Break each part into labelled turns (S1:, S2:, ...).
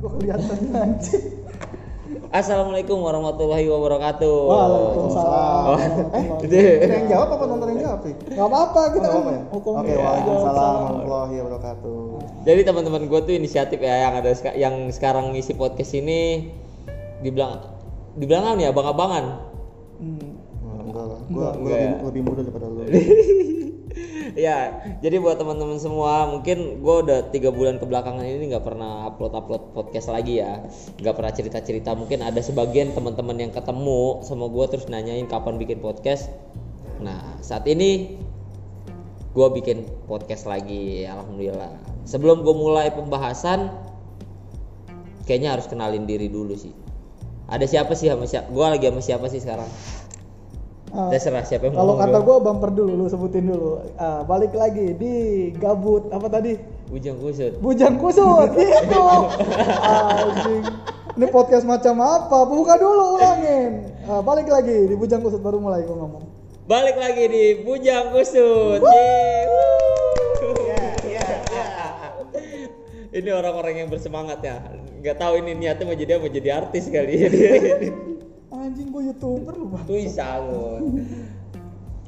S1: Gue kelihatan anjing.
S2: Assalamualaikum warahmatullahi wabarakatuh.
S1: Waalaikumsalam.
S2: Oh,
S1: Eh.
S3: Kita yang jawab apa nonton yang jawab sih?
S1: Gak apa-apa kita
S3: Oh, apa ya?
S1: hukum
S3: Oke,
S1: kita
S3: waalaikumsalam
S1: jawab.
S3: warahmatullahi wabarakatuh.
S2: Jadi teman-teman gue tuh inisiatif ya yang ada yang sekarang ngisi podcast ini dibilang dibilang apa nih abang-abangan.
S1: Hmm.
S3: Enggak lah, gua, gua lebih,
S2: ya?
S3: lebih muda daripada lu.
S2: ya, jadi buat teman-teman semua, mungkin gue udah tiga bulan kebelakangan ini nggak pernah upload upload podcast lagi ya, nggak pernah cerita cerita. Mungkin ada sebagian teman-teman yang ketemu sama gue terus nanyain kapan bikin podcast. Nah, saat ini gue bikin podcast lagi, alhamdulillah. Sebelum gue mulai pembahasan, kayaknya harus kenalin diri dulu sih. Ada siapa sih sama siapa? Gue lagi sama siapa sih sekarang?
S1: Ah,
S2: Terserah siapa yang
S1: Kalau kata gue bumper dulu, lu sebutin dulu. Ah, balik lagi di gabut apa tadi?
S2: Ujung kusut.
S1: Bujang kusut gitu. Anjing. Ini podcast macam apa? Buka dulu ulangin. Ah, balik lagi di bujang kusut baru mulai gue ngomong.
S2: Balik lagi di Bujang Kusut. Yeay. Wuh. Ini orang-orang yang bersemangat ya. Nggak tahu ini niatnya mau jadi apa, mau jadi artis kali ya.
S1: Anjing gue youtuber lu bang.
S2: Sangut.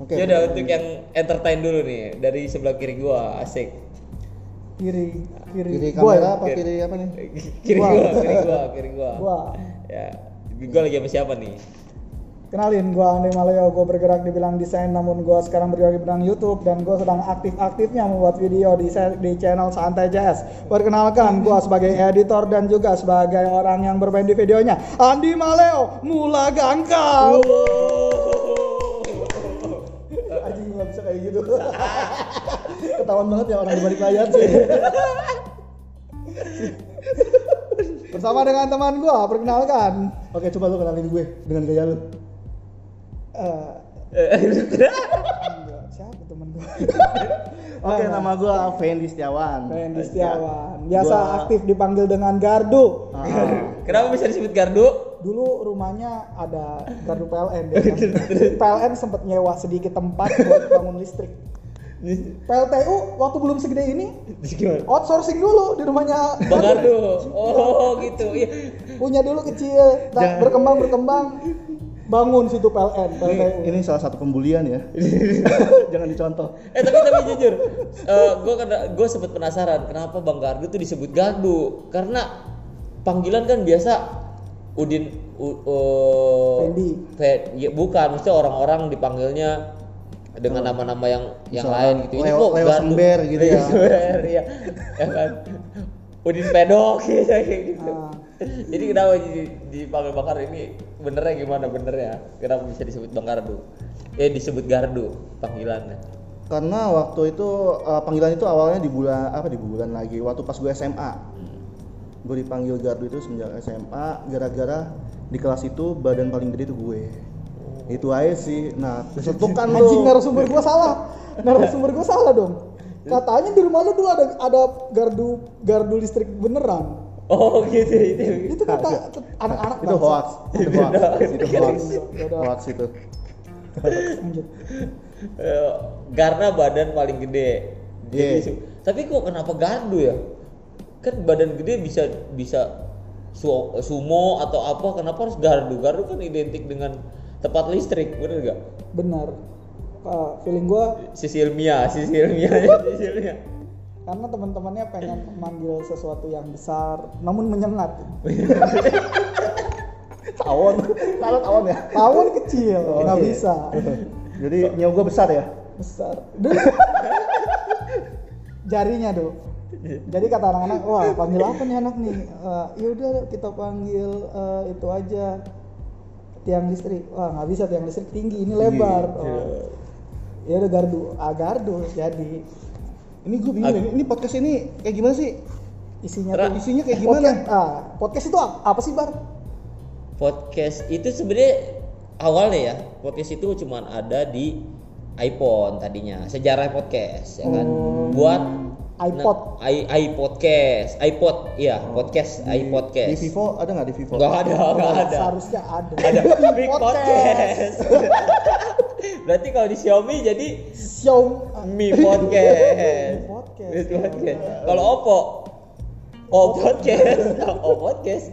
S3: Oke.
S2: Ya udah untuk yang entertain dulu nih dari sebelah kiri gua asik.
S1: Kiri kiri.
S3: Kiri
S1: Gua
S3: kamera
S1: ya?
S3: apa kiri apa nih?
S2: Kiri
S1: Gua.
S2: gua, kiri gua, kiri gua.
S1: Gua.
S2: Ya. Gua lagi sama siapa nih?
S1: Kenalin, gua Andi Maleo, gua bergerak di bidang desain namun gua sekarang bergerak di bidang YouTube dan gua sedang aktif-aktifnya membuat video di, di channel Santai Jazz. Perkenalkan, gua sebagai editor dan juga sebagai orang yang bermain di videonya. Andi Maleo, Mula Gangkal. Anjing nggak bisa kayak gitu. Ketahuan banget ya orang di balik layar sih. Bersama dengan teman gua, perkenalkan.
S3: Oke, coba lu kenalin gue dengan gaya lu.
S1: Eh, enggak, siapa temen gue?
S3: Oke, nama gua Fendi Setiawan.
S1: Fendi Setiawan. Biasa
S3: Gua-
S1: aktif dipanggil dengan Gardu.
S3: Ah,
S2: Kenapa bisa disebut gardu?
S1: Dulu rumahnya ada gardu PLN deh. kan. PLN sempat nyewa sedikit tempat buat bangun listrik. PLTU waktu belum segede ini outsourcing dulu di rumahnya
S2: Bang Gardu. Oh, gitu. Iya.
S1: punya dulu kecil, nah, berkembang berkembang bangun situ PLN,
S3: ini, ini salah satu pembulian ya. Jangan dicontoh.
S2: Eh tapi tapi jujur, eh gue gue sempet penasaran kenapa Bang Gardu tuh disebut Gardu karena panggilan kan biasa Udin u, uh,
S1: Fendi.
S2: Fe- ya, bukan, maksudnya orang-orang dipanggilnya dengan nama-nama yang yang
S3: Misalkan
S2: lain gitu.
S3: Leo- Leo Sember gitu ya.
S2: Sember, iya. Ya kan. Udin Pedok gitu kayak gitu.
S1: Ah.
S2: Jadi kenapa di- dipanggil Bang Gardu ini benernya gimana benernya? Kenapa bisa disebut Bang Gardu? Eh disebut Gardu panggilannya.
S3: Karena waktu itu eh, panggilan itu awalnya di bulan apa di bulan lagi waktu pas gue SMA. Gue dipanggil Gardu itu semenjak SMA gara-gara di kelas itu badan paling gede itu gue. Itu aja sih. Nah, kesetukan
S1: Anjing
S3: lu.
S1: narasumber gua salah. Narasumber gua salah dong. Katanya di rumah lu dulu ada ada gardu gardu listrik beneran.
S2: Oh gitu itu.
S1: Itu kata anak-anak
S3: itu hoax. Itu hoax. Itu hoax. Hoax itu.
S2: Eh, karena badan paling gede. Jadi
S3: Iya.
S2: su- tapi kok kenapa gardu ya? Kan badan gede bisa bisa su- sumo atau apa? Kenapa harus gardu? Gardu kan identik dengan tempat listrik, bener gak?
S1: Benar. Ah, feeling gua
S2: Sisi ilmiah, sisi ilmiah, sisi ilmiah.
S1: karena teman-temannya pengen manggil sesuatu yang besar namun menyengat.
S3: Tawon. Kalau tawon ya.
S1: Tawon kecil, nggak
S3: Oke.
S1: bisa.
S3: Jadi nyawa gue besar ya.
S1: Besar. Jarinya tuh. Jadi kata anak-anak, wah panggil apa nih anak nih? Eh, yaudah kita panggil eh, itu aja tiang listrik. Wah nggak bisa tiang listrik tinggi, ini lebar. Oh. Ya udah gardu, ah gardu jadi
S3: Ini gue bingung. Ini, ini podcast ini kayak gimana sih?
S1: isinya
S2: Ra-
S1: tuh.
S3: Isinya kayak gimana?
S1: Podcast, ah, podcast itu apa, sih bar?
S2: Podcast itu sebenarnya awalnya ya, podcast itu cuma ada di iPhone tadinya, sejarah podcast ya kan. Buat
S1: iPod.
S2: Nah, i iPodcast, iPod, iya, podcast,
S3: Di
S2: iPodcast.
S3: Vivo ada nggak di Vivo?
S2: Enggak ada, enggak ada.
S1: Seharusnya ada.
S2: Ada Big Podcast. Berarti kalau di Xiaomi jadi
S1: Xiaomi
S2: Mi Podcast.
S1: Mi Podcast.
S2: Mi Podcast. Kalau Oppo oh podcast oh podcast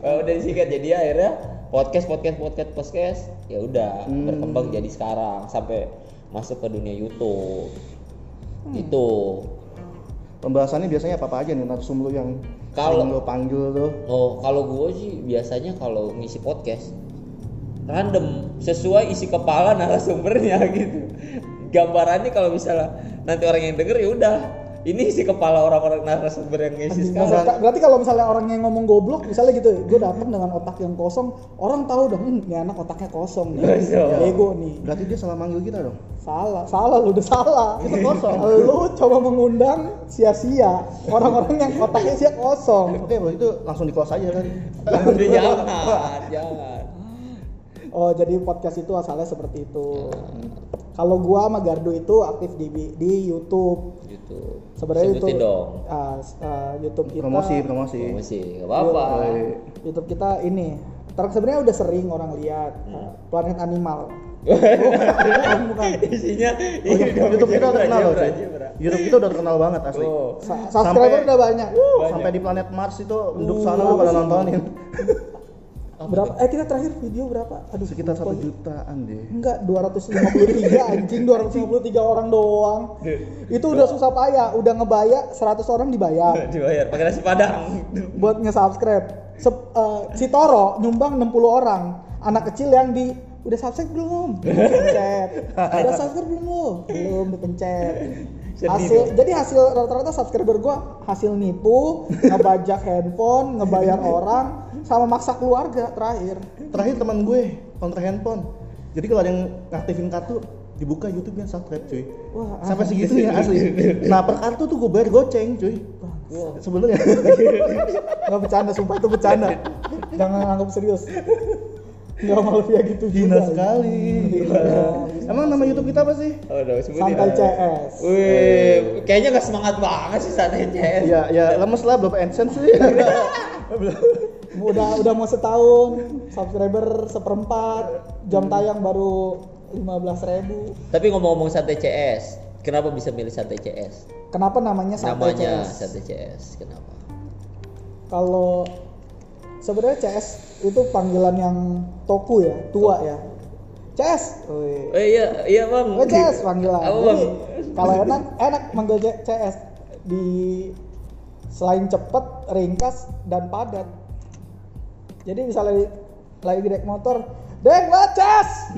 S2: Oh, udah disingkat jadi akhirnya podcast podcast podcast podcast ya udah
S3: Hmm.
S2: berkembang jadi sekarang sampai masuk ke dunia YouTube itu
S3: Pembahasannya biasanya apa, apa aja nih narsum lu yang
S2: Kalau-
S3: lu panggil tuh?
S2: oh kalau gue sih biasanya kalau ngisi podcast random sesuai isi kepala narasumbernya gitu. Gambarannya kalau misalnya nanti orang yang denger ya udah. Ini isi kepala orang-orang narasumber yang ngisi sekarang.
S1: maksud- berarti kalau misalnya orang yang ngomong goblok misalnya gitu gue datang dengan otak yang kosong orang tahu dong hmm, ini anak otaknya kosong nih.
S2: Kosong.
S1: bego nih.
S3: Berarti dia salah manggil kita dong.
S1: salah salah lu udah salah.
S3: Itu kosong.
S1: lu coba mengundang sia-sia. Orang-orang yang otaknya sia kosong.
S3: Oke, berarti itu langsung di close aja kan.
S2: Udah jangan jangan
S1: oh jadi podcast itu asalnya seperti itu kalau gua sama Gardu itu aktif di di YouTube
S2: gitu
S1: sebenarnya
S2: Sebutin
S1: itu
S2: dong
S1: ah, s- ah, YouTube kita
S3: Promosi, promosi.
S2: promosi gak apa-apa
S3: Yoi.
S1: YouTube kita ini ter sebenarnya udah sering orang lihat
S2: Hmm.
S1: ah, planet animal bukan, bukan.
S2: isinya
S3: Oh,
S2: dong,
S3: YouTube kita udah
S2: jebra,
S3: kenal loh. YouTube kita udah terkenal banget asli.
S2: Oh.
S1: Sa- subscriber
S3: Sampai-
S1: udah banyak
S2: Banyak.
S3: Sampai di planet Mars itu penduduk
S1: Uh,
S3: sana lu pada
S1: apa
S3: nontonin.
S1: berapa eh kita terakhir video berapa aduh
S3: Sekitar satu jutaan deh.
S1: Enggak, 253 anjing, 253 orang doang. Itu udah susah payah, udah ngebaya 100 orang dibayar
S2: dibayar pakai nasi padang
S1: buat nge-subscribe. Sep- eh, si Toro nyumbang 60 orang. Anak kecil yang di udah subscribe belum? Pencet. Udah subscribe belum lu? Belum dipencet. Hasil, jadi hasil rata-rata subscriber gua hasil nipu, ngebajak handphone, ngebayar orang, sama maksa keluarga terakhir.
S3: Terakhir teman gue kontra handphone. Jadi kalau ada yang ngaktifin kartu dibuka YouTube-nya subscribe cuy.
S1: Wah,
S3: Sampai segitunya asli. Nah, per kartu tuh gue bayar goceng cuy. Sebenarnya.
S1: nggak bercanda sumpah itu bercanda jangan anggap serius nggak malu ya gitu juga.
S3: sekali.
S1: Iya.
S3: Emang nama YouTube kita apa sih?
S2: oh sebutin
S1: santai. CS
S2: Wih, kayaknya gak semangat banget sih santai CS.
S3: Ya, ya lemes lah belum AdSense sih.
S1: udah udah mau setahun subscriber seperempat jam tayang baru 15.000 ribu
S2: Tapi ngomong-ngomong santai CS, kenapa bisa milih santai CS?
S1: kenapa namanya santai
S2: Namanya
S1: CS
S2: santai CS, kenapa?
S1: kalau sebenarnya CS itu panggilan yang toku ya tua ya CS Wih.
S2: Eh iya, iya bang.
S1: Oh, CS panggilan. Jadi,
S2: bang?
S1: kalau enak enak manggil CS di selain cepet, ringkas dan padat. Jadi misalnya di- lagi naik motor, "Deng, CS."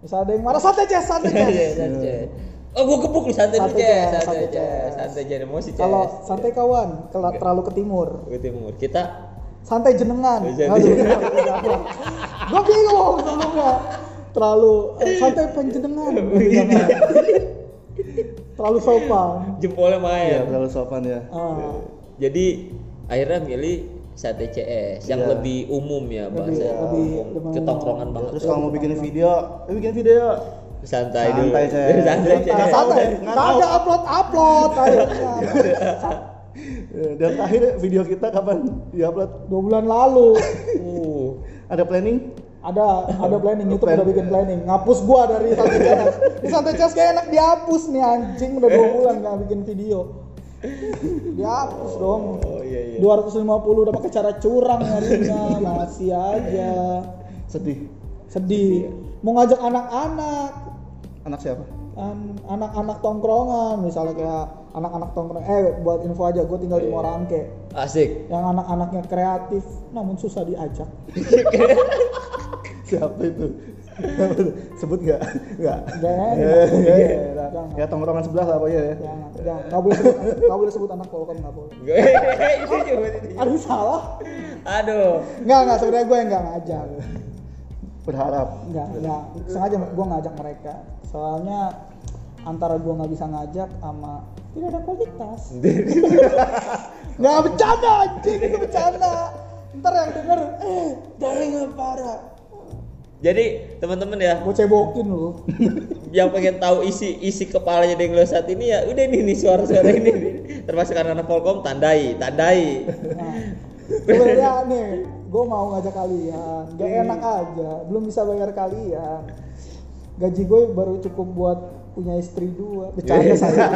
S1: misalnya ada yang marah, "Santai CS, santai
S2: Iya,
S1: CS."
S2: santai. Oh, gua kepuk nih santai CS, santai CS. santai jadi emosi.
S1: Kalau santai kawan, kalau terlalu ke timur.
S2: Ke timur, kita
S1: Santai jenengan. Gue bingung sebelumnya. Terlalu eh, santai penjenengan. Terlalu sopan.
S2: jempolnya
S3: Iya,
S2: main.
S3: terlalu sopan ya.
S1: Ah.
S2: Jadi akhirnya milih santai CS yang
S3: Iya.
S2: lebih umum ya bahasa
S1: Lebih- lebih-
S2: umum,
S1: lebih
S2: ketongkrongan
S1: umum.
S2: banget.
S3: Terus kalau mau bikin video, eh, bikin video
S2: santai dulu.
S3: Santai,
S2: santai
S1: santai.
S3: nggak
S1: Nggak
S3: tahu.
S1: ada upload upload akhirnya.
S3: Eh, Dan terakhir video kita kapan diupload?
S1: Dua bulan lalu
S2: Uh,
S3: Ada planning?
S1: ada ada planning YouTube udah bikin planning ngapus gua dari santai chess di santai chess kayak enak dihapus nih anjing udah dua bulan nggak bikin video dihapus dong.
S2: Oh iya iya.
S1: 250 udah pakai cara curang nyarinya masih aja.
S3: Sedih.
S1: sedih. Mau ngajak anak-anak.
S3: Anak siapa?
S1: an- anak-anak tongkrongan. Misalnya kayak anak-anak tongkrongan. Eh buat info aja gue tinggal di Morangke.
S2: Asik.
S1: yang anak-anaknya kreatif namun susah diajak.
S3: Siapa itu? Sebut nggak? Nggak.
S1: jangan
S3: Ya, tongkrongan sebelah lah pokoknya ya.
S1: jangan nggak boleh sebut nggak boleh sebut anak polkom nggak boleh
S2: itu juga itu.
S1: aduh salah
S2: Aduh.
S1: nggak nggak sebenarnya gue yang nggak ngajak
S3: Berharap.
S1: nggak nggak sengaja gue ngajak mereka soalnya antara gue nggak bisa ngajak sama tidak ada kualitas nggak bercanda anjing itu bercanda ntar yang denger eh jaringan parah
S2: Jadi teman-teman ya,
S1: gue cebokin lu.
S2: Yang pengen tahu isi isi kepalanya Denglo saat ini ya udah ini nih suara-suara ini. Nih. termasuk anak Polkom tandai tandai.
S1: Nah. Sebenarnya nih gue mau ngajak kalian. Gak enak aja. Belum bisa bayar kalian. Gaji gue baru cukup buat punya istri dua. Bercanda saya.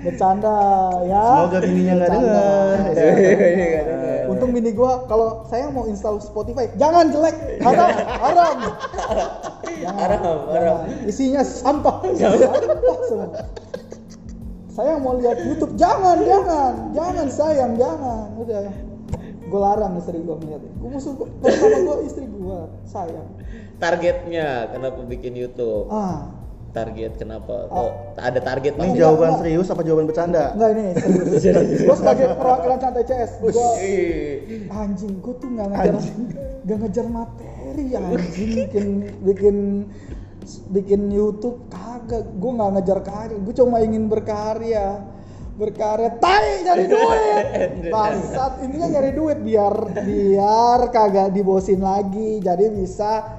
S1: Bercanda ya.
S3: Semoga bininya nggak
S1: Bercanda.
S3: denger.
S1: untung bini gua kalau saya mau install Spotify jangan jelek. Haram haram. Jangan,
S2: Haram, haram.
S1: isinya sampah. Sampah semua. Saya mau lihat YouTube jangan jangan. Jangan sayang jangan. Udah. Gue larang istri gue melihat gue musuh gua- pertama gue istri gue sayang.
S2: Targetnya kenapa bikin YouTube?
S1: ah
S2: Target kenapa?
S1: Oh.
S2: Oh, ada target
S3: Ini
S2: pasti.
S3: jawaban
S1: enggak.
S3: serius apa jawaban bercanda?
S1: enggak ini serius gue sebagai perwakilan santai CS gue anjing gue tuh nggak ngejar nggak ngejar materi anjing bikin bikin bikin YouTube kagak gue nggak ngejar karya gue cuma ingin berkarya berkarya tai nyari duit bangsat intinya nyari duit biar biar kagak dibosin lagi jadi bisa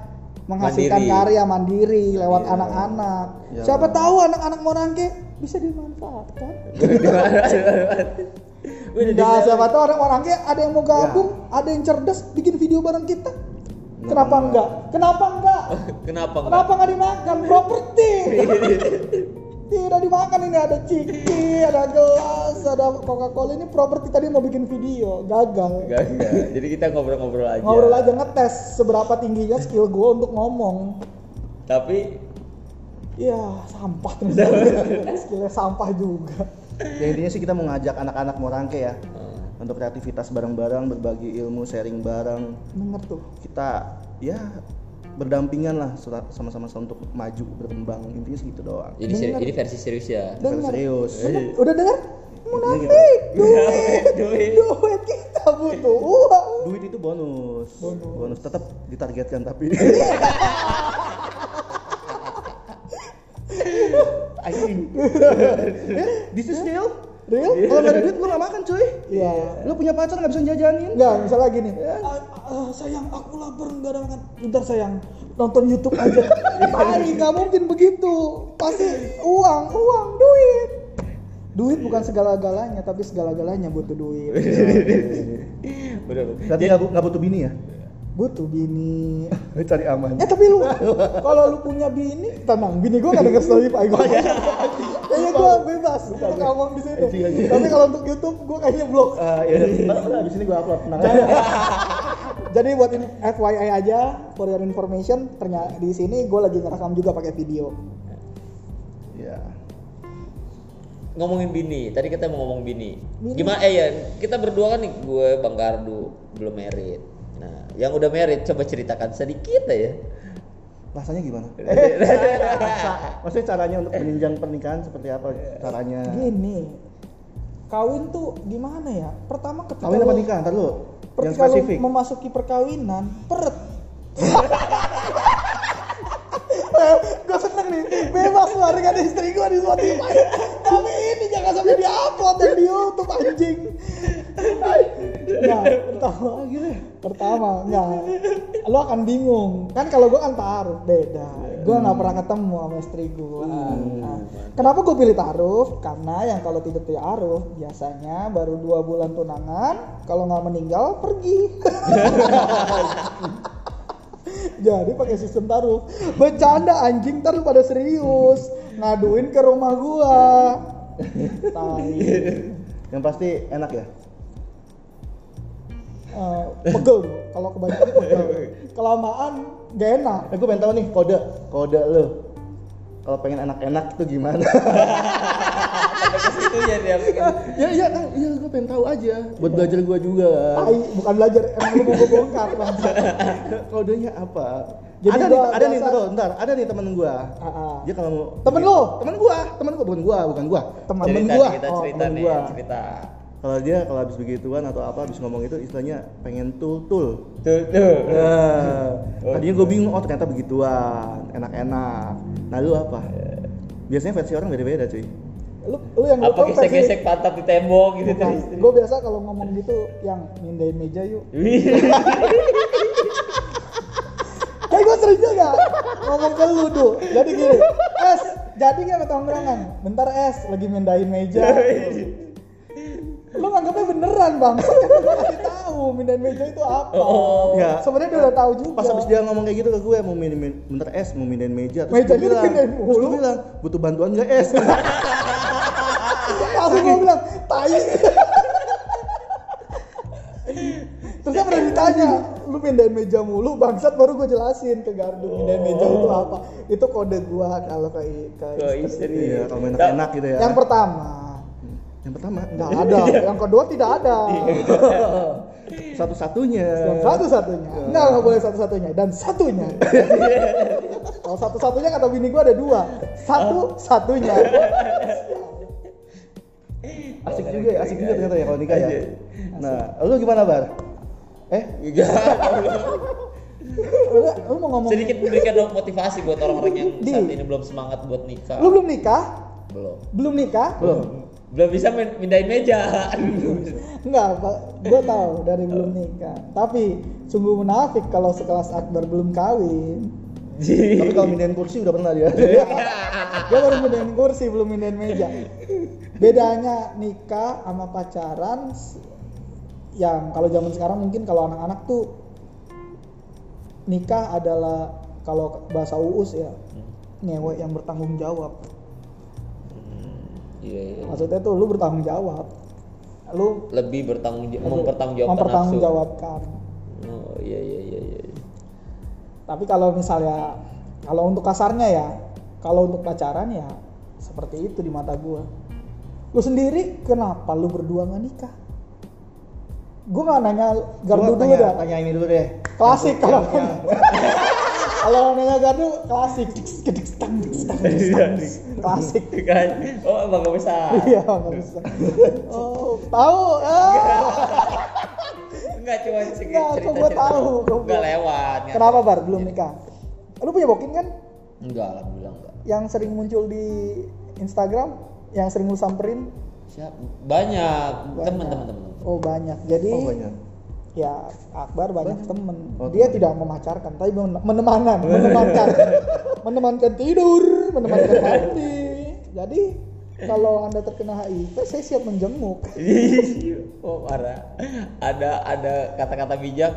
S1: menghasilkan
S2: Mandiri.
S1: karya mandiri lewat anak-anak
S3: Ya.
S1: siapa tahu anak-anak Morangke bisa dimanfaatkan
S2: di-
S1: siapa tahu orang orangnya ada yang mau gabung, ada yang cerdas bikin video bareng kita. Kenapa enggak? Kenapa enggak?
S2: Kenapa enggak?
S1: Kenapa enggak dimakan? Properti. Tidak dimakan ini ada ciki, ada gelas, ada Coca-Cola ini properti tadi mau bikin video, gagal.
S2: Enggak. Jadi kita ngobrol-ngobrol aja.
S1: Ngobrol aja ngetes seberapa tingginya skill gue untuk ngomong.
S2: Tapi
S1: Ya sampah ternyata. Skillnya sampah juga.
S3: Ya intinya sih kita mau ngajak anak-anak Morangke ya
S2: eh,
S3: untuk kreativitas bareng-bareng, berbagi ilmu, sharing bareng.
S1: Denger tuh.
S3: Kita ya berdampingan lah sama-sama untuk maju berkembang intinya segitu doang.
S2: ini seri- ini versi serius ya.
S1: Dengar.
S3: Serius.
S1: Bener. Udah denger? Munafik,
S2: Duit.
S1: duit, duit kita butuh uang.
S3: Duit itu bonus.
S1: Bonus.
S3: tetap ditargetkan tapi. Anjing. This is real.
S1: Real?
S3: Kalau nggak ada duit lu nggak makan cuy.
S1: Iya.
S3: Lu punya pacar nggak bisa jajanin.
S1: Enggak, misalnya gini. "Ah, ah, sayang, aku lapar enggak ada makan. Bentar sayang, nonton YouTube aja. Tai, nggak mungkin begitu. Pasti uang, uang, duit. Duit bukan segala-galanya, tapi segala-galanya butuh duit.
S2: Bener.
S3: Berarti nggak bu- nggak butuh bini ya?
S1: butuh bini.
S3: Cari aman.
S1: Eh tapi lu kalau lu punya bini, tenang, bini gua gak denger Spotify gua. Kayaknya gua bebas untuk ngomong di sini.
S3: Iya, iya.
S1: Tapi kalau untuk YouTube gua kayaknya blok.
S3: Ah, ya udah, udah, abis ini gua upload tenang aja.
S1: Jadi buat in- FYI aja, for your information, ternyata di sini gue lagi ngerekam juga pakai video.
S3: Ya.
S2: ngomongin bini. Tadi kita mau ngomong bini.
S1: Bini.
S2: Gimana eh ya, kita berdua kan nih gue Bang Gardu belum merit. Nah, yang udah merit coba ceritakan sedikit aja.
S3: Rasanya gimana? Rasa, maksudnya caranya untuk menunjang pernikahan seperti apa caranya?
S1: Gini, kawin tuh gimana ya? Pertama ketika
S3: Kawin apa nikah? Ntar lu. Yang spesifik.
S1: memasuki perkawinan, peret. gue seneng nih, bebas lah dengan istri gue di Spotify. Tapi ini jangan sampai diupload yang di YouTube anjing. Nah, pertama, pertama, enggak. Lo akan bingung. Kan kalau gue kan taruh, beda. Gue nggak pernah ketemu sama istri gue. Nah, kenapa gue pilih taruh? Karena yang kalau tidak taruh biasanya baru dua bulan tunangan, kalau nggak meninggal pergi. Jadi pakai sistem taruh. Bercanda anjing taruh pada serius. Ngaduin ke rumah gua.
S3: Yang pasti enak ya.
S1: Eh, pegel. Kalau kebanyakan pegel. Kelamaan gak enak.
S3: Eh, gue pengen tahu nih kode kode lu. Kalau pengen enak-enak tuh gimana?
S2: Itu ya dia bikin.
S3: ya iya kan, iya gue pengen tahu aja. Buat belajar gue juga.
S1: Tai, bukan belajar emang lu mau gua bongkar.
S3: Kodenya apa?
S1: Jadi
S3: ada
S1: gua
S3: nih, ada nih
S1: biasa-
S3: ntar, ada nih temen gua.
S1: Ah, ah.
S3: Dia kalau mau
S1: Temen lu?
S3: Temen gua, temen gua bukan gua, bukan gua.
S1: Temen
S2: cerita
S1: gua.
S2: kita
S1: Oh,
S2: cerita
S3: temen
S2: nih,
S3: gua.
S2: cerita.
S3: Kalau dia kalau habis begituan atau apa habis ngomong itu istilahnya pengen tul tul.
S2: Tuh, tuh.
S3: Nah,
S2: Oh,
S3: tadinya gue bingung, oh ternyata begituan, enak-enak. Nah lu apa? Biasanya versi orang beda-beda cuy.
S1: Lu, lu yang
S2: Apa
S1: lu
S2: gesek-gesek pantat di tembok gitu tuh.
S1: Gue biasa kalau ngomong gitu yang mindahin meja yuk. Kayak gue sering juga ngomong ke lu tuh. Jadi gini, es, jadi nggak ke tongkrongan? Bentar es, lagi mindahin meja. lu nganggapnya beneran bang? Kan kasih tahu. mindahin meja itu apa
S2: Oh.
S3: Ya.
S1: sebenarnya dia udah tahu juga
S3: Pas habis dia ngomong kayak gitu ke gue mau mindahin bentar es, mau mindahin meja. Terus
S1: Mejanya
S3: gue bilang, terus gue bilang, butuh bantuan nggak es?
S1: langsung gue bilang tai. Terus dia pernah ditanya lu pindahin meja mulu bangsat baru gue jelasin ke gardu pindahin meja itu apa. Itu kode gua kalau ke ke
S2: Ke
S1: istri.
S2: istri.
S3: Iya, kalau enak-enak gitu ya.
S1: yang pertama.
S3: Yang pertama,
S1: nggak ada. Yang kedua tidak ada.
S3: Satu-satunya.
S1: yang satu satunya nggak nggak boleh satu satunya dan satunya. Kalau satu satunya kata bini gua ada dua. Satu satunya
S3: Asik juga ya, asik juga ternyata ya kalau nikah ya. Nah, lu gimana bar? Eh,
S2: Enggak.
S1: lu, lu mau ngomong
S2: Sedikit memberikan dong motivasi buat orang-orang yang
S1: Di.
S2: saat ini belum semangat buat nikah.
S1: lu belum nikah
S2: Belum.
S1: belum nikah
S3: belum.
S2: Belum bisa min- mindahin meja.
S1: Enggak, Pak. Gue tahu dari belum nikah. Tapi sungguh munafik kalau sekelas Akbar belum kawin.
S3: Tapi kalau mindahin kursi udah pernah dia.
S1: Dia baru mindahin kursi, belum mindahin meja. Bedanya nikah sama pacaran yang kalau zaman sekarang mungkin kalau anak-anak tuh nikah adalah kalau bahasa uus ya nyewe yang bertanggung jawab.
S2: Iya, iya.
S1: Maksudnya tuh lu bertanggung jawab. Lu
S2: Lebih bertanggung jawab, mempertanggungjawabkan
S1: mempertanggungjawabkan.
S2: nafsu. Oh, iya iya iya iya.
S1: Tapi kalau misalnya kalau untuk kasarnya ya, kalau untuk pacaran ya seperti itu di mata gua. Lu sendiri kenapa lu berdua nggak nikah? Gua nggak nanya gardu dulu
S3: tanya,
S1: dah.
S3: tanya ini dulu deh.
S1: Klasik kalau kalau nanya gardu klasik. Stang, stang, stang. Klasik.
S2: Kan? Oh, emang gak bisa.
S1: Iya nggak bisa. Oh tahu?
S2: Enggak cuma
S1: Enggak,
S2: cerita
S1: kok gua tahu,
S2: Enggak lewat.
S1: Kenapa bar belum nikah? Lu punya bokin kan?
S2: Enggak, alhamdulillah enggak.
S1: Yang sering muncul di Instagram, yang sering lu samperin
S2: Siap. Banyak
S1: Banyak.
S2: teman-teman teman.
S1: Oh banyak. Jadi
S3: Oh banyak.
S1: ya Akbar banyak temen.
S3: Oh,
S1: Dia
S3: temen.
S1: tidak memacarkan, tapi men- menemankan, menemankan, menemankan tidur, menemankan mandi. Jadi kalau anda terkena HIV, saya siap menjenguk.
S2: oh, parah. Ada ada kata-kata bijak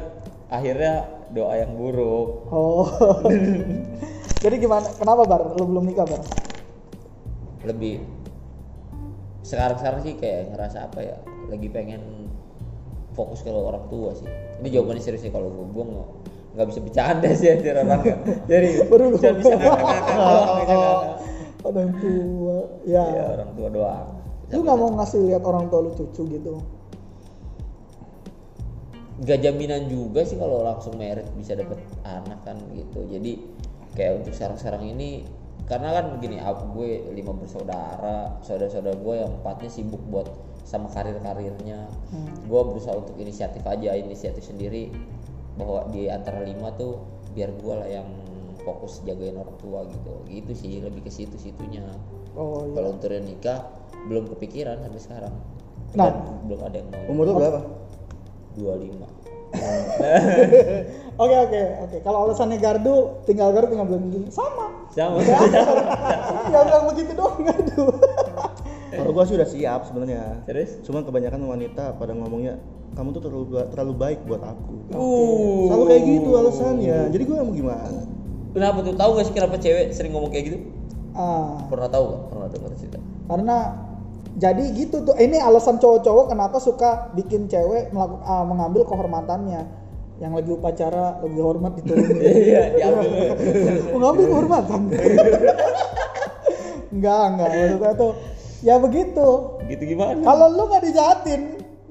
S2: akhirnya doa yang buruk.
S1: Oh. Jadi gimana? Kenapa Bar? Lu belum nikah Bar?
S2: Lebih sekarang-sekarang sih kayak ngerasa apa ya? Lagi pengen fokus ke orang tua sih. Ini jawabannya serius nih kalau gue gue nggak bisa bercanda sih anjir orang. Jadi
S1: Baru
S2: bisa bisa ngakak-ngakak doang, bisa ngakak.
S1: Orang tua. Ya.
S2: Iya, orang tua doang.
S1: Lu nggak mau ngasih lihat orang tua lu cucu gitu?
S2: Gak jaminan juga sih kalau langsung merit bisa dapet anak kan gitu. Jadi kayak untuk sekarang-sekarang ini karena kan begini, aku gue lima bersaudara, saudara-saudara gue yang empatnya sibuk buat sama karir-karirnya. Gue berusaha untuk inisiatif aja, inisiatif sendiri bahwa di antara lima tuh biar gue lah yang fokus jagain orang tua gitu. Gitu sih lebih ke situ-situnya.
S1: Oh iya.
S2: Kalau untuk nikah belum kepikiran sampai sekarang.
S1: Nah.
S2: Dan belum ada yang mau.
S3: Umur lu berapa?
S2: 25
S1: Oke oke oke. Kalau alasannya gardu, tinggal gardu tinggal bilang gini. Sama.
S2: sama
S1: Ya bilang begitu doang gardu.
S3: Kalau gua sih udah siap sebenarnya.
S2: terus
S3: Cuman kebanyakan wanita pada ngomongnya kamu tuh terlalu terlalu baik buat aku.
S2: uh
S3: Selalu kayak gitu alasannya. Jadi gua mau gimana?
S2: Kenapa tuh tahu gak sih kenapa cewek sering ngomong kayak gitu
S1: Ah,
S2: pernah tahu gak pernah dengar cerita
S1: karena jadi gitu tuh. Ini alasan cowok-cowok kenapa suka bikin cewek melaku- ah, mengambil kehormatannya. Yang lagi upacara lebih hormat diturunin.
S2: iya diambil
S1: mengambil kehormatan. enggak enggak maksudnya tuh ya begitu.
S2: gitu gimana
S1: Kalau lu nggak dijahatin,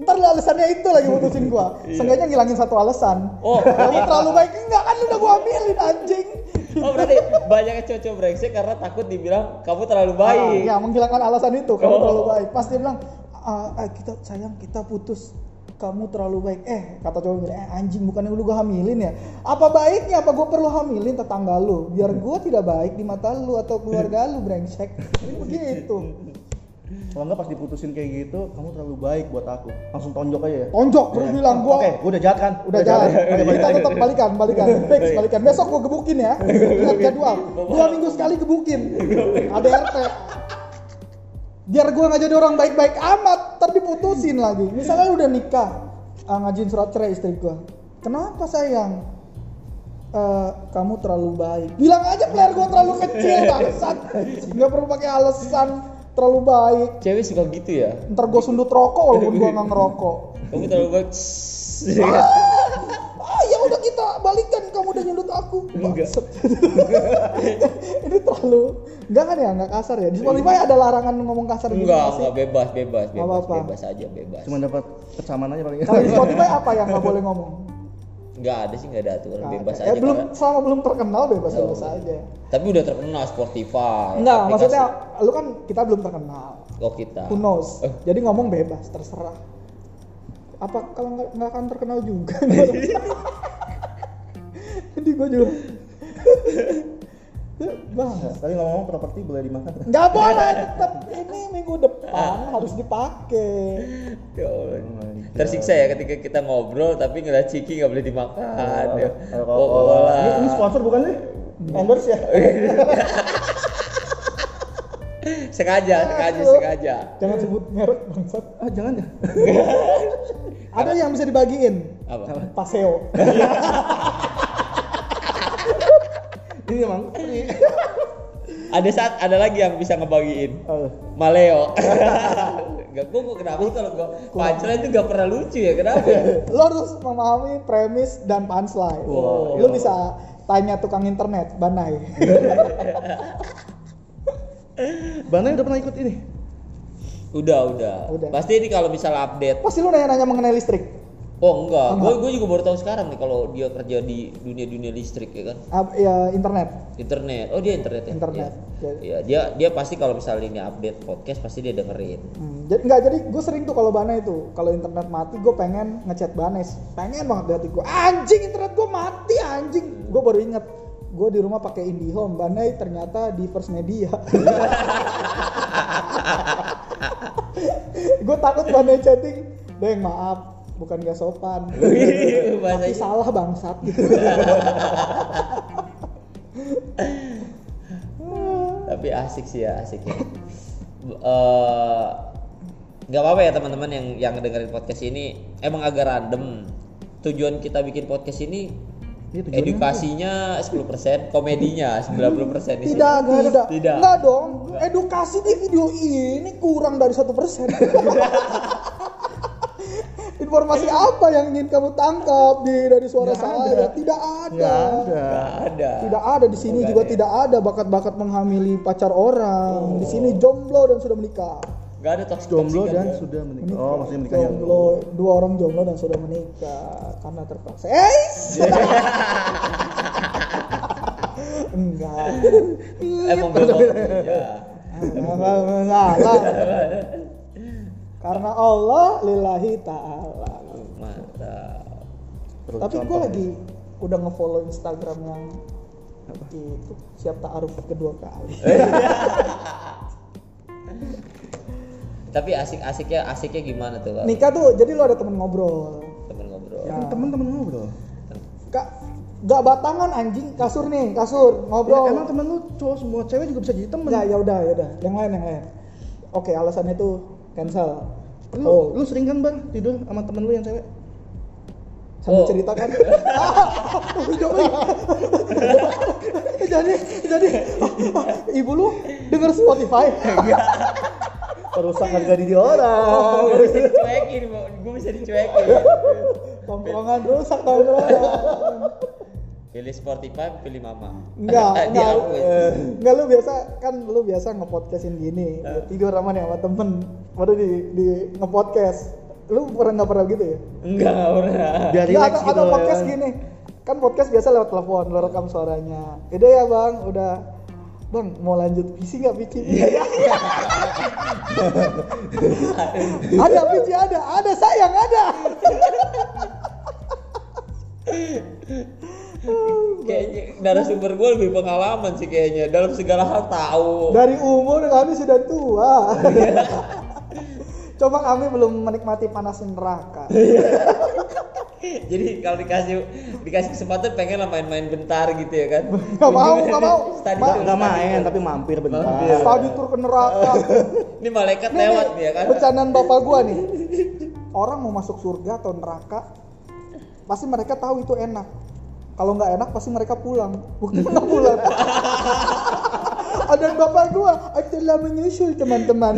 S1: ntar lu alasannya itu lagi putusin gua. Seenggaknya ngilangin satu alasan.
S2: oh.
S1: Kamu terlalu baik. Enggak kan udah gua ambilin anjing.
S2: oh berarti banyak cowok brengsek karena takut dibilang kamu terlalu baik.
S1: Ah, ya menghilangkan alasan itu. Kamu
S2: Oh.
S1: terlalu baik. Pas dia bilang "Ah, ah, kita sayang kita putus. Kamu terlalu baik. Eh kata cowok bilang eh anjing bukannya lu gua hamilin ya? Apa baiknya? Apa gua perlu hamilin tetangga lu? Biar gua tidak baik di mata lu atau keluarga lu brengsek. Begitu
S3: Kalau enggak pas diputusin kayak gitu, kamu terlalu baik buat aku. Langsung tonjok aja ya.
S1: tonjok terus bilang gua.
S3: Oke, gua udah jahat kan?
S1: udah jalan
S3: Oke, balik,
S1: kita
S3: balik.
S1: tetap balikan balikan. Fix balikan. Besok gua gebukin ya. Ingat jadwal. Dua minggu sekali gebukin. ADRT biar gua nggak jadi orang baik-baik amat ntar diputusin lagi. Misalnya udah nikah uh, ngajuin surat cerai istri gue kenapa sayang? Eh, kamu terlalu baik. Bilang aja player gue terlalu kecil bangsat. Nggak perlu pakai alasan terlalu baik
S2: Cewek suka gitu ya.
S1: ntar gue sundut rokok walaupun gue nggak ngerokok
S2: Kamu terlalu baik.
S1: ah ya udah kita balikan kamu udah nyundut aku
S2: Enggak.
S1: Ini terlalu enggak kan ya enggak kasar ya di Spotify ada larangan ngomong kasar gitu
S2: Enggak,
S1: nggak sih?
S2: enggak bebas, bebas, bebas,
S1: apa-apa.
S2: bebas aja, bebas.
S3: Cuma dapat kecaman aja paling.
S1: kalau di Spotify apa yang nggak boleh ngomong
S2: Enggak ada sih, enggak ada aturan
S1: Nggak
S2: bebas
S1: ada.
S2: aja.
S1: ya belum
S2: karena-
S1: selama belum terkenal bebas bebas aja
S2: Tapi udah terkenal Spotify.
S1: enggak
S2: aplikasi.
S1: maksudnya lu kan kita belum terkenal
S2: Oh kita.
S1: who knows
S2: Eh.
S1: jadi ngomong bebas terserah apa kalau nggak nggak akan terkenal juga jadi gue juga bang
S3: Tapi ngomong-ngomong properti boleh dimakan.
S1: nggak boleh tetap ini minggu depan harus dipakai
S2: Ya Allah. Tersiksa ya ketika kita ngobrol tapi ngeliat ciki nggak boleh dimakan. ya. Oh, lah.
S3: Ini, ini sponsor bukan sih? Endorse ya?
S2: sengaja, sengaja, sengaja.
S1: jangan sebut merek bangsat
S3: ah jangan ya.
S1: ada yang bisa dibagiin
S2: Apa?
S1: paseo
S3: Ini emang.
S2: Ada saat ada lagi yang bisa ngebagiin.
S3: Oh.
S2: Maleo. Gak gue gua kenapa sih kalau gue punchline itu gak pernah lucu ya kenapa? ya?
S1: lo harus memahami premis dan punchline
S2: Wow.
S1: lo bisa tanya tukang internet banai
S3: Bana udah pernah ikut ini?
S2: Udah, udah.
S1: Udah.
S2: Pasti ini kalau misalnya update.
S1: pasti lo nanya-nanya mengenai listrik
S2: Oh enggak,
S1: Enggak.
S2: gue juga baru tahu sekarang nih kalau dia kerja di dunia dunia listrik ya kan.
S1: Ya internet
S2: Internet. Oh dia internet ya.
S1: Internet.
S2: Iya. Iya, dia dia pasti kalau misalnya ini update podcast pasti dia dengerin.
S1: Hmm, jadi nggak jadi gue sering tuh kalau Bana itu kalau internet mati gue pengen ngechat Banes pengen banget di hati gue anjing internet gue mati anjing gue baru inget gue di rumah pakai IndiHome Banai ternyata di First Media gue takut Banai chatting Deng maaf bukan gak sopan.
S2: Bahasa
S1: tapi salah bangsat. Gitu
S2: tapi asik sih ya asik ya. Eh, nggak apa-apa ya teman-teman yang yang dengerin podcast ini. Emang agak random. Tujuan kita bikin podcast ini
S3: Iya, tujuannya
S2: edukasinya 10% komedinya 90% di sini.
S1: tidak tidak
S2: Tidak.
S1: Nggak dong. Edukasi di video ini kurang dari satu persen informasi apa yang ingin kamu tangkap di dari suara
S3: Nggak
S1: saya?
S3: ada.
S1: tidak ada.
S3: Nggak ada.
S2: Nggak ada.
S1: Tidak ada. Di sini
S2: Nggak
S1: juga
S2: ada. ya?
S1: tidak ada bakat-bakat menghamili pacar orang. Di sini jomblo dan sudah menikah.
S2: Nggak ada toxic
S3: Jomblo dan
S2: ya.
S3: sudah menikah.
S1: Menikah.
S3: Oh, maksudnya menikah yang
S1: jomblo. Dua orang jomblo dan sudah menikah. Karena terpaksa. Eh! Enggak.
S2: Emang belum ya.
S1: Salah. Karena Allah lillahi ta'ala.
S2: mantap
S3: Perlu
S1: Tapi gue lagi udah ngefollow Instagram yang itu siap ta'aruf kedua kali.
S2: tapi asik-asiknya asiknya gimana tuh Pak?
S1: Nikah tuh jadi lo ada temen ngobrol.
S2: temen ngobrol
S3: Ya, temen-temen ngobrol.
S1: Kak, gak batangan anjing kasur nih kasur ngobrol.
S3: Ya, emang temen lu cowok semua cewek juga bisa jadi temen.
S1: Ya ya udah ya udah yang lain yang lain. Oke alasannya tuh cancel.
S3: Lu,
S1: Oh,
S3: lu sering kan bar tidur sama temen lu yang cewek?
S1: sambil
S2: Oh.
S1: cerita kan. jadi jadi ibu lu denger Spotify.
S3: Perusak nggak bisa di orang.
S2: oh, gue bisa dicuekin gue bisa dicuekin
S1: Tongkrongan rusak tongkrongan.
S2: Pilih Spotify pilih mama
S1: Enggak,
S2: Eh,
S1: enggak.
S2: dihapus.
S1: Enggak lu biasa kan lu biasa ngepodcastin gini.
S2: Eh.
S1: Tidur sama nih sama temen baru di di ngepodcast. Lu pernah nggak pernah gitu ya?
S2: enggak enggak pernah
S3: Biar
S1: Nggak,
S3: relax
S1: atau,
S3: gitu.
S1: atau
S3: ya.
S1: podcast gini. Kan podcast biasa lewat telepon, lu rekam suaranya. Udah ya bang, udah Bang, mau lanjut PC nggak PC?
S3: Iya.
S1: ada PC ada, ada sayang ada.
S2: kayaknya narasumber gue lebih pengalaman sih kayaknya dalam segala hal tahu
S1: Dari umur kami sudah tua. Coba kami belum menikmati panas neraka.
S2: jadi kalau dikasih dikasih kesempatan pengen lah main-main bentar gitu ya kan
S1: Nggak mau, nggak mau.
S2: Study
S1: Ma-
S3: Nggak main tapi mampir bentar.
S2: Mampir.
S1: Study tour ke neraka.
S2: ini malaikat
S1: Nih,
S2: lewat
S1: nih,
S2: nih ya kan
S1: Bercandaan bapak gua nih. orang mau masuk surga atau neraka pasti mereka tahu itu enak kalau nggak enak pasti mereka pulang bukan nggak pulang dan bapak gua adalah menyusul teman-teman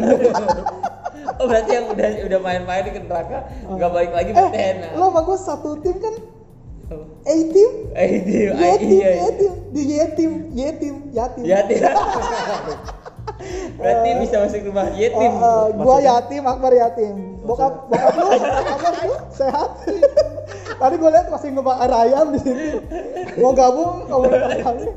S2: Oh berarti yang udah udah main-main ke neraka nggak balik lagi
S1: eh
S2: enak.
S1: lo sama gua satu tim kan A team
S2: Eh itu
S1: Y team
S2: iya.
S1: Y team di Y team Y team yatim
S2: Ya. Berarti bisa masuk rumah yatim.
S1: Oh, eh, gua yatim, Akbar yatim. Bokap, bokap lu, Akbar lu sehat. Tadi gua lihat masih ngebakar ayam di sini. Mau gabung komunitas kami.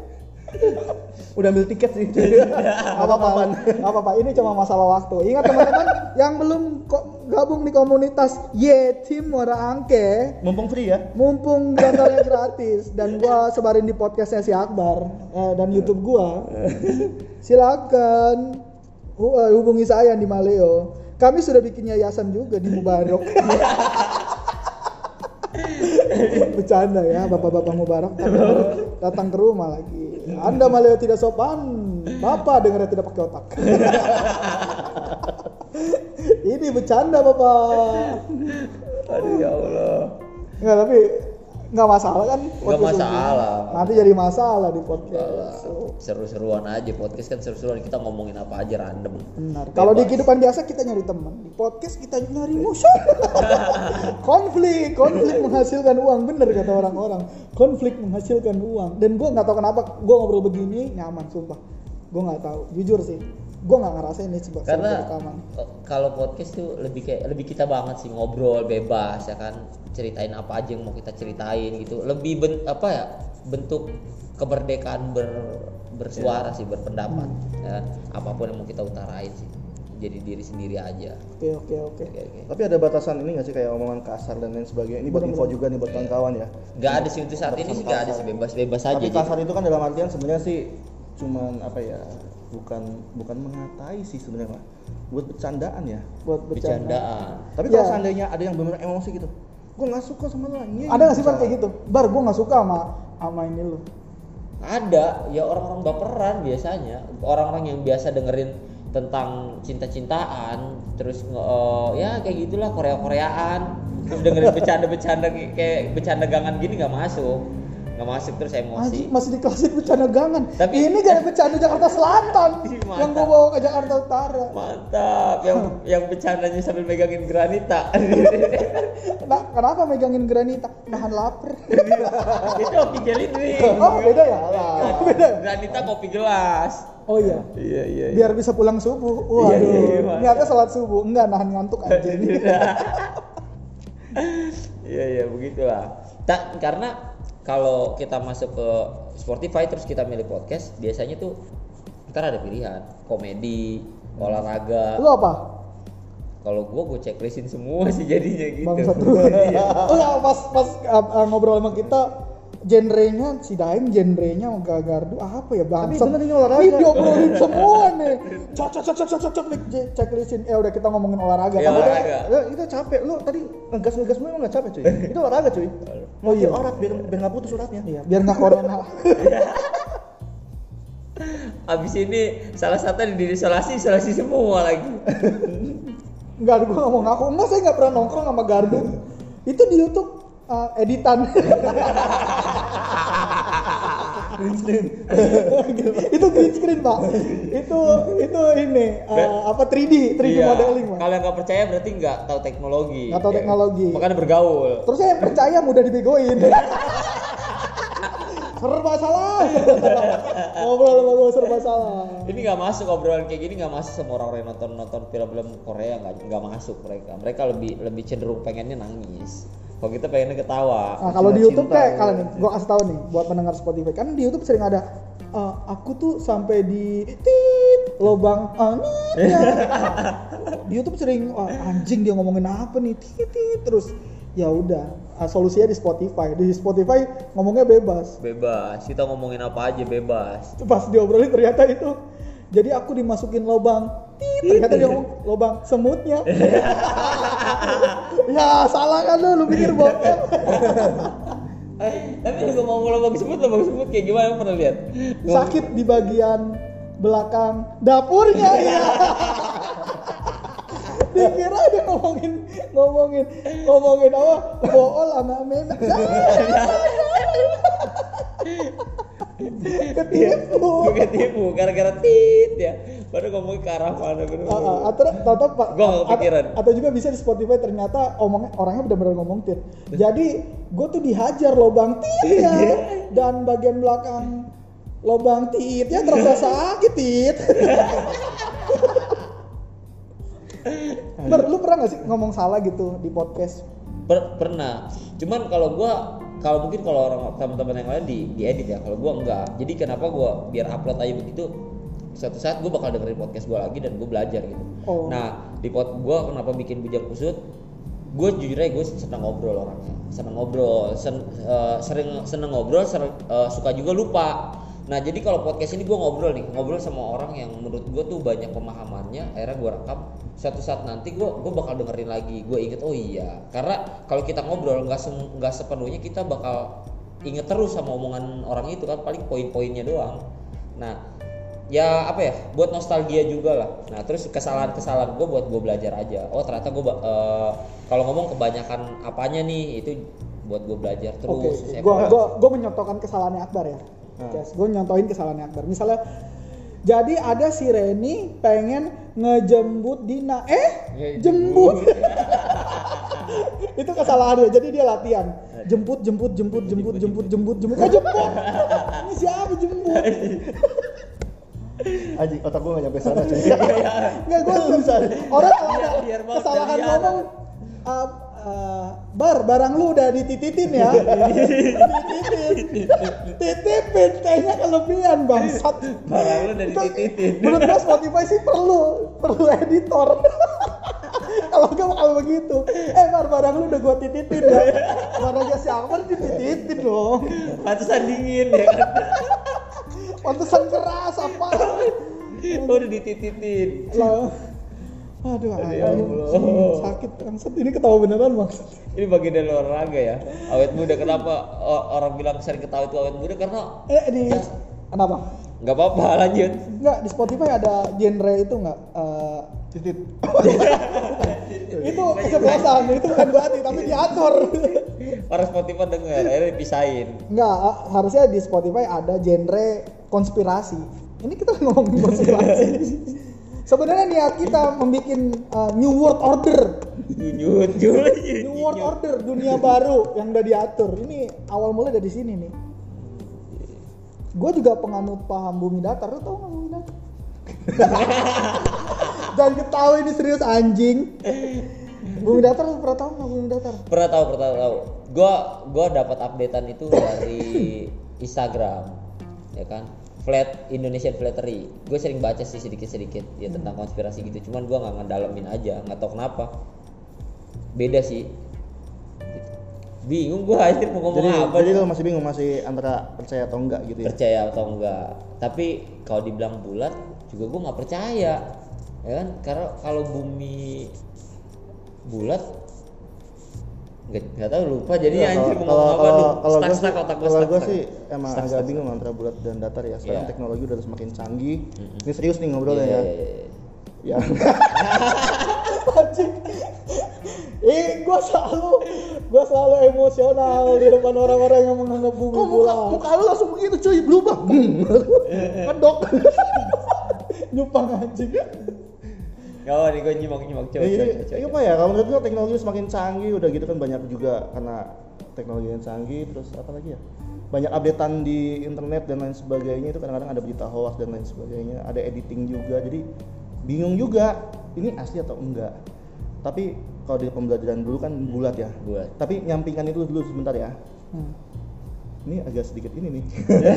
S3: Udah ambil tiket sih.
S1: Gak apa-apa, gak apa-apa. Ini cuma masalah waktu. Ingat teman-teman yang belum ko- gabung di komunitas Yetim Muara Angke,
S3: Mumpung free ya.
S1: mumpung daftarnya gratis dan gua sebarin di podcastnya si Akbar eh, dan YouTube gua silakan eh, hubungi saya di Maleo kami sudah bikin yayasan juga di Mubarok bercanda ya bapak-bapak Mubarak. Datang, datang ke rumah lagi. Anda Maleo tidak sopan. Bapak dengarnya tidak pakai otak. Ini bercanda bapak.
S2: Aduh ya Allah.
S1: Enggak, tapi nggak masalah kan
S2: Nggak
S1: podcast ini.
S2: masalah.
S1: nanti jadi masalah di podcast.
S2: Seru-seruan aja podcast kan seru-seruan. Kita ngomongin apa aja random.
S1: benar. Kalau di kehidupan biasa kita nyari teman. Di podcast kita nyari musuh. Konflik. Konflik menghasilkan uang. Bener kata orang-orang. Konflik menghasilkan uang. Dan gue nggak tahu kenapa gue ngobrol begini nyaman sumpah. Gue nggak tahu. Jujur sih gue nggak ngerasain ini sebagai
S2: karena
S1: rekaman
S2: kalau podcast tuh lebih kayak lebih kita banget sih ngobrol bebas ya kan? Ceritain apa aja yang mau kita ceritain gitu. Lebih ben, apa ya bentuk kemerdekaan ber, bersuara sih berpendapat ya kan? apa pun yang mau kita utarain sih jadi diri sendiri aja.
S1: Oke oke oke.
S2: Oke oke.
S3: Tapi ada batasan ini nggak sih kayak omongan kasar dan lain sebagainya. Ini buat info juga nih buat kawan-kawan ya.
S2: nggak ada sih untuk saat ini sih nggak ada sih bebas bebas aja
S3: Tapi kasar itu kan dalam artian sebenarnya sih cuman apa ya? Bukan bukan mengatai sih sebenarnya Pak. Buat bercandaan ya.
S1: buat bercanda
S2: bercandaan.
S3: Tapi kalau
S1: Ya.
S3: seandainya ada yang benar emosi gitu, gue nggak suka sama lo. Ini
S1: ada nggak sih Bang, kayak gitu? Bar gue nggak suka sama sama ini lu
S2: ada. Ya orang-orang baperan biasanya. Orang-orang yang biasa dengerin tentang cinta-cintaan terus eh, ya kayak gitulah Korea-Koreaan. Terus dengerin bercanda-bercanda kayak- kayak bercanda gangan gini nggak masuk nggak masuk terus emosi
S1: Anjing, masih dikasih bercanda gangan.
S2: Tapi-
S1: ini gak bercanda Jakarta Selatan
S2: mantap.
S1: yang gua bawa ke Jakarta Utara.
S2: mantap yang yang bercandanya sambil megangin granita
S1: Nah, kenapa megangin granita? Nahan lapar.
S2: itu kopi gelin nih
S1: Oh, beda ya? beda. ya?
S2: granita kopi gelas
S1: Oh iya.
S2: iya iya
S1: Biar bisa pulang subuh. Waduh.
S2: Iya, iya, mantap.
S1: Niatnya sholat subuh. Enggak nahan ngantuk anjing.
S2: Iya iya begitulah. Tak karena kalau kita masuk ke Spotify terus kita milih podcast, biasanya tuh ntar ada pilihan komedi, olahraga.
S1: Lu apa?
S2: Kalau gua gue checklistin semua sih jadinya gitu.
S1: Bangsat lu. oh ya pas pas uh, uh, ngobrol sama kita genrenya si Daim genrenya Gagardu apa ya bangsat
S3: bener ini olahraga.
S1: Ini diobrolin semua nih cok cok cok cok cok cok cok nih C- checklistin eh udah kita ngomongin olahraga
S2: Iya,
S1: Kan udah-
S2: olahraga.
S3: Ya, itu capek. Lu tadi ngegas ngegas mulu nggak capek cuy. itu olahraga cuy. Mau
S1: Oh, iya.
S3: orat biar biar nggak putus uratnya.
S1: Iya, biar nggak corona.
S2: Abis ini salah satu di isolasi isolasi semua lagi.
S1: Enggak, gue nggak mau ngaku. Enggak, saya nggak pernah nongkrong sama Gardu. Itu di YouTube uh, editan. itu green screen pak. Itu itu ini uh, apa 3D 3D
S2: Iya.
S1: modeling pak.
S2: Kalau nggak percaya berarti nggak tahu teknologi.
S1: Nggak tahu teknologi.
S2: Makanya bergaul.
S1: Terus saya percaya mudah dibegoin. serba salah. Ngobrol sama gue serba salah.
S2: Ini nggak masuk obrolan kayak gini nggak masuk sama orang yang nonton nonton film-film Korea nggak nggak masuk mereka. Mereka lebih lebih cenderung pengennya nangis. Kalau kita pengennya ketawa.
S1: Nah, kalau di YouTube kayak
S3: ya.
S1: kalian nih, gua kasih tahu nih buat pendengar Spotify. Kan di YouTube sering ada "Eh, aku tuh sampai di tit lobang anginnya. di YouTube sering Wah, anjing dia ngomongin apa nih tit, tit. terus ya udah ah, solusinya di Spotify. Di Spotify ngomongnya bebas.
S2: Bebas. Kita ngomongin apa aja bebas.
S1: Pas diobrolin ternyata itu jadi aku dimasukin lobang tit ternyata dia ngomong lobang semutnya. ya salah kan lu, lu pikir bokep.
S2: Eh, tapi juga mau lubang semut lubang semut kayak gimana pernah lihat?
S1: sakit di bagian belakang dapurnya. Ya dikira dia ngomongin ngomongin ngomongin apa? Bool sama memek ketipu.
S2: Gue ketipu gara-gara tit ya baru ngomong ke arah mana gue
S1: Ah, ah, atau atau pak
S2: Gua nggak kepikiran.
S1: atau, atau juga bisa di Spotify ternyata omongnya orangnya benar-benar ngomong tit jadi gue tuh dihajar lobang titnya dan bagian belakang lobang titnya terasa sakit tit Ber, lu pernah gak sih ngomong salah gitu di podcast?
S2: Per- pernah. Cuman kalau gua kalau mungkin kalau orang teman-teman yang lain di diedit ya kalau gua enggak jadi kenapa gua biar upload aja begitu suatu saat gua bakal dengerin podcast gua lagi dan gua belajar gitu.
S1: Oh.
S2: nah di pod gua kenapa bikin bujang kusut? Gue jujur aja gue seneng ngobrol orangnya seneng ngobrol sen- eh, sering seneng ngobrol sering, eh, suka juga lupa. Nah jadi kalau podcast ini gue ngobrol nih ngobrol sama orang yang menurut gue tuh banyak pemahamannya akhirnya gue rekam. Suatu saat nanti gue gue bakal dengerin lagi gue inget oh iya. Karena kalau kita ngobrol nggak nggak sepenuhnya kita bakal inget terus sama omongan orang itu kan paling poin-poinnya doang. Nah ya apa ya buat nostalgia juga lah nah terus kesalahan-kesalahan gue buat gue belajar aja oh ternyata gue kalau ngomong kebanyakan apanya nih itu buat gue belajar terus
S1: gua
S2: evaluasi.
S1: gua gua menyontohkan kesalahannya Akbar ya. Yes, gua nyontohin kesalahannya Akbar. Misalnya jadi ada si Reni pengen ngejembut Dina, eh jembut. itu kesalahannya. Jadi dia latihan. Jemput, jemput, jemput, jemput, jemput, jemput, jemput. Eh jemput. Ini siapa jemput?
S3: Aji, otak gue gak nyampe sana cuy.
S1: Nggak gua orang kalau ada kesalahan ngomong uh, uh, bar barang lu udah dititipin ya? Dititipin titipin kayaknya kelebihan bangsat.
S2: Barang lu udah dititipin.
S1: menurut gua Spotify sih perlu perlu editor. Kalau gak bakal begitu. Eh bar barang lu udah gua titipin ya? Barangnya si Akbar dititipin loh
S2: pantesan dingin ya kan
S1: pantesan keras apa?
S2: Oh, udah dititipin
S1: aduh
S2: Ya
S1: ayo. Sakit bangsat. Ini ketawa beneran bangsat
S2: ini bagian dari olahraga ya? Awet muda kenapa orang bilang sering ketawa itu awet muda? Karena
S1: eh di kenapa?
S2: Nggak apa-apa lanjut.
S1: Enggak, di Spotify ada genre itu enggak? Eh,
S3: Titit.
S1: itu kesebelasan, itu bukan berarti, tapi diatur.
S2: orang Spotify denger akhirnya dipisahin.
S1: Enggak, harusnya di Spotify ada genre konspirasi. Ini kita ngomongin konspirasi. Sebenarnya niat kita membuat eh, New World Order.
S2: Junyut, junyut.
S1: New World Order, dunia baru yang udah diatur. Ini awal mulai dari sini nih. Gue juga penganut paham bumi datar, lu tau nggak bumi datar? Jangan ketawa ini serius anjing. Bumi datar lu pernah tahu nggak bumi datar?
S2: pernah tahu pernah tahu gua gua dapat updatean itu dari Instagram ya kan? Flat Indonesian Flattery. Gue sering baca sih sedikit sedikit ya tentang konspirasi gitu. Cuman gua nggak ngedalamin aja nggak tahu kenapa. Beda sih. Gitu. bingung gua akhirnya mau ngomong
S3: Jadi,
S2: apa
S3: jadi lo masih bingung masih antara percaya atau enggak gitu ya?
S2: percaya atau enggak. Tapi kalau dibilang bulat juga gua nggak percaya. Ya kan? Karena kalau bumi bulat nggak nggak tahu lupa. Jadi
S3: Iya,
S2: anjir
S3: kalau
S2: mau ngomong apa
S3: kalau
S2: Duh,
S3: kalau gue sih kalau gue sih emang
S2: Stuck,
S3: agak bingung antara bulat dan datar ya. Sekarang
S2: Iya.
S3: teknologi udah semakin canggih.
S2: Mm-mm.
S3: ini serius nih ngobrolnya
S2: Iya,
S3: ya.
S2: iya, iya.
S3: ya.
S1: Eh, gue selalu, gue selalu emosional di depan orang-orang yang menganggap bumi
S3: kok muka muka lu langsung begitu cuy? Berubah. Ngedok
S1: Nyupang anjing.
S2: Gak apa nih gue nyimak nyimak coba
S3: Ya, jadi
S2: coba, coba,
S3: ya apa ya. Kalau menurut gua teknologi semakin canggih udah gitu kan banyak juga karena teknologi yang canggih. Terus apa lagi ya? Banyak updatean di internet dan lain sebagainya. Itu kadang-kadang ada berita hoax dan lain sebagainya. Ada editing juga. Jadi bingung juga ini asli atau enggak. Tapi kalau di pembelajaran dulu kan bulat ya.
S2: Bulat.
S3: tapi nyampingkan itu dulu sebentar ya.
S1: Hmm.
S3: Ini agak sedikit ini nih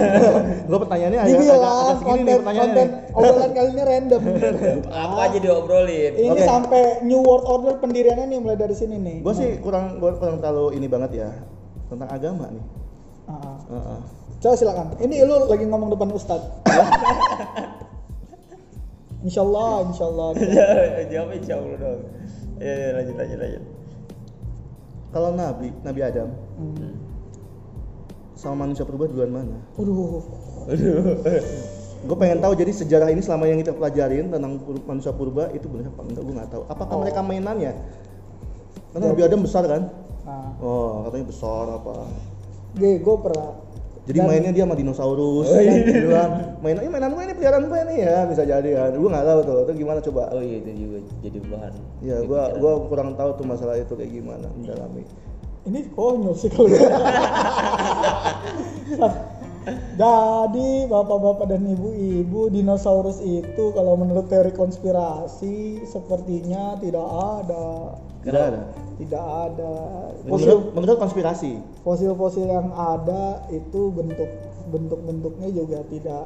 S3: gua pertanyaannya agak, agak,
S1: Dibilang
S3: agak segini nih
S1: konten
S3: pertanyaannya
S1: konten
S3: nih.
S1: obrolan kali ini random.
S2: apa aja diobrolin
S1: Ini
S3: Oke.
S1: sampai New World Order pendiriannya nih mulai dari sini nih.
S3: gua sih kurang gua kurang terlalu ini banget ya tentang agama nih
S1: Ah.
S3: Heeh.
S1: Coba silakan. Ini lu lagi ngomong depan Ustad. insya Allah, insya Allah.
S2: jawab insya Allah dong ya, ya lanjut lanjut lanjut
S3: Kalau Nabi, Nabi Adam
S1: Hmm.
S3: Sama manusia purba duluan mana?
S1: Aduh.
S3: Gue pengen tahu jadi sejarah ini selama yang kita pelajarin tentang pur- manusia purba itu benar apa enggak gue nggak tahu. Apakah
S1: Oh.
S3: mereka mainannya? Karena Nabi Adam besar kan?
S1: Nah,
S3: Oh, katanya besar apa?
S1: gue gue pernah
S3: Jadi
S1: Dan-
S3: mainnya dia sama dinosaurus. Dia bilang, mainan ini mainan gue ini peliharaan gue nih ya bisa jadi kan. Gue nggak tahu tuh. Itu gimana coba?
S2: Oh iya itu juga jadi bahan.
S3: Ya, gua gua kurang tahu tuh masalah itu kayak gimana mendalami.
S1: Ini konyol sih kalau gue. Jadi bapak-bapak dan ibu-ibu dinosaurus itu kalau menurut teori konspirasi sepertinya tidak ada,
S3: Tidak ada.
S1: tidak ada.
S3: Menurut,
S1: Fosil
S3: menurut konspirasi.
S1: fosil-fosil yang ada itu bentuk bentuk-bentuknya juga tidak.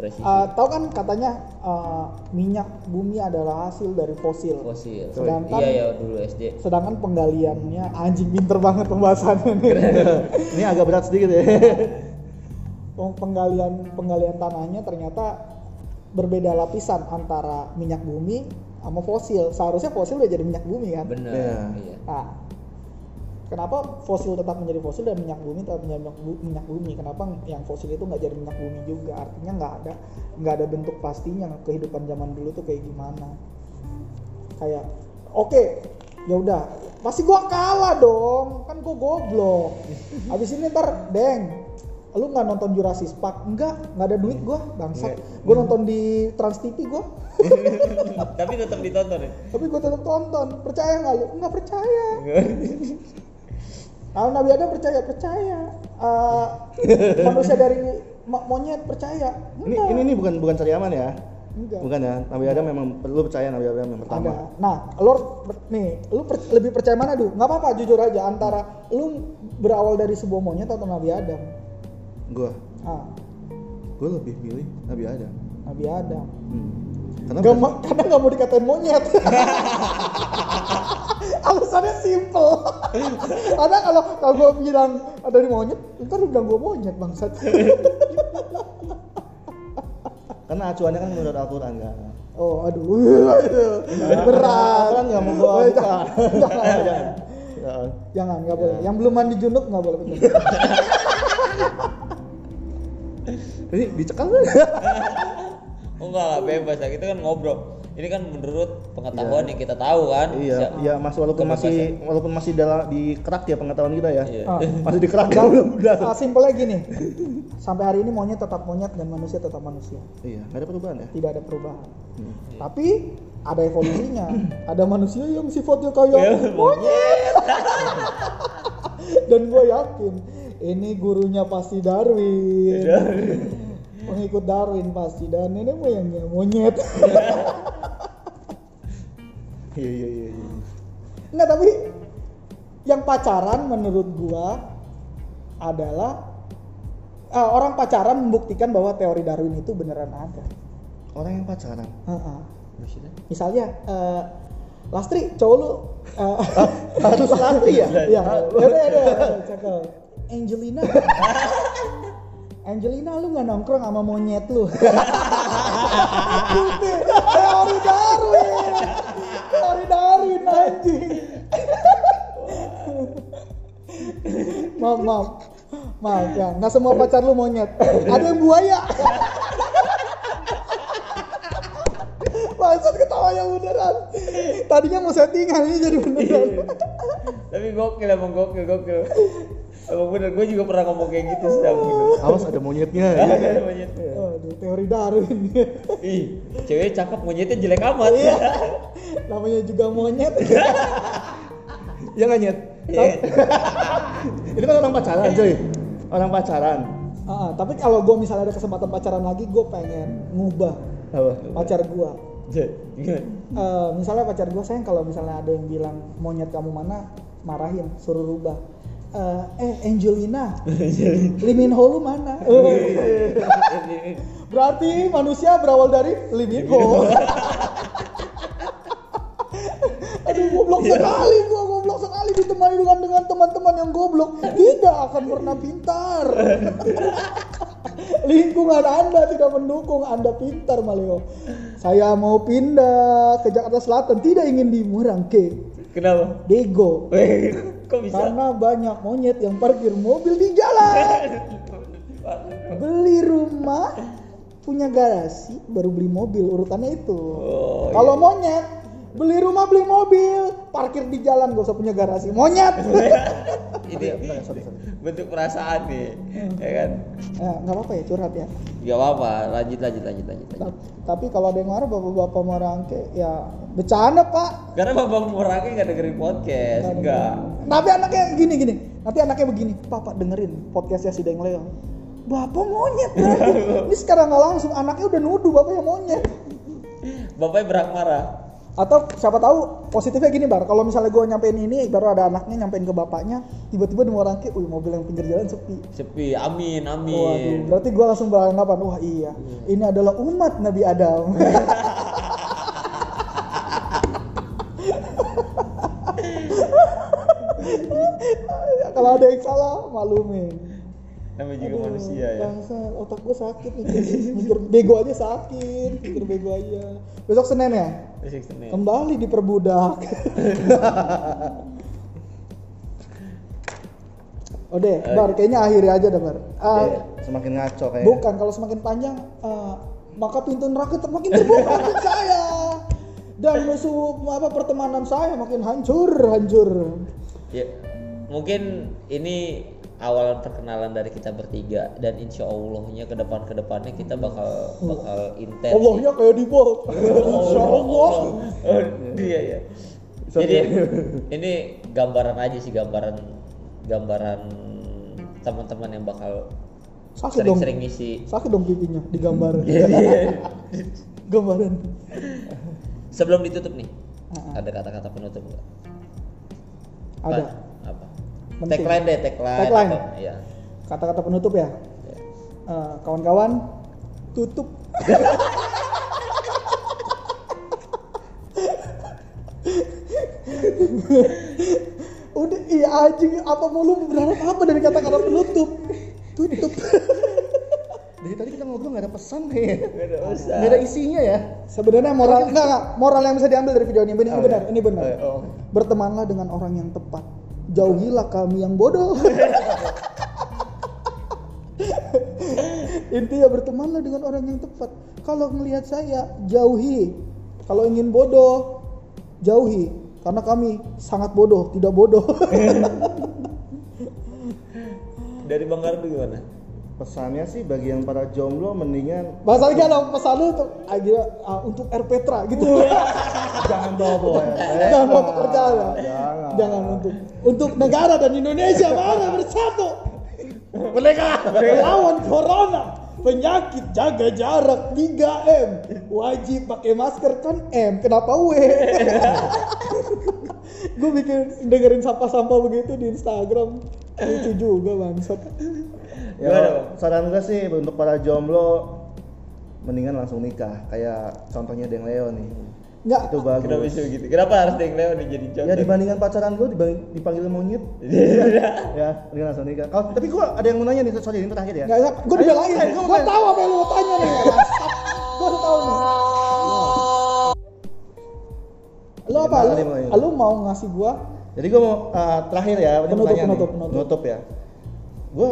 S2: Presisi.
S1: Ah, tahu kan katanya ah, minyak bumi adalah hasil dari fosil.
S2: Fosil.
S1: Sedangkan-
S2: Iya ya dulu SD.
S1: Sedangkan penggaliannya anjing pinter banget pembahasannya nih.
S3: Ini agak berat sedikit ya.
S1: Peng- penggalian penggalian tanahnya ternyata berbeda lapisan antara minyak bumi sama fosil. Seharusnya fosil udah jadi minyak bumi kan.
S2: Benar.
S3: Iya.
S2: Iya.
S1: Nah, kenapa fosil tetap menjadi fosil dan minyak bumi tetap menjadi minyak, bu- minyak bumi? Kenapa yang fosil itu nggak jadi minyak bumi juga? Artinya nggak ada nggak ada bentuk pastinya kehidupan zaman dulu tuh kayak gimana? Kayak oke, ya udah, pasti gua kalah dong, kan gua goblok. Habis ini ntar, deng, lu nggak nonton Jurassic Park? Enggak, nggak ada duit gua, bangsat. Gua nonton di Trans TV gua.
S2: Tapi tetap ditonton ya.
S1: tapi gue tetap tonton percaya nggak lu nggak percaya kalau Nabi Adam percaya percaya Eh, manusia dari mo- monyet percaya
S3: Ini
S1: Enggak.
S3: ini, ini bukan bukan cari aman ya.
S1: Enggak.
S3: Bukan ya. Nabi Adam memang perlu percaya Nabi Adam yang
S1: ada
S3: pertama.
S1: nah lu nih lu per- lebih percaya mana dulu nggak apa-apa jujur aja antara lu berawal dari sebuah monyet atau Nabi Adam
S3: Gua
S1: ah
S3: gua lebih milih Nabi Adam.
S1: Nabi Adam
S3: Hmm. Karena
S1: Gak karena nggak mau dikatain monyet. Alasannya simple. karena kalau kalau gue bilang ada di monyet, ntar lu bilang gue monyet bangsat.
S3: karena acuannya kan menurut Al-Qur'an kan.
S1: oh aduh, berat.
S3: Al-Qur'an nggak mau
S1: Oh,
S3: buka.
S1: jangan, jangan,
S3: Jangan.
S1: jangan, nggak boleh. Yang belum mandi junub nggak boleh betul.
S3: Ini dicekal kan?
S2: Oh enggak lah bebas lah kita kan ngobrol. Ini kan menurut pengetahuan yang kita tahu kan.
S3: Iya,
S2: Bisa-
S3: iya Mas walaupun masih walaupun masih dalam di kerak ya pengetahuan kita ya.
S2: Iya.
S1: Ah.
S3: Masih di kerak belum udah.
S1: Ah, simpelnya gini. Sampai hari ini monyet tetap monyet dan manusia tetap manusia.
S3: Iya, nggak ada perubahan ya.
S1: Tidak ada perubahan.
S3: Hmm.
S1: Tapi ada evolusinya. ada manusia yang sifatnya kayak monyet. Dan gue yakin ini gurunya pasti Darwin. Pengikut Darwin pasti dan ini moyangnya monyet.
S3: Iya iya iya. iya.
S1: Enggak tapi yang pacaran menurut gua adalah eh, orang pacaran membuktikan bahwa teori Darwin itu beneran ada.
S3: Orang yang pacaran.
S1: Heeh.
S2: Maksudnya?
S1: Misalnya eh, Lastri, cowok lu eh,
S3: Harus lari ya?
S1: Iya, ya udah ya udah, cakep. Angelina. Angelina lu nggak nongkrong sama monyet lu. Teori Darwin. Teori Darwin anjing. maaf, maaf. Maaf ya, nggak semua pacar lu monyet. Ada yang buaya. Maksud ketawanya beneran. Tadinya mau settingan ini jadi beneran.
S2: Tapi gokil emang gokil gokil. Emang bener, gue juga pernah ngomong kayak gitu sih bener.
S3: Awas ada monyetnya.
S2: Iya,
S3: ya.
S2: iya, monyet.
S1: Aduh, teori Darwin.
S2: Ih, cewek cakep monyetnya jelek amat.
S1: Iya. Namanya juga monyet.
S3: Ya nggak nyet.
S2: Iya.
S3: Itu kan orang pacaran coy. Orang pacaran.
S1: Ah, tapi kalau gue misalnya ada kesempatan pacaran lagi, gue pengen ngubah
S3: Apa?
S1: pacar gue.
S2: Gimana?
S1: Eh, misalnya pacar gue sayang kalau misalnya ada yang bilang monyet kamu mana, marahin, suruh rubah. Eh, eh Angelina, Lee Min Ho lu mana? Berarti manusia berawal dari Lee Min Ho. Aduh goblok sekali gua goblok sekali ditemani dengan dengan teman-teman yang goblok tidak akan pernah pintar. Lingkungan Anda tidak mendukung Anda pintar Maleo. Saya mau pindah ke Jakarta Selatan tidak ingin di Murangke.
S2: Kenapa?
S1: Dego.
S2: Kok bisa?
S1: Karena banyak monyet yang parkir mobil di jalan. Beli rumah, punya garasi, baru beli mobil urutannya itu.
S2: Oh,
S1: Kalau monyet beli rumah beli mobil. Parkir di jalan gak usah punya garasi. Monyet.
S2: Ini bentuk perasaan nih ya kan?
S1: Ya nggak apa-apa ya curhat ya.
S2: Gak apa lanjut lanjut lanjut lanjut, lanjut.
S1: Ta- tapi kalau ada yang marah bapak-bapak merangke ya bercanda pak.
S2: Karena bapak murahnya nggak dengerin podcast enggak
S1: tapi anaknya gini gini. Nanti anaknya begini papa dengerin podcastnya si Deng Leo. Bapak monyet ini sekarang nggak langsung anaknya udah nuduh bapaknya monyet.
S2: Bapaknya berak marah
S1: atau siapa tahu positifnya gini bar. Kalau misalnya gue nyampein ini baru ada anaknya nyampein ke bapaknya tiba-tiba di Morangke, wih mobil yang pinggir jalan sepi.
S2: Sepi. Amin
S1: Waduh,
S2: amin
S1: berarti gue langsung beranggapan wah iya. Ini adalah umat Nabi Adam. Kalau ada yang salah maklumin
S2: namanya juga
S1: Aduh,
S2: manusia ya
S1: bangsa, otak gue sakit mikir, mikir bego aja sakit mikir bego aja besok Senin ya
S2: Besok Senin.
S1: kembali diperbudak Udah, Bar, kayaknya akhiri aja dah, Bar. Ah,
S3: Oke, semakin ngaco kayaknya
S1: bukan, kalau semakin panjang, ah, maka pintu neraka makin terbuka untuk saya. Dan musuh apa pertemanan saya makin hancur, hancur.
S2: ya mungkin ini awal perkenalan dari kita bertiga dan insya Allahnya ke depan ke depannya kita bakal bakal intens
S1: Allahnya kayak di bot. Insya Allah.
S2: Oh, iya ya. Jadi ini gambaran aja sih gambaran gambaran teman-teman yang bakal
S1: Sakit dong.
S2: sering-sering ngisi.
S1: Sakit dong pipinya digambar. Gambaran.
S2: Sebelum ditutup nih,
S1: Ah,
S2: ada kata-kata penutup nggak?
S1: Ada. Penting.
S2: Tagline deh, tagline.
S1: Tagline.
S2: atau- Iya.
S1: Kata-kata penutup ya. Eh, kawan-kawan, tutup. Udah iya anjing apa mulu berharap apa dari kata-kata penutup? Tutup.
S3: dari tadi kita ngobrol nggak ada pesan kayaknya
S2: Nggak ada
S3: isinya ya
S1: Sebenarnya moral enggak, enggak, moral yang bisa diambil dari video ini ini
S3: Oh,
S1: benar,
S3: iya.
S1: ini benar.
S3: Oh, iya. Oh.
S1: Bertemanlah dengan orang yang tepat. Jauhilah kami yang bodoh. Intinya bertemanlah dengan orang yang tepat. Kalau melihat saya, jauhi. Kalau ingin bodoh, jauhi. Karena kami sangat bodoh, tidak bodoh.
S2: Dari Bang Gardu gimana?
S3: Pesannya sih bagi yang para jomblo mendingan
S1: Bahasa lagi ada pesan lu untuk aja ah, untuk R Petra gitu.
S3: jangan bobo ya
S1: Jangan mau pekerjaan.
S3: Jangan.
S1: Jangan untuk untuk negara dan Indonesia mari bersatu.
S3: Merdeka.
S1: Melawan corona. Penyakit jaga jarak 3M. Wajib pakai masker kan M. Kenapa W? Gue bikin dengerin sampah-sampah begitu di Instagram. Lucu juga bangsat.
S3: Ya, saran gue sih untuk para jomblo mendingan langsung nikah kayak contohnya Deng Leo nih
S1: Enggak.
S3: itu bagus
S2: Kenapa bisa begitu? Kenapa harus Deng Leo nih jadi contoh?
S3: ya dibandingkan pacaran gue dipanggil monyet ya mendingan langsung nikah Kalau- tapi gue ada yang mau nanya nih sorry ini terakhir ya
S1: Enggak, enggak. Gue dibelain. Gue tahu apa yang lu tanya nih. Gue udah tahu nih. Lu apa? Lu,
S3: nih, Boy?
S1: lu mau ngasih gua
S3: jadi gue mau uh, terakhir ya
S1: Penutup, penutup,
S3: nih.
S1: penutup.
S3: ya gue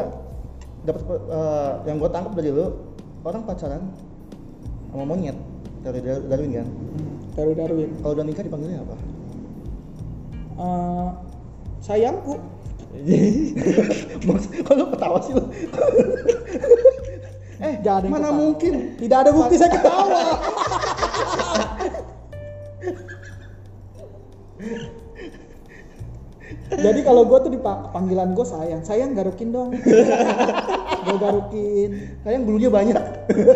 S3: dapat uh, yang gue tangkap dari lu orang pacaran sama monyet dari Dar- Darwin kan
S1: Darwin Darwin.
S3: kalau udah nikah dipanggilnya apa
S1: Eh, sayangku.
S3: Maksud, kalau ketawa sih lu eh
S1: ada yang
S3: mana
S1: ketawa.
S3: mungkin
S1: Tidak ada bukti saya ketawa. Jadi kalau gue tuh di panggilan gue sayang, sayang garukin dong. gue garukin.
S3: sayang bulunya banyak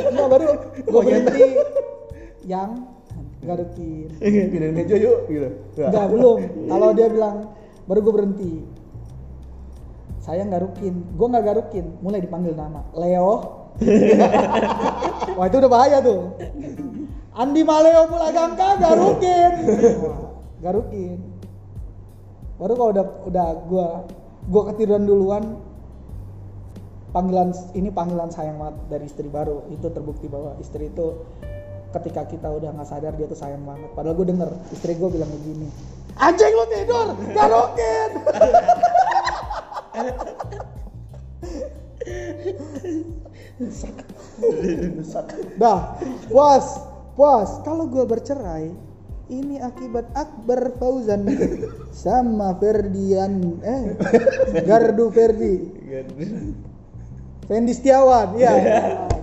S1: Enggak baru gue berhenti. Yang garukin.
S3: pindahin meja yuk gitu
S1: Enggak belum. Kalau dia bilang baru gue berhenti. Saya garukin, gue nggak garukin, mulai dipanggil nama Leo. Wah itu udah bahaya tuh. Andi Maleo Pulagangka garukin, Wah, garukin. Baru kalau udah udah gue gue ketiduran duluan, panggilan ini panggilan sayang banget dari istri baru. Itu terbukti bahwa istri itu ketika kita udah nggak sadar dia tuh sayang banget. Padahal gue denger istri gue bilang begini anjing lu tidur garokin dah puas puas. Kalau gue bercerai ini akibat Akbar Fauzan. Sama Ferdian eh Gardu Ferdi. Fendi Setiawan ya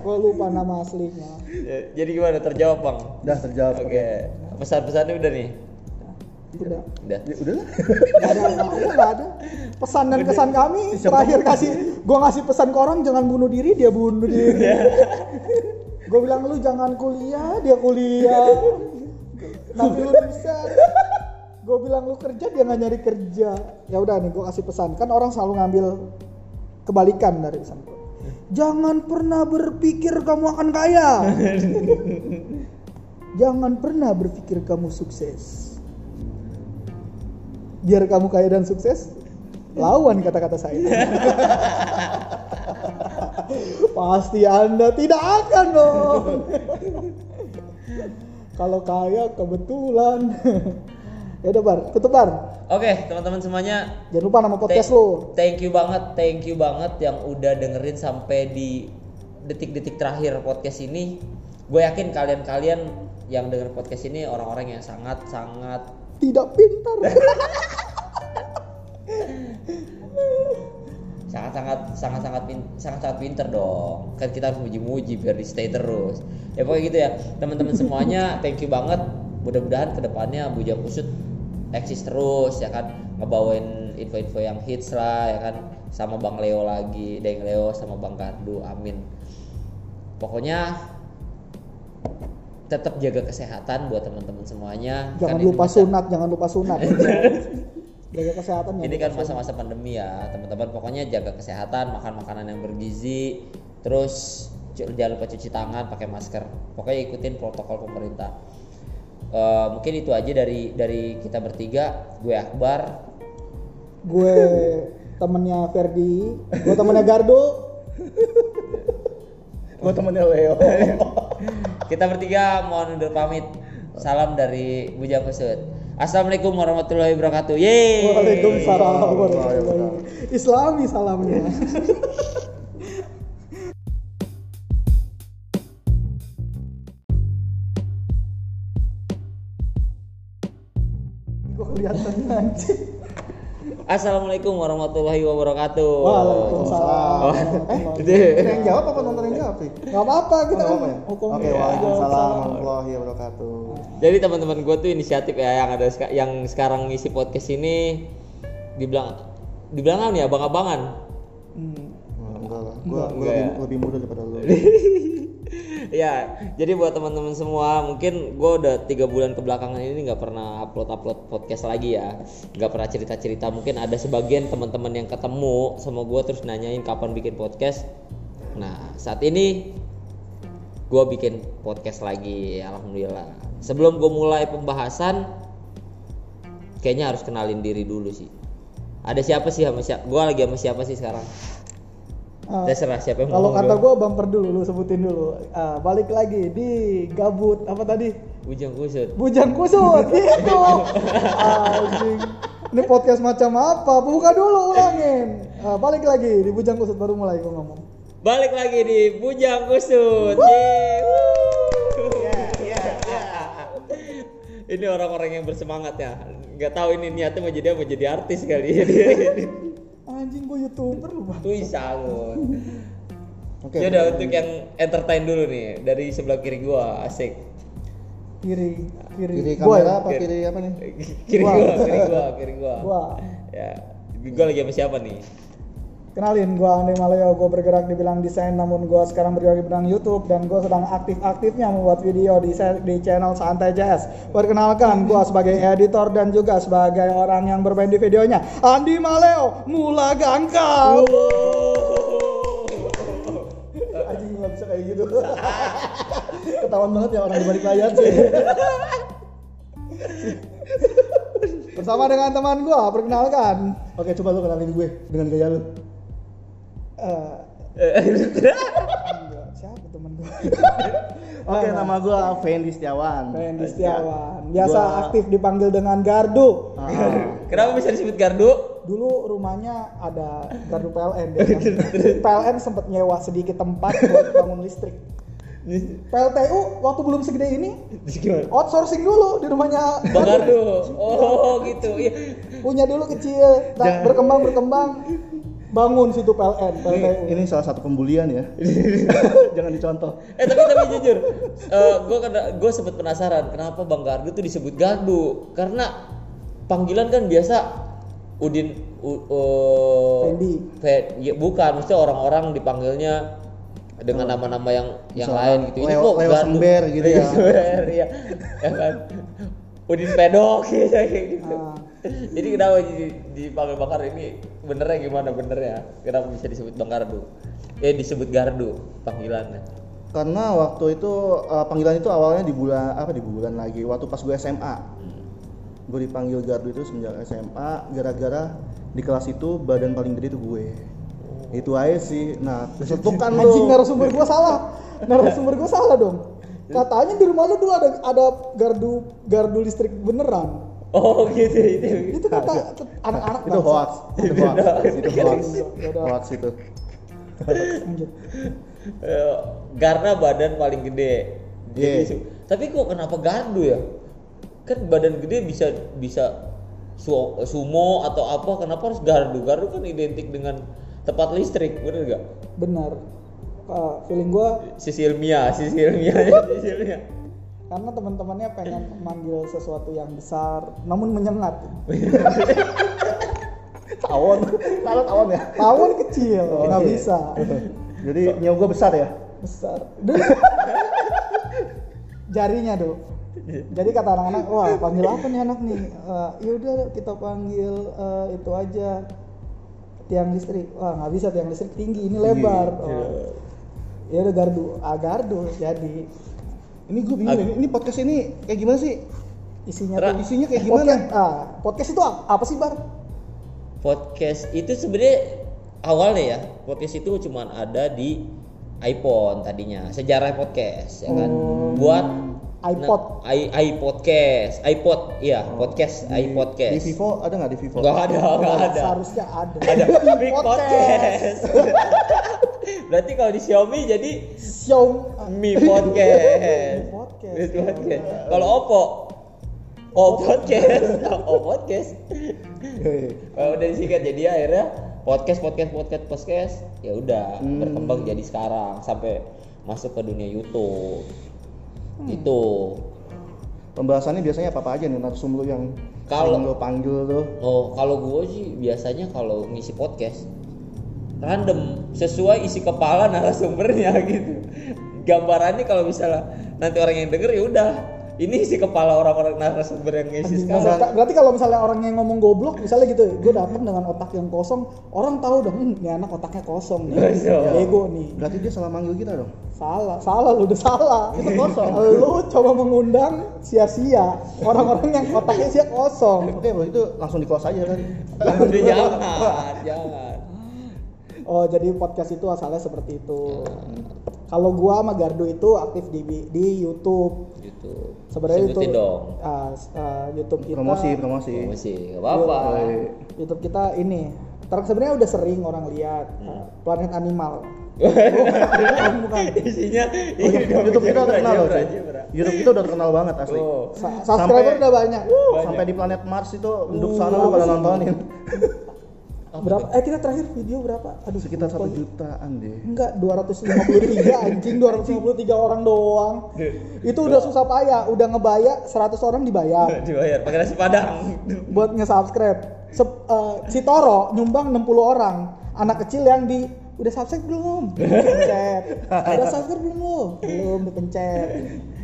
S1: gue lupa nama aslinya.
S2: Ya, Jadi gimana? Terjawab bang?
S3: Udah terjawab.
S2: Oke. Pesan-pesannya udah nih.
S1: udah.
S2: Udah.
S3: Ya, udah lah.
S1: Nggak ada nggak ada, nggak ada. Pesan dan kesan kami terakhir kasih gue ngasih pesan ke orang jangan bunuh diri dia bunuh diri. Gue bilang lu jangan kuliah dia kuliah nanti lu bisa. Gue bilang lu kerja dia nggak nyari kerja. Ya udah nih gue kasih pesan. Kan orang selalu ngambil kebalikan dari pesan gue jangan pernah berpikir kamu akan kaya. Jangan pernah berpikir kamu sukses. Biar kamu kaya dan sukses lawan kata-kata saya. Pasti anda tidak akan dong kalau kaya kebetulan. Ya udah bar. Tutup bar.
S2: Oke teman-teman semuanya.
S1: jangan lupa nama podcast lu.
S2: Thank you banget, thank you banget yang udah dengerin sampai di detik-detik terakhir podcast ini. Gue yakin kalian-kalian yang denger podcast ini orang-orang yang sangat-sangat
S1: tidak pintar
S2: sangat-sangat sangat-sangat pin- sangat-sangat pinter dong. Kan kita harus muji-muji biar di stay terus. Ya pokoknya gitu ya. Teman-teman semuanya thank you banget. Mudah-mudahan ke depannya Bujang Kusut eksis terus ya kan? Ngebawain info-info yang hits lah ya kan? Sama Bang Leo lagi Deng Leo sama Bang Gardu amin. Pokoknya tetap jaga kesehatan buat teman-teman semuanya.
S1: Jangan
S2: Kan
S1: lupa sunat jangan lupa sunat jaga kesehatan jangan
S2: ini kan masa-masa pandemi ya teman-teman. Pokoknya jaga kesehatan makan makanan yang bergizi. Terus jangan lupa cuci tangan pakai masker. Pokoknya ikutin protokol pemerintah. Eh, mungkin itu aja dari dari kita bertiga. Gue Akbar.
S1: Gue temennya Ferdi. Gue temennya Gardo.
S3: Gua temennya Leo.
S2: kita bertiga mohon undur pamit. Salam dari Bujang Kusut Assalamualaikum warahmatullahi wabarakatuh. Yeay.
S1: Waalaikumsalam. Warahmatullahi wabarakatuh. Islami salamnya.
S2: Assalamualaikum warahmatullahi wabarakatuh.
S1: Waalaikumsalam.
S2: Oh,
S1: Eh,
S3: yang jawab apa nonton yang jawab sih?
S1: Gak apa-apa
S3: Oh,
S1: kita kan hukum
S3: Oke, waalaikumsalam warahmatullahi wabarakatuh.
S2: Jadi teman-teman gue tuh inisiatif ya yang ada yang sekarang ngisi podcast ini dibilang dibilang apa nih abang-abangan.
S1: Hmm.
S3: Wah, enggak lah. Gua, gua
S2: Enggak
S3: lebih,
S2: ya?
S3: lebih muda daripada lu.
S2: ya, jadi buat teman-teman semua mungkin gue udah tiga bulan kebelakangan ini nggak pernah upload upload podcast lagi ya, nggak pernah cerita cerita. Mungkin ada sebagian teman-teman yang ketemu sama gue terus nanyain kapan bikin podcast. Nah saat ini gue bikin podcast lagi, alhamdulillah. Sebelum gue mulai pembahasan, kayaknya harus kenalin diri dulu sih. Ada siapa sih sama siapa? Gue lagi sama siapa sih sekarang?
S1: Ah,
S2: Terserah siapa yang
S1: Kalau kata gue bumper dulu, lu sebutin dulu. Ah, balik lagi di gabut apa tadi?
S2: Bujang kusut.
S1: Bujang kusut gitu. Anjing. Ini podcast macam apa? Buka dulu ulangin. Ah, balik lagi di bujang kusut baru mulai gue ngomong.
S2: Balik lagi di Bujang Kusut. Yeay. Ini orang-orang yang bersemangat ya. Nggak tahu ini niatnya mau jadi apa, mau jadi artis kali ya.
S1: Anjing gue youtuber lu bang.
S2: Bisa lu.
S3: Oke.
S2: Ya udah untuk yang entertain dulu nih dari sebelah kiri gua asik.
S1: Kiri kiri.
S3: Kiri
S1: Gua
S3: kamera
S1: ya?
S3: apa kiri apa nih?
S2: Kiri
S1: Gua.
S2: gua, kiri gua, kiri gua.
S1: Gua.
S2: Ya. Gua lagi sama siapa nih?
S1: Kenalin, gua Andi Maleo, gue bergerak di bidang desain namun gua sekarang bergerak di bidang YouTube dan gue sedang aktif-aktifnya membuat video di, di channel Santai Jazz. Perkenalkan, gua sebagai editor dan juga sebagai orang yang bermain di videonya. Andi Maleo, mula gangkal.
S3: Anjing nggak bisa kayak gitu. Ketahuan banget ya orang di balik layar sih.
S1: Bersama dengan teman gua, perkenalkan.
S3: Oke, coba lu kenalin gue dengan gaya lu.
S1: Eh, enggak, siapa teman gua?
S3: Oke, nama gue Fendi Setiawan.
S1: Fendi Setiawan. Biasa
S3: Gua-
S1: aktif dipanggil dengan Gardu.
S3: Ah.
S2: Kenapa bisa disebut gardu?
S1: dulu rumahnya ada gardu PLN dia kan. PLN sempat nyewa sedikit tempat buat bangun listrik PLTU waktu belum segede ini outsourcing dulu di rumahnya
S2: Bang Ardo. Oh, gitu. Iya.
S1: punya dulu kecil nah, berkembang berkembang bangun situ PLN
S3: Ini,
S1: PLTU
S3: ini salah satu pembulian ya. Jangan dicontoh.
S2: Eh tapi tapi jujur, eh gue gue sempet penasaran kenapa Bang Gardu tuh disebut Gardu karena panggilan kan biasa Udin u, uh,
S1: Fendi.
S2: Fe- ya, bukan, mesti orang-orang dipanggilnya dengan nama-nama yang yang
S3: Misalnya
S2: lain gitu. Ini kok
S3: Leo? Sember gitu ya.
S2: Sember, ya. ya kan. Udin Pedok gitu gitu.
S1: Ah.
S2: Jadi kenapa di- dipanggil Bang Gardu ini benernya gimana benernya? Kenapa bisa disebut Bang Gardu? Eh disebut Gardu panggilannya.
S3: Karena waktu itu eh, panggilan itu awalnya di bulan apa di bulan lagi waktu pas gue SMA. Gue dipanggil gardu itu semenjak SMA gara-gara di kelas itu badan paling gede itu gue. Itu aja sih. Nah, kesetukan
S1: anjing
S3: lu.
S1: narasumber gua salah narasumber gua salah dong katanya di rumah lu dulu ada ada gardu gardu listrik beneran
S2: Oh gitu itu.
S1: itu kata anak-anak
S3: Itu hoax. Itu hoax. Itu hoax.
S1: Yaudah.
S3: Hoax itu.
S2: Eh, karena badan paling gede. Jadi
S3: Iya.
S2: tapi kok kenapa gardu ya? Kan badan gede bisa bisa su- sumo atau apa? Kenapa harus gardu? Gardu kan identik dengan tempat listrik, bener gak?
S1: benar Uh, feeling gua
S2: Sisi ilmiah, sisi ilmiah, sisi ilmiah.
S1: Karena teman-temannya pengen manggil sesuatu yang besar namun menyengat.
S3: Tawon. Kalau tawon ya.
S1: tawon kecil
S3: Oh,
S1: nggak
S3: iya.
S1: bisa.
S3: Jadi nyawa gue besar ya.
S1: besar. Jarinya tuh jadi kata anak-anak wah panggil apa nih anak nih? Eh, ya udah kita panggil eh, itu aja. Tiang listrik. Wah nggak bisa tiang listrik. Tinggi ini lebar. Oh. ya udah gardu. Ah gardu jadi
S3: Ini gue bingung. Ini, ini podcast ini kayak gimana sih?
S1: isinya
S2: Ra-
S1: tuh
S3: Isinya kayak gimana?
S1: podcast, ah, podcast itu apa, apa sih bar
S2: Podcast itu sebenarnya awalnya ya, podcast itu cuma ada di iPhone tadinya, sejarah podcast ya kan. Buat
S1: iPod.
S2: Nah, i iPodcast, iPod, iya, podcast,
S3: Di-
S2: iPodcast.
S3: Di Vivo ada nggak di Vivo?
S2: Nggak ada, nggak ada.
S1: seharusnya ada
S2: Ada Big
S1: Podcast.
S2: Podcast. Berarti kalau di Xiaomi jadi
S1: Xiaomi
S2: Mi Podcast.
S1: Mi Podcast.
S2: Podcast. Kalau Oppo Oh podcast, oh podcast. Kalau udah disingkat jadi akhirnya podcast podcast podcast podcast ya udah
S3: Hmm.
S2: berkembang jadi sekarang sampai masuk ke dunia YouTube. Itu
S3: Pembahasannya biasanya apa, apa aja nih narsum lu yang
S2: Kalau-
S3: lu panggil tuh?
S2: Oh, kalau gue sih biasanya kalau ngisi podcast random sesuai isi kepala narasumbernya gitu. Gambarannya kalau misalnya nanti orang yang denger ya udah ini isi kepala orang-orang narasumber yang ngisi sekarang.
S1: berarti kalau misalnya orang yang ngomong goblok misalnya gitu gue datang dengan otak yang kosong orang tahu dong hmm, ini anak otaknya kosong nih
S2: Kosong.
S1: bego nih
S3: Berarti dia salah manggil kita dong.
S1: salah salah lu udah salah
S3: Itu kosong.
S1: lu coba mengundang sia-sia orang-orang yang otaknya sia kosong
S3: Oke, kalau itu langsung di close aja kan.
S2: Jangan, jangan.
S1: oh jadi podcast itu asalnya seperti itu kalau gua sama Gardu itu aktif di di YouTube
S2: Gitu.
S1: sebenarnya itu
S2: dong.
S1: s- ah, YouTube kita
S3: Promosi, promosi.
S2: Promosi, gak apa-apa.
S3: Iya.
S1: YouTube kita ini ter sebenarnya udah sering orang lihat
S2: Hmm.
S1: uh, planet animal bukan, bukan.
S2: Isinya
S3: Oh, YouTube kita udah kenal loh. cuy.
S2: Bra.
S3: YouTube kita udah terkenal banget asli.
S2: Oh.
S1: Sa- subscriber
S3: Sampai-
S1: udah banyak
S2: Banyak.
S3: Sampai di planet Mars itu penduduk
S1: Uh,
S3: sana
S1: apa
S3: pada nontonin.
S2: Apa
S1: berapa? Eh kita terakhir video berapa? Aduh
S3: Sekitar satu jutaan deh.
S1: enggak 253 anjing 253 orang doang. Itu udah susah payah udah ngebayar 100 orang dibayar.
S2: Dibayar pakai nasi padang.
S1: buat nge-subscribe. Sep- eh, si Toro nyumbang 60 orang. Anak kecil yang di udah subscribe belum? Pencet udah subscribe belum? Lo belum dipencet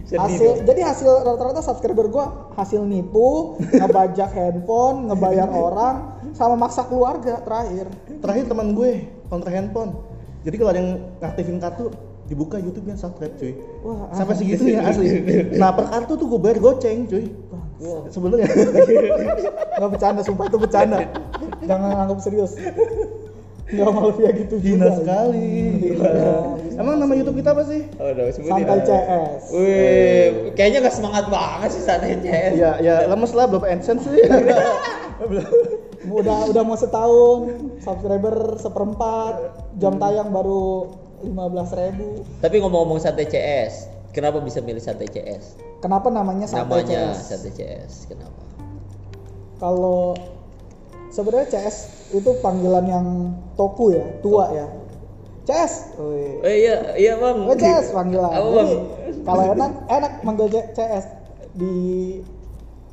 S1: hasil jadi hasil rata-rata subscriber gua hasil nipu ngebajak handphone ngebayar orang sama maksa keluarga terakhir
S3: Terakhir teman gue kontra handphone. Jadi kalau ada yang ngaktifin kartu dibuka YouTube yang subscribe cuy.
S1: wah
S3: Sampai
S1: aneh.
S3: segitunya asli. Nah per kartu tuh gue bayar goceng cuy.
S2: Wah.
S3: Sebenarnya.
S1: nggak bercanda sumpah itu bercanda jangan anggap serius nggak malu ya gitu
S3: Hina
S1: juga
S3: sekali.
S1: Iya.
S3: Emang nama YouTube kita apa sih?
S2: Oh, udah sebutin.
S1: santai. CS
S2: Wih, kayaknya gak semangat banget sih santai CS.
S3: Ya ya lemes lah belum AdSense sih.
S1: udah udah mau setahun subscriber seperempat jam tayang baru 15.000 ribu.
S2: Tapi ngomong-ngomong sate CS, kenapa bisa milih sate CS?
S1: Kenapa namanya
S2: Namanya
S1: CS?
S2: sate CS, kenapa?
S1: Kalau sebenarnya CS itu panggilan yang toku ya, tua ya. CS.
S2: Oh iya, iya bang.
S1: Oh, CS panggilan.
S2: Apa
S1: Jadi,
S2: bang?
S1: kalau enak enak manggil CS di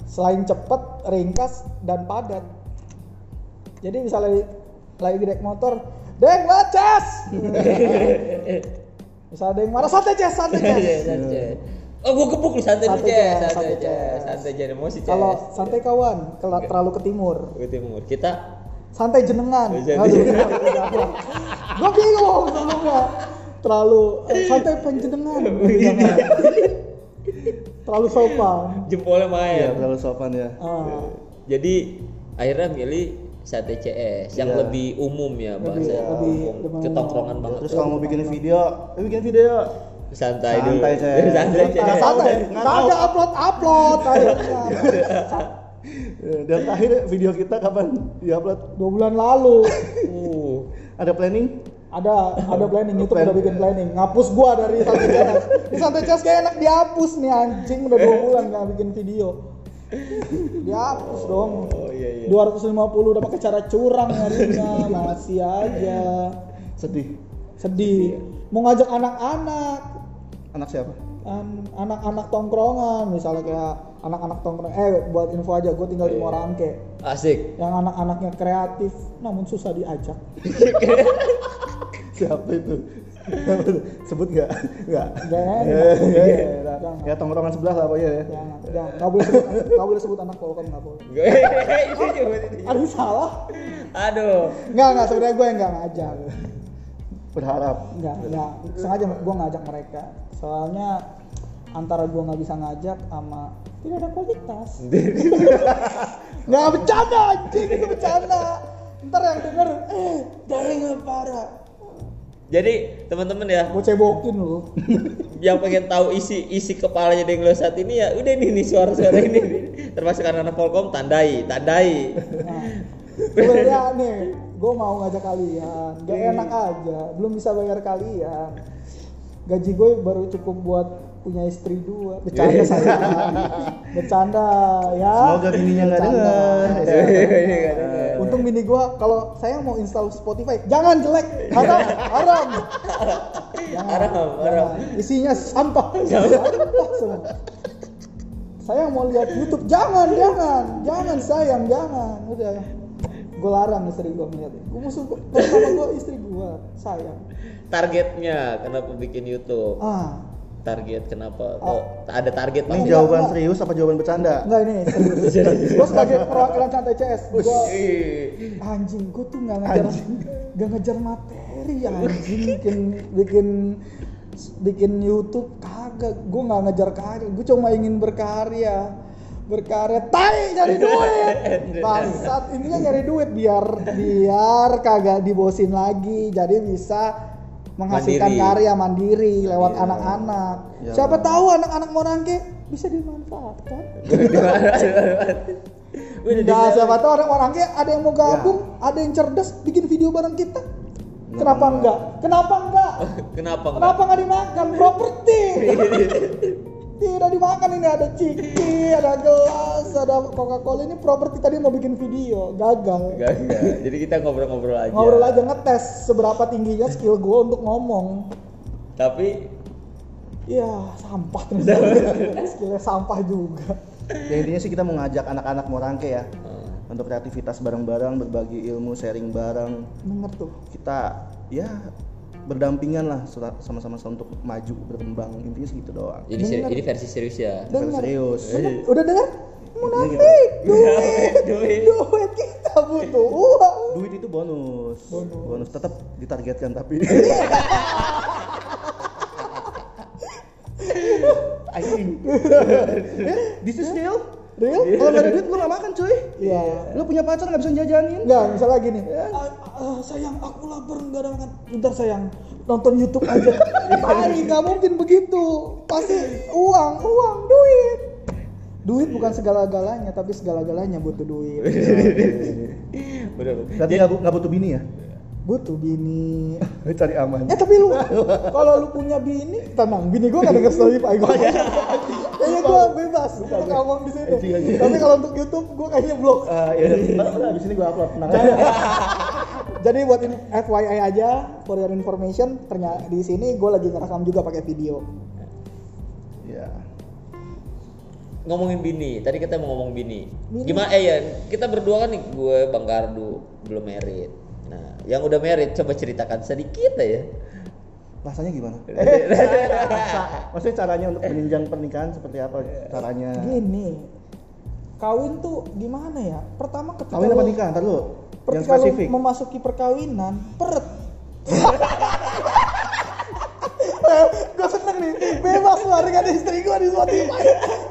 S1: selain cepet, ringkas dan padat. Jadi misalnya lagi naik motor, Deng, lah CS. misalnya Deng marah santai CS, santai
S2: Iya,
S1: CS.
S2: Oh, gua kepuk lu santai dulu,
S1: Santai,
S2: CS, santai, jangan emosi.
S1: Kalau santai kawan, kalau terlalu ke timur.
S2: Ke timur. Kita
S1: Santai jenengan.
S2: Oh,
S1: gue bingung ngomongnya. Terlalu eh, santai penjenengan. Jangan. Terlalu sopan.
S2: jempolnya
S3: Iya,
S2: main.
S3: terlalu sopan ya.
S1: Ah,
S2: Jadi akhirnya milih sate CS yang
S3: Iya.
S2: lebih umum ya bahasa
S1: Lebih- lebih-
S2: umum.
S1: lebih
S2: ketongkrongan banget.
S3: Terus kalau mau bikin video, eh, bikin video.
S2: Santai, dulu.
S3: Santai, CS.
S2: santai,
S1: santai.
S3: Nggak
S1: Nggak
S3: tahu.
S1: ada upload upload
S3: Dan terakhir video kita kapan diupload?
S1: Dua bulan lalu
S2: Uh,
S3: Ada planning?
S1: ada ada planning YouTube
S3: Plan.
S1: udah bikin planning ngapus gua dari santai chess di santai chess kayak enak dihapus nih anjing udah dua bulan nggak bikin video dihapus dong
S2: oh iya iya.
S1: 250 udah pakai cara curang nyarinya masih aja
S3: Sedih.
S1: sedih mau ngajak anak-anak
S3: Anak siapa?
S1: an- anak-anak tongkrongan misalnya kayak anak-anak tongkrongan eh buat info aja gue tinggal di
S2: Iya.
S1: Morangke
S2: Asik.
S1: yang anak-anaknya kreatif namun susah diajak
S3: Siapa itu? Sebut nggak? Nggak.
S1: Jangan.
S3: Ya, ya, ya. Ya tongkrongan sebelah lah pokoknya ya.
S1: jangan jangan nggak boleh sebut nggak boleh sebut anak polkom nggak boleh
S2: itu juga.
S1: aduh salah
S2: Aduh.
S1: nggak nggak sebenarnya gue yang nggak ngajak
S3: Berharap.
S1: nggak nggak. Sengaja gue ngajak mereka. Soalnya antara gue nggak bisa ngajak sama tidak ada kualitas. Nggak bercanda anjing itu bercanda. Ntar yang denger eh jaringan parah.
S2: Jadi teman-teman ya,
S1: gue cebokin lu.
S2: yang pengen tahu isi isi kepalanya Deng Lo saat ini ya udah ini nih suara-suara ini termasuk anak-anak Polkom tandai tandai.
S1: Nah, nih gue mau ngajak kalian. Gak enak aja. Belum bisa bayar kalian. Gaji gue baru cukup buat punya istri dua. Bercanda saya. Bercanda ya.
S3: Semoga bininya nggak dengar.
S1: untung bini gue kalau saya mau install Spotify jangan jelek. Haram haram Jangan,
S2: Haram, haram.
S1: isinya sampah. Sampah semua. Saya mau lihat YouTube jangan jangan. Jangan sayang jangan. Udah gue larang istri gue melihat gue musuh pertama gue istri gue sayang.
S2: Targetnya kenapa bikin YouTube?
S1: Ah.
S2: Target kenapa?
S1: Oh.
S2: kok ada target
S3: Ini
S1: Enggak,
S3: jawaban
S1: enggak.
S3: serius apa jawaban bercanda?
S1: enggak ini serius. Gue sebagai perwakilan santai CS gue anjing gue tuh nggak ngejar nggak ngejar materi anjing. Bikin bikin bikin YouTube kagak. Gue nggak ngejar karya gue cuma ingin berkarya berkarya tai nyari duit bangsat intinya nyari duit biar biar kagak dibosin lagi jadi bisa menghasilkan
S2: Mandiri.
S1: karya mandiri lewat anak-anak
S3: Ya.
S1: siapa tahu anak-anak Morangke bisa dimanfaatkan
S2: di-
S1: siapa tahu orang orang kayak ada yang mau gabung, ada yang cerdas bikin video bareng kita. Kenapa enggak? Kenapa enggak?
S2: kenapa enggak?
S1: Kenapa enggak dimakan? Properti. Tidak dimakan ini ada ciki, ada gelas, ada Coca-Cola ini properti tadi mau bikin video, gagal.
S2: Enggak. Jadi kita ngobrol-ngobrol aja.
S1: Ngobrol aja ngetes seberapa tingginya skill gue untuk ngomong.
S2: Tapi
S1: Iya, sampah ternyata. Skillnya sampah juga.
S3: Ya intinya sih kita mau ngajak anak-anak Morangke ya
S2: eh,
S3: untuk kreativitas bareng-bareng, berbagi ilmu, sharing bareng.
S1: Bener tuh.
S3: Kita ya berdampingan lah sama-sama untuk maju berkembang intinya segitu doang.
S2: jadi seri- ini versi serius ya.
S1: Dengar.
S3: Serius.
S1: Bener. Udah dengar? Munafik,
S2: Duit.
S1: duit, duit kita butuh uang.
S3: Duit itu bonus.
S1: Bonus.
S3: tetap ditargetkan tapi. Anjing. Eh, This is real.
S1: Real?
S3: Kalau nggak ada duit lu nggak makan cuy.
S1: Iya.
S3: Lu punya pacar nggak bisa jajanin.
S1: Enggak, misalnya gini. "Ah, ah, sayang, aku lapar nggak ada makan. Bentar sayang, nonton YouTube aja. Tai, nggak mungkin begitu. Pasti uang, uang, duit. Duit bukan segala-galanya, tapi segala-galanya butuh duit.
S3: Nggak bu- nggak butuh bini ya?
S1: Butuh bini.
S3: Cari aman.
S1: eh tapi lu kalau lu punya bini tenang. Bini gue gak denger story pak. Gue kayaknya gue bebas. Untuk ngomong di sini tapi kalau untuk YouTube gue kayaknya blok.
S3: Ah, ya udah, ntar udah abis ini gua upload. Tenang aja.
S1: jadi buat in- FYI aja for your information ternyata di sini gue lagi ngerekam juga pakai video.
S3: Iya.
S2: ngomongin bini tadi kita mau ngomong bini,
S1: Bini.
S2: gimana eh ya kita berdua kan nih gue bang Gardu belum merit nah yang udah merit coba ceritakan sedikit aja
S3: Rasanya gimana? Rasa, maksudnya caranya untuk menunjang pernikahan seperti apa caranya?
S1: gini kawin tuh gimana ya pertama ketika
S3: Kawin apa nikah? Ntar lu. Yang
S1: ketika
S3: spesifik.
S1: memasuki perkawinan peret gue seneng nih. Bebas lu dengan istri gue di Spotify.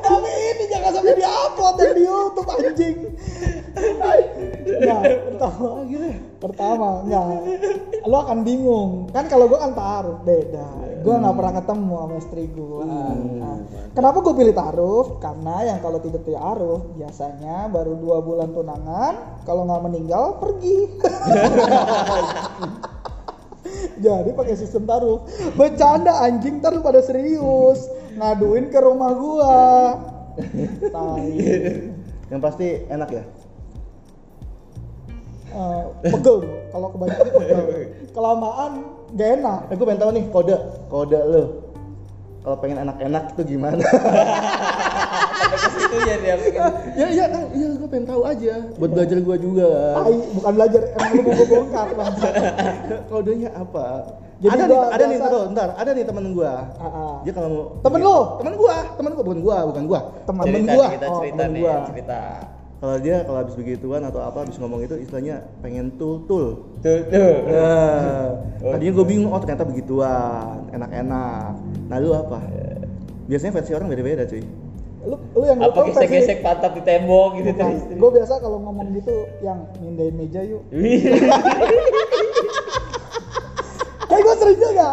S1: Tapi ini jangan sampai di upload dan di YouTube anjing. Nah pertama pertama enggak. Lu akan bingung. Kan kalau gue kan taruh beda. Gue nggak pernah ketemu sama istri gue nah, kenapa gue pilih taruh? Karena yang kalau tidak taruh biasanya baru dua bulan tunangan kalau nggak meninggal pergi jadi pakai sistem taruh. Bercanda anjing taruh pada serius. Ngaduin ke rumah gua. Tai
S3: Yang pasti enak ya.
S1: Eh, pegel. Kalau kebanyakan pegel. Kelamaan gak enak.
S3: Eh gue pengen tahu nih kode. Kode lu. Kalau pengen enak-enak itu gimana?
S2: situ ya dia
S3: ya iya kan, iya gue pengen tahu aja. Buat belajar gue juga.
S1: tai bukan belajar emang lu mau bongkar bangsa
S3: Kodenya apa?
S1: Jadi
S3: ada nih, ada nih
S1: biasa-
S3: ntar, ada nih temen gua.
S1: Ah, ah.
S3: Dia kalau mau
S1: Temen lu?
S3: Temen gua, temen gua bukan gua, bukan gua.
S1: Temen
S3: Temen
S2: cerita
S3: gua.
S2: kita
S1: Oh,
S2: cerita
S3: temen
S2: nih
S3: gua.
S2: cerita
S3: Kalau dia kalau habis begituan atau apa habis ngomong itu istilahnya pengen tul tul.
S2: tuh tuh
S3: Nah, tadinya gue bingung, oh ternyata begituan, enak-enak. Nah lu apa? Biasanya versi orang beda-beda cuy.
S1: Lu lu yang
S2: apa gesek-gesek pantat di tembok gitu tuh
S1: gue biasa kalau ngomong gitu yang mindahin meja yuk Kayak gue sering juga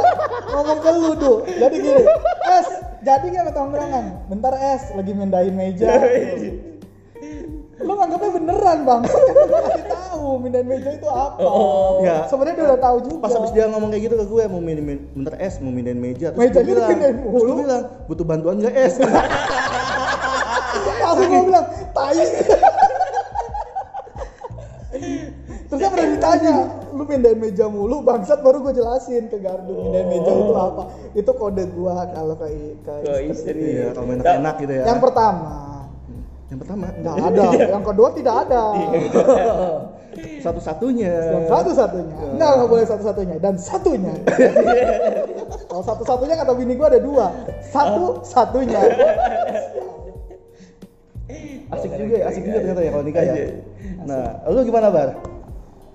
S1: ngomong ke lu tuh. Jadi gini, es, jadi nggak ke tongkrongan? Bentar es, lagi mindahin meja. Lu nganggapnya beneran bang? Kan kasih tahu mindahin meja itu apa.
S2: Oh.
S3: Ya.
S1: Sebenarnya dia udah tahu juga.
S3: Pas habis dia ngomong kayak gitu ke gue mau minum bentar es, mau mindahin meja terus
S1: Mejanya
S3: gue bilang,
S1: dipindahin
S3: terus
S1: mulu.
S3: gue bilang butuh bantuan nggak es?
S1: langsung gue bilang, tai. Terus pernah ditanya, lu mindahin meja mulu, bangsat baru gue jelasin ke gardu mindahin meja itu apa. Itu kode gua kalau ke, ke
S2: Ke istri.
S3: Iya, kalau main enak gitu ya.
S1: Yang pertama,
S3: Yang pertama,
S1: nggak ada. Yang kedua tidak ada.
S3: satu-satunya.
S1: Yang satu-satunya. Enggak, nggak boleh satu-satunya. Dan satunya. Kalau satu-satunya kata bini gua ada dua. Satu-satunya.
S3: Asik juga, ya, asik juga ternyata ya kalau nikah ya. Nah, lu gimana bar?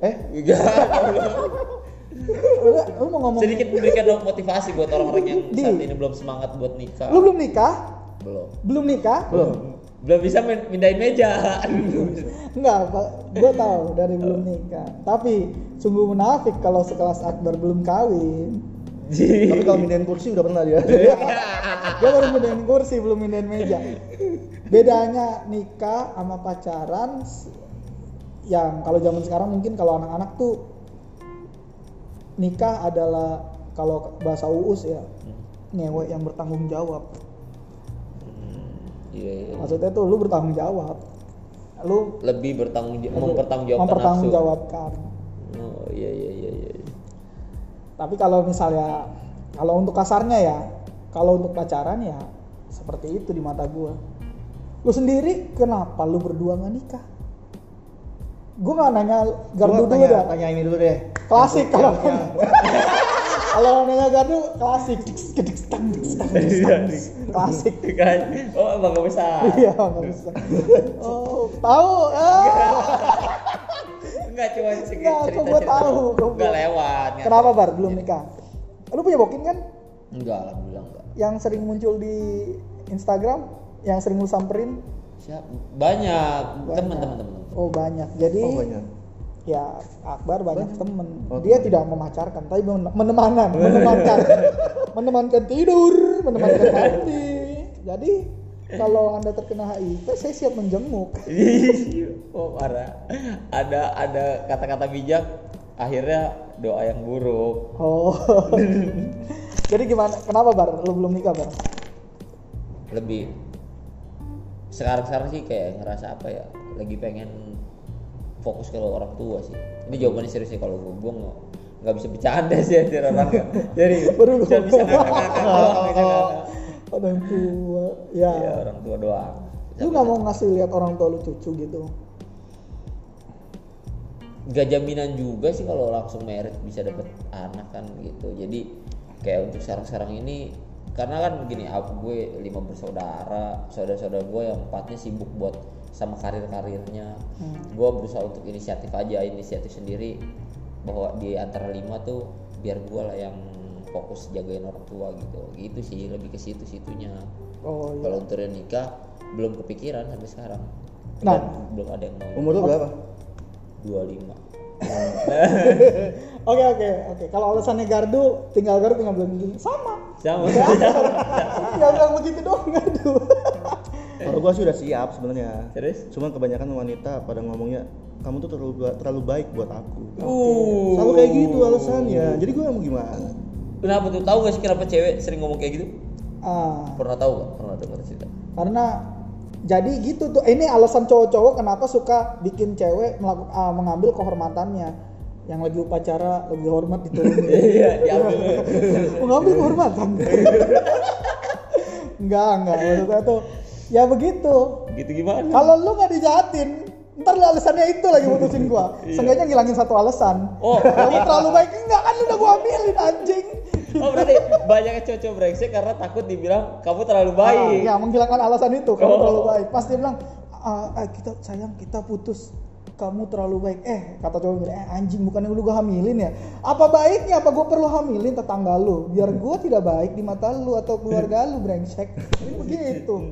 S3: Eh,
S2: Enggak.
S1: Lu, lu mau ngomong
S2: sedikit memberikan motivasi buat orang-orang yang
S1: Di.
S2: saat ini belum semangat buat nikah
S1: Lu belum nikah?
S2: belum
S1: Belum nikah?
S3: belum.
S2: belum bisa min- mindahin meja
S1: Enggak, Pak. Gua tahu dari belum nikah. Tapi sungguh munafik kalau sekelas Akbar belum kawin.
S3: Tapi kalau mindahin kursi udah pernah dia.
S1: Dia baru mindahin kursi, belum mindahin meja. Bedanya nikah sama pacaran yang kalau zaman sekarang mungkin kalau anak-anak tuh nikah adalah kalau bahasa uus ya ngewe yang bertanggung jawab.
S2: iya iya
S1: Maksudnya tuh lu bertanggung jawab. Lu
S2: lebih bertanggung jawab mempertanggungjawabkan. oh iya iya iya iya
S1: Tapi kalau misalnya kalau untuk kasarnya ya, kalau untuk pacaran ya seperti itu di mata gua. Lu sendiri kenapa lu berdua nggak nikah? Gua nggak nanya gardu dulu
S3: tanya,
S1: dah.
S3: tanya ini dulu deh.
S1: Klasik kalau kalau nanya gardu klasik. Klasik.
S2: kan oh gak bisa
S1: Iya nggak bisa. Oh tahu?
S2: Enggak cuma sedikit
S1: Enggak,
S2: cerita
S1: gua tahu,
S2: enggak lewat
S1: Kenapa bar belum nikah? Lu punya bokin kan?
S2: enggak alhamdulillah enggak
S1: Yang sering muncul di Instagram, yang sering lu samperin?
S2: siap banyak
S1: Banyak.
S2: teman teman teman
S1: Oh banyak. Jadi
S3: Oh banyak.
S1: ya Akbar banyak temen.
S3: Oh,
S1: Dia tidak memacarkan, tapi men- menemankan, menemankan, tidur, menemankan mandi. Jadi kalau anda terkena HIV, saya siap menjenguk.
S2: oh parah ada ada kata-kata bijak akhirnya doa yang buruk
S1: Oh. Jadi gimana? Kenapa bar? Lu belum nikah bar?
S2: lebih sekarang sekarang sih kayak ngerasa apa ya lagi pengen fokus ke orang tua sih ini jawabannya serius nih kalau gue gue nggak bisa bercanda sih anjir orang jadi
S1: Baru
S2: bisa bisa ngakak.
S1: Orang tua. Ya.
S2: ya orang tua doang
S1: Lu nggak mau ngasih lihat orang tua lu cucu gitu?
S2: nggak jaminan juga sih kalau langsung merit bisa dapet anak kan gitu jadi kayak untuk sekarang-sekarang ini karena kan gini aku gue lima bersaudara saudara-saudara gue yang empatnya sibuk buat sama karir-karirnya gue berusaha untuk inisiatif aja inisiatif sendiri bahwa di antara lima tuh biar gue lah yang fokus jagain orang tua gitu gitu sih lebih ke situ situnya
S1: Oh iya.
S2: kalau untuk yang nikah belum kepikiran sampai sekarang
S1: Nah.
S2: Dan belum ada yang mau
S3: Umur lu berapa?
S2: 25
S1: Oke oke oke. Kalau alasannya gardu, tinggal gardu tinggal bilang gini. Sama.
S2: sama
S1: ya bilang begitu dong gardu.
S3: Kalau gua sih udah siap sebenarnya.
S2: terus
S3: Cuma kebanyakan wanita pada ngomongnya kamu tuh terlalu terlalu baik buat aku.
S2: uh
S3: Selalu kayak gitu alasannya. Jadi gua mau gimana?
S2: Kenapa tuh tahu gak sih kenapa cewek sering ngomong kayak gitu
S1: Ah,
S2: pernah tahu gak pernah dengar cerita
S1: karena jadi gitu tuh. Ini alasan cowok-cowok kenapa suka bikin cewek melakukan ah, mengambil kehormatannya. Yang lagi upacara lebih hormat diturunin.
S2: iya diambil
S1: mengambil kehormatan. enggak enggak maksudnya tuh ya begitu.
S2: gitu gimana
S1: Kalau lu nggak dijahatin, ntar lu alasannya itu lagi putusin gua. Seenggaknya ngilangin satu alasan.
S2: oh
S1: Kamu terlalu baik enggak kan lu udah gua ambilin anjing.
S2: oh berarti banyaknya cowok brengsek karena takut dibilang kamu terlalu baik
S1: Ah, ya menghilangkan alasan itu kamu
S2: Oh.
S1: terlalu baik. Pas dia bilang "Ah, ah, kita sayang kita putus kamu terlalu baik eh kata cowok bilang eh anjing bukannya lu gua hamilin ya apa baiknya apa gua perlu hamilin tetangga lu biar gua tidak baik di mata lu atau keluarga lu brengsek begitu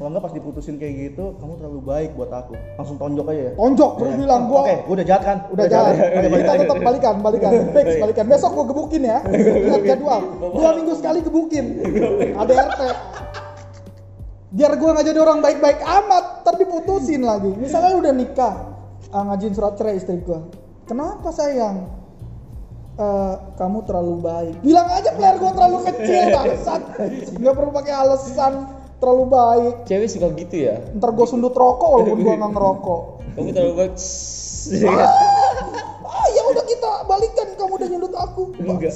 S3: Kalau enggak pas diputusin kayak gitu, kamu terlalu baik buat aku. Langsung tonjok aja ya.
S1: tonjok terus bilang gua
S3: Oke, gua udah jahat kan?
S1: udah jalan. kita tetap balikan balikan. Fix balikan. Besok gua gebukin ya. Lihat jadwal. Dua minggu sekali gebukin. Ada RT biar gua nggak jadi orang baik-baik amat ntar diputusin lagi. Misalnya udah nikah ah, ngajuin surat cerai istri gua. Kenapa sayang? Eh, kamu terlalu baik. Bilang aja player gua terlalu kecil bangsat. Nggak perlu pakai alasan terlalu baik.
S2: Cewek suka gitu ya?
S1: Ntar gua sundut rokok walaupun gua nggak ngerokok.
S2: Kamu terlalu baik.
S1: Ah ya udah kita balikan kamu udah nyundut aku.
S2: Enggak.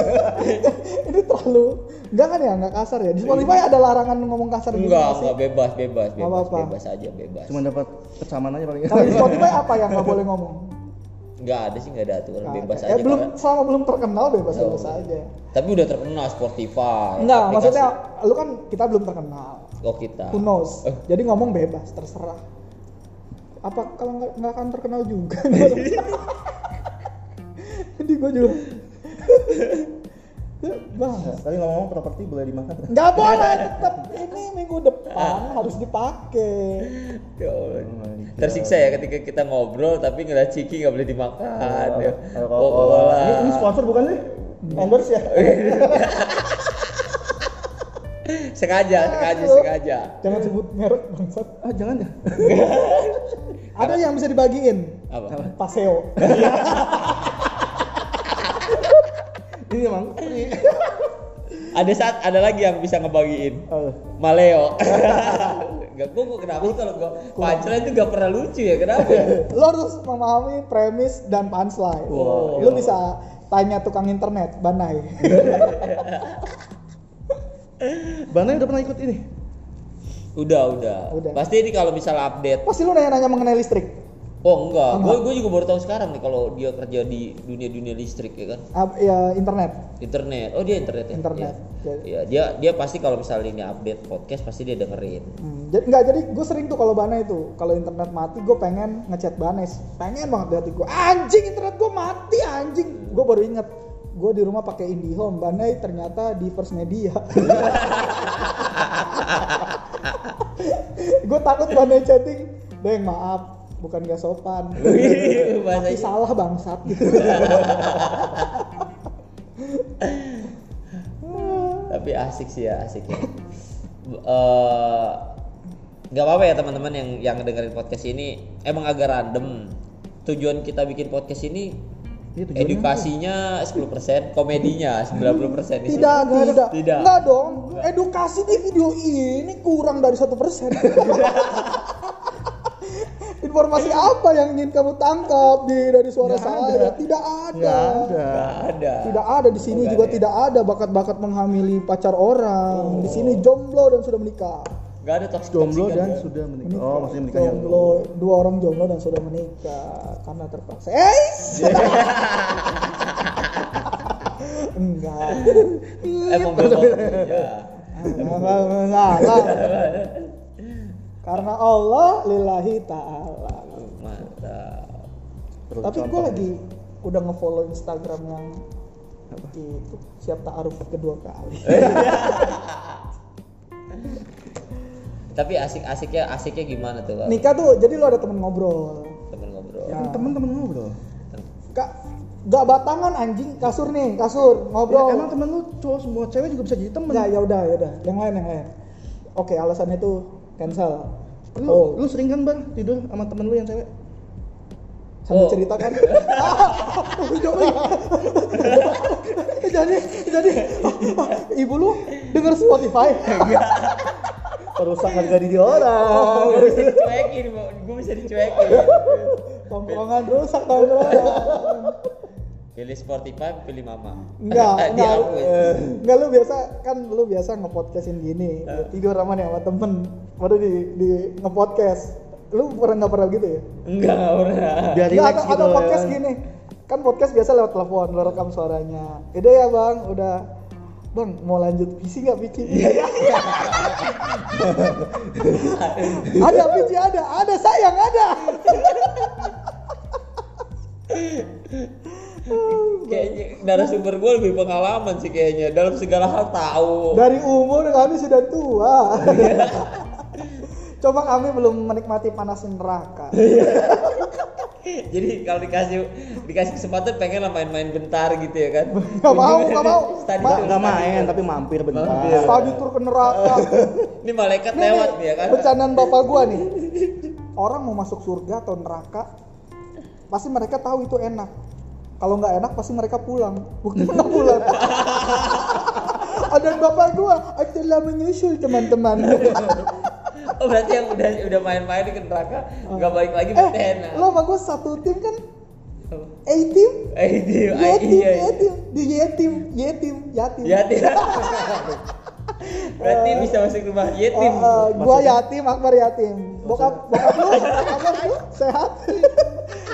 S1: Ini terlalu enggak kan ya? Enggak kasar ya? Di Spotify ada larangan ngomong kasar gitu
S2: enggak
S1: nggak sih?
S2: enggak bebas bebas bebas bebas aja bebas.
S3: Cuma dapat kecaman aja paling.
S1: kalau di Spotify apa yang nggak boleh ngomong
S2: enggak ada sih enggak ada aturan.
S1: Nggak
S2: bebas aja
S1: ya belum
S2: karena-
S1: selama belum terkenal bebas bebas
S2: Oh.
S1: aja.
S2: Tapi udah terkenal Spotify
S1: enggak
S2: aplikasi.
S1: maksudnya lu kan kita belum terkenal.
S2: Oh kita.
S1: Who knows?
S2: Eh.
S1: jadi ngomong bebas terserah. Apa kalau nggak nggak akan terkenal juga. Jadi gue juga bang
S3: Tapi ngomong-ngomong properti boleh dimakan.
S1: nggak boleh tetap ini minggu depan harus dipakai
S2: Ya Allah. tersiksa ya ketika kita ngobrol tapi ngeliat ciki nggak boleh dimakan ya. Oh,
S3: Coca-Cola. Ini, ini sponsor bukan sih? Endorse ya?
S2: sengaja sengaja sengaja
S1: jangan sebut merek bangsat
S3: Ah, jangan ya.
S1: ada yang bisa dibagiin
S2: apa
S1: paseo
S3: Ini emang free.
S2: ada saat ada lagi yang bisa ngebagiin
S3: Oh.
S2: Maleo Gak, gue kenapa sih kalau gue punchline itu gak pernah lucu ya kenapa ya?
S1: lo harus memahami premis dan punchline
S2: Wow.
S1: lo bisa tanya tukang internet banai
S3: Bana udah pernah ikut ini?
S2: udah udah
S1: Udah.
S2: pasti ini kalau misalnya update
S1: pasti lu nanya-nanya mengenai listrik
S2: oh enggak.
S1: Enggak.
S2: gue gue juga baru tahu sekarang nih kalau dia kerja di dunia dunia listrik ya kan?
S1: Ap- ya internet.
S2: Internet. Oh dia internet ya?
S1: Internet.
S2: Iya. Iya, dia dia pasti kalau misalnya ini update podcast pasti dia dengerin.
S1: Hmm, jadi nggak jadi gue sering tuh kalau Bana itu kalau internet mati gue pengen ngechat Banes pengen banget di hati gue anjing internet gue mati anjing. Gue baru inget gue di rumah pakai IndiHome. Banai ternyata di First Media. Gue takut Banai chatting. Bang maaf bukan gak sopan.
S2: Bahasa
S1: tapi salah bangsat. Gitu
S2: tapi asik sih ya asik ya. Eh, nggak apa-apa ya teman-teman yang yang dengerin podcast ini. Emang agak random. Tujuan kita bikin podcast ini
S3: Iya, tujuannya
S2: edukasinya 10%, komedinya 90% di situ.
S1: Tidak, tidak,
S2: Tidak.
S1: Enggak dong. Edukasi di video ini kurang dari satu persen. Informasi apa yang ingin kamu tangkap di dari suara
S3: Nggak
S1: saya?
S3: ada.
S1: Tidak ada.
S3: Nggak ada.
S2: Nggak ada.
S1: Tidak ada di sini
S2: Nggak
S1: juga
S2: ada ya?
S1: tidak ada bakat-bakat menghamili pacar orang. Di sini jomblo dan sudah menikah.
S2: Nggak ada toxic
S3: Jomblo
S2: toxican
S3: dan
S2: ya?
S3: sudah menikah. Oh, maksudnya menikah yang
S1: jomblo, dua orang jomblo dan sudah menikah karena terpaksa. Eh, enggak.
S2: Emang belum ya.
S1: Enggak, enggak. Karena Allah lillahi ta'ala.
S2: Mantap.
S3: Perlu
S1: Tapi gue lagi udah ngefollow Instagram yang itu siap ta'aruf kedua kali.
S2: Tapi asik-asiknya asiknya gimana tuh? Bang?
S1: Nikah tuh jadi lo ada temen ngobrol.
S2: Temen ngobrol.
S1: Ya.
S3: Teman-teman ngobrol.
S1: Kak, gak batangan anjing kasur nih kasur
S3: Ya,
S1: ngobrol.
S3: emang temen lu cowok semua cewek juga bisa jadi temen.
S1: Ya ya udah ya udah yang lain yang lain. Oke alasannya tuh cancel.
S3: Lu,
S1: Oh
S3: lu sering kan bang tidur sama temen lu yang cewek?
S1: sambil
S2: Oh.
S1: cerita kan. jadi jadi ibu lu denger Spotify.
S3: Perusak harga diri orang.
S2: Gue bisa dicuekin, gue bisa dicuekin.
S1: Tongkrongan rusak tongkrongan.
S2: Pilih Spotify, pilih Mama.
S1: Enggak, enggak.
S2: Dihapus.
S1: Enggak lu biasa kan lu biasa ngepodcastin gini.
S2: Eh.
S1: Tidur sama nih sama temen baru di di ngepodcast. Lu pernah nggak pernah gitu ya?
S2: Enggak, enggak pernah.
S3: Biar
S1: Nggak,
S3: relax
S1: atau,
S3: gitu.
S1: atau
S3: ya
S1: podcast
S3: kan.
S1: gini. Kan podcast biasa lewat telepon, lu rekam suaranya. Udah ya bang, udah Bang, mau lanjut PC nggak PC? ada PC ada, ada sayang ada.
S2: Kayaknya narasumber gue lebih pengalaman sih kayaknya. Dalam segala hal tahu.
S1: Dari umur kami sudah tua. Coba kami belum menikmati panas neraka.
S2: Jadi kalau dikasih dikasih kesempatan pengen lah main-main bentar gitu ya kan.
S1: Nggak mau, nggak mau.
S2: Study
S1: Ma-
S3: Nggak main
S2: tour.
S3: tapi mampir bentar.
S2: Mampir.
S1: Study tour ke neraka.
S2: Ini malaikat
S1: Nih,
S2: lewat
S1: nih,
S2: nih ya kan.
S1: Bercandaan bapak gua nih. Orang mau masuk surga atau neraka, pasti mereka tahu itu enak. Kalau nggak enak pasti mereka pulang. Bukan nggak pulang. Ada bapak gua, telah menyusul teman-teman.
S2: Oh berarti yang udah udah main-main di neraka nggak balik lagi
S1: eh,
S2: berarti enak.
S1: lo sama gua satu tim kan? A team,
S2: Eh itu
S1: Y team,
S2: iya.
S1: Y team, di Y team, Y team, yatim.
S2: Ya tidak. Berarti bisa masuk rumah yatim.
S1: eh, gua yatim, Akbar yatim. Bokap, bokap lu, Akbar lu sehat.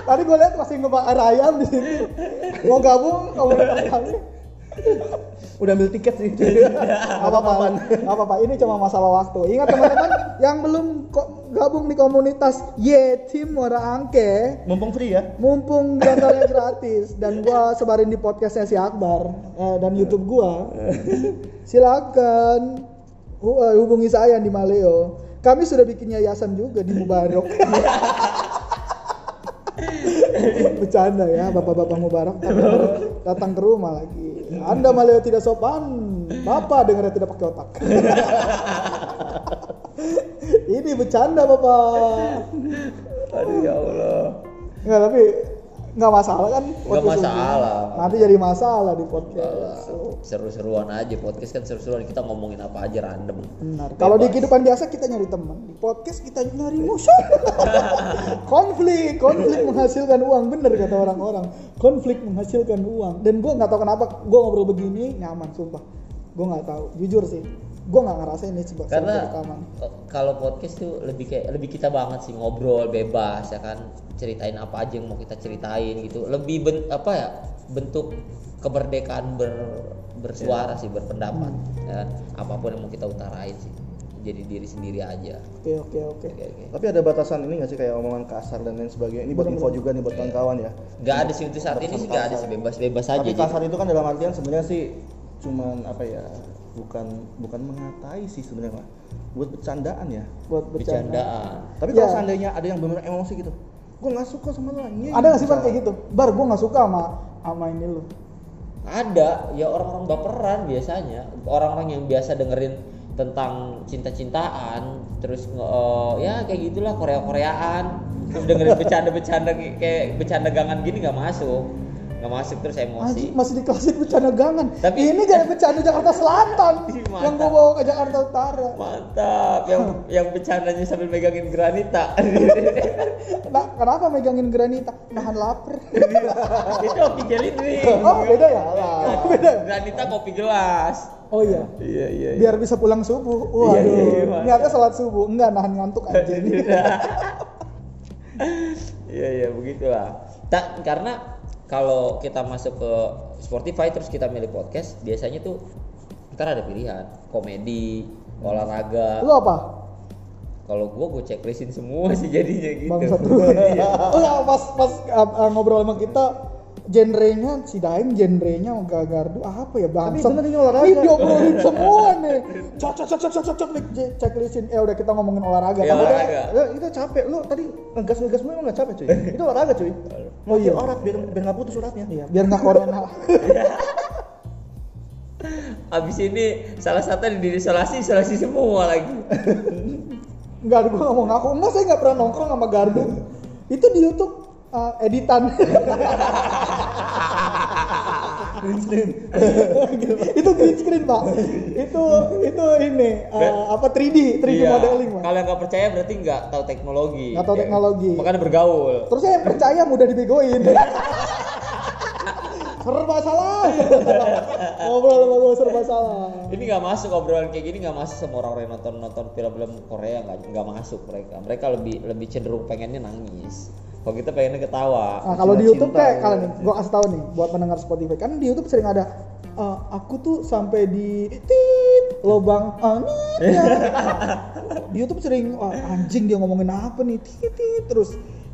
S1: Tadi gua lihat masih ngebakar ayam di sini. Mau gabung, kamu kami.
S3: Udah ambil tiket sih.
S1: Apa apa, apa apa. Ini cuma masalah waktu. Ingat teman-teman yang belum kok gabung di komunitas Yetim Muara Angke,
S3: Mumpung free ya.
S1: mumpung di antaranya gratis dan gua sebarin di podcastnya si Akbar eh, dan YouTube gua. Silakan eh, hubungi saya di Maleo. Kami sudah bikin yayasan juga di Mubarok. Bercanda ya, bapak-bapak Mubarak datang, datang ke rumah lagi. Anda Maleo tidak sopan, bapak dengarnya tidak pakai otak. Ini bercanda bapak.
S2: Aduh ya Allah.
S1: Enggak tapi nggak masalah kan?
S2: Nggak
S1: podcast ini.
S2: masalah.
S1: Nanti jadi masalah di podcast.
S2: Seru-seruan aja podcast kan seru-seruan kita ngomongin apa aja random.
S1: Benar. Kalau di kehidupan biasa kita nyari teman, di podcast kita nyari musuh. konflik, konflik menghasilkan uang, bener kata orang-orang. Konflik menghasilkan uang. Dan gue nggak tahu kenapa gue ngobrol begini nyaman, sumpah. Gue nggak tahu, jujur sih. Gue nggak ngerasain ini sebagai
S2: Karena kalau podcast tuh lebih kayak lebih kita banget sih ngobrol bebas ya kan ceritain apa aja yang mau kita ceritain gitu. Lebih ben, apa ya bentuk kemerdekaan ber, bersuara sih berpendapat ya kan? apa pun yang mau kita utarain sih jadi diri sendiri aja.
S1: Oke oke oke.
S2: Oke, oke.
S3: Tapi ada batasan ini nggak sih kayak omongan kasar dan lain sebagainya. Ini buat info juga nih buat kawan-kawan ya.
S2: Nggak ada sih untuk saat ini sih nggak ada sih bebas-bebas aja.
S3: Tapi
S2: Jadi-
S3: kasar itu kan dalam artian sebenarnya sih cuman apa ya? Bukan bukan mengatai sih sebenarnya, Pak. Buat bercandaan ya.
S1: Buat bercanda.
S2: bercandaan.
S3: Tapi kalau
S1: Ya.
S3: seandainya ada yang benar emosi gitu, gue nggak suka sama lo anjing.
S1: Ada nggak sih bang kayak gitu? Bar, gue nggak suka sama sama ini lu.
S2: Ada, ya orang-orang baperan biasanya. Orang-orang yang biasa dengerin tentang cinta-cintaan terus eh, ya kayak gitulah Korea-Koreaan terus dengerin bercanda-bercanda kayak- kayak bercanda gangan gini nggak masuk nggak masuk terus emosi
S1: Anjing masih di klasik bercanda gangan.
S2: Tapi-
S1: ini gaya bercanda Jakarta Selatan yang
S2: mantap.
S1: bawa ke Jakarta Utara.
S2: mantap yang yang bercandanya sambil megangin granita
S1: Nah, kenapa megangin granita? Nahan lapar.
S2: itu kopi gelin nih
S1: Oh, beda ya? Oh, beda. ya?
S2: granita kopi gelas
S1: Oh iya.
S2: iya iya
S1: Biar bisa pulang subuh. Waduh.
S2: Iya, iya, mantap.
S1: Niatnya sholat subuh. Enggak nahan ngantuk anjing.
S2: Iya iya begitulah. Tak karena kalau kita masuk ke Spotify terus kita milih podcast, biasanya tuh ntar ada pilihan komedi, olahraga.
S1: Lu apa?
S2: Kalau gua gue checklistin semua sih jadinya gitu.
S1: Bangsat lu. oh ya pas pas uh, ngobrol sama kita genrenya si Daeng genrenya sama Gagardu apa ya
S3: Tapi
S1: bangsat.
S3: bener ini olahraga.
S1: Ini diobrolin semua nih. Cok cok cok cok cok cok checklistin. Eh udah kita ngomongin olahraga.
S2: Iya,
S1: Kan udah-
S2: olahraga.
S3: Ya, itu capek. Lu tadi ngegas ngegas lu emang nggak capek cuy. itu olahraga cuy.
S1: Oh iya.
S3: orat biar biar nggak putus uratnya.
S1: Iya, biar nggak corona.
S2: Abis ini salah satu di isolasi isolasi semua lagi.
S1: Enggak, gue nggak mau ngaku. Enggak, saya nggak pernah nongkrong sama Gardu. Itu di YouTube uh, editan. itu green screen pak. Itu itu ini uh, apa 3D 3D
S2: Iya.
S1: modeling pak.
S2: Kalau nggak percaya berarti nggak tahu teknologi.
S1: Nggak tahu
S2: Ya.
S1: teknologi.
S2: Makanya bergaul.
S1: Terus saya percaya mudah dibegoin. serba salah. Ngobrol sama gue serba salah.
S2: Ini nggak masuk obrolan kayak gini nggak masuk sama orang-orang yang nonton nonton film-film Korea nggak nggak masuk mereka. Mereka lebih lebih cenderung pengennya nangis. Kalau kita pengennya ketawa.
S1: Nah, kalau di YouTube
S3: cinta,
S1: kayak
S3: ya.
S1: kalian nih, gua kasih tahu nih buat pendengar Spotify kan di YouTube sering ada "Eh, aku tuh sampai di tit lobang angin ya. di YouTube sering "Wah, anjing dia ngomongin apa nih tit tit terus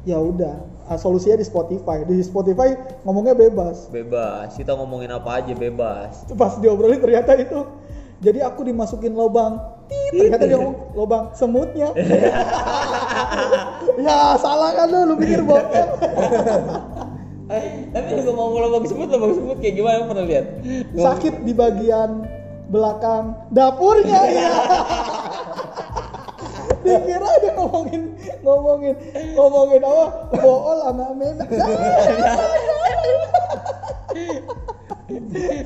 S1: ya udah ah, solusinya di Spotify. Di Spotify ngomongnya bebas.
S2: Bebas. Kita ngomongin apa aja bebas.
S1: pas diobrolin ternyata itu jadi aku dimasukin lobang tit ternyata dia ngomong lobang semutnya. Ya salah kan lu? Lu pikir
S2: Eh, tapi juga mau lubang sebut lubang sebut kayak gimana? Pernah lihat?
S1: sakit di bagian belakang dapurnya ya dikira dia ngomongin ngomongin ngomongin apa? Bool sama memek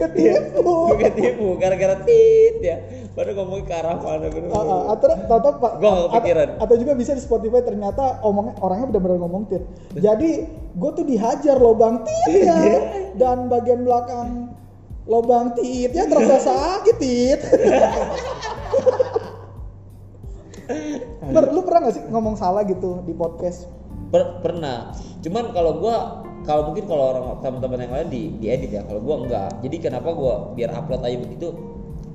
S1: ketipu.
S2: Ketipu gara-gara tit ya. Baru ngomongin ke arah mana bener.
S1: Ah, atau atau pak
S2: Gua nggak kepikiran.
S1: atau, juga bisa di Spotify ternyata omongnya orangnya benar-benar ngomong tit. Jadi gue tuh dihajar lobang titnya dan bagian belakang lobang titnya terasa sakit tit Ber, lu pernah gak sih ngomong salah gitu di podcast?
S2: Per- pernah. Cuman kalau gua kalau mungkin kalau orang teman-teman yang lain di diedit ya. Kalau gua enggak. Jadi kenapa gua biar upload aja begitu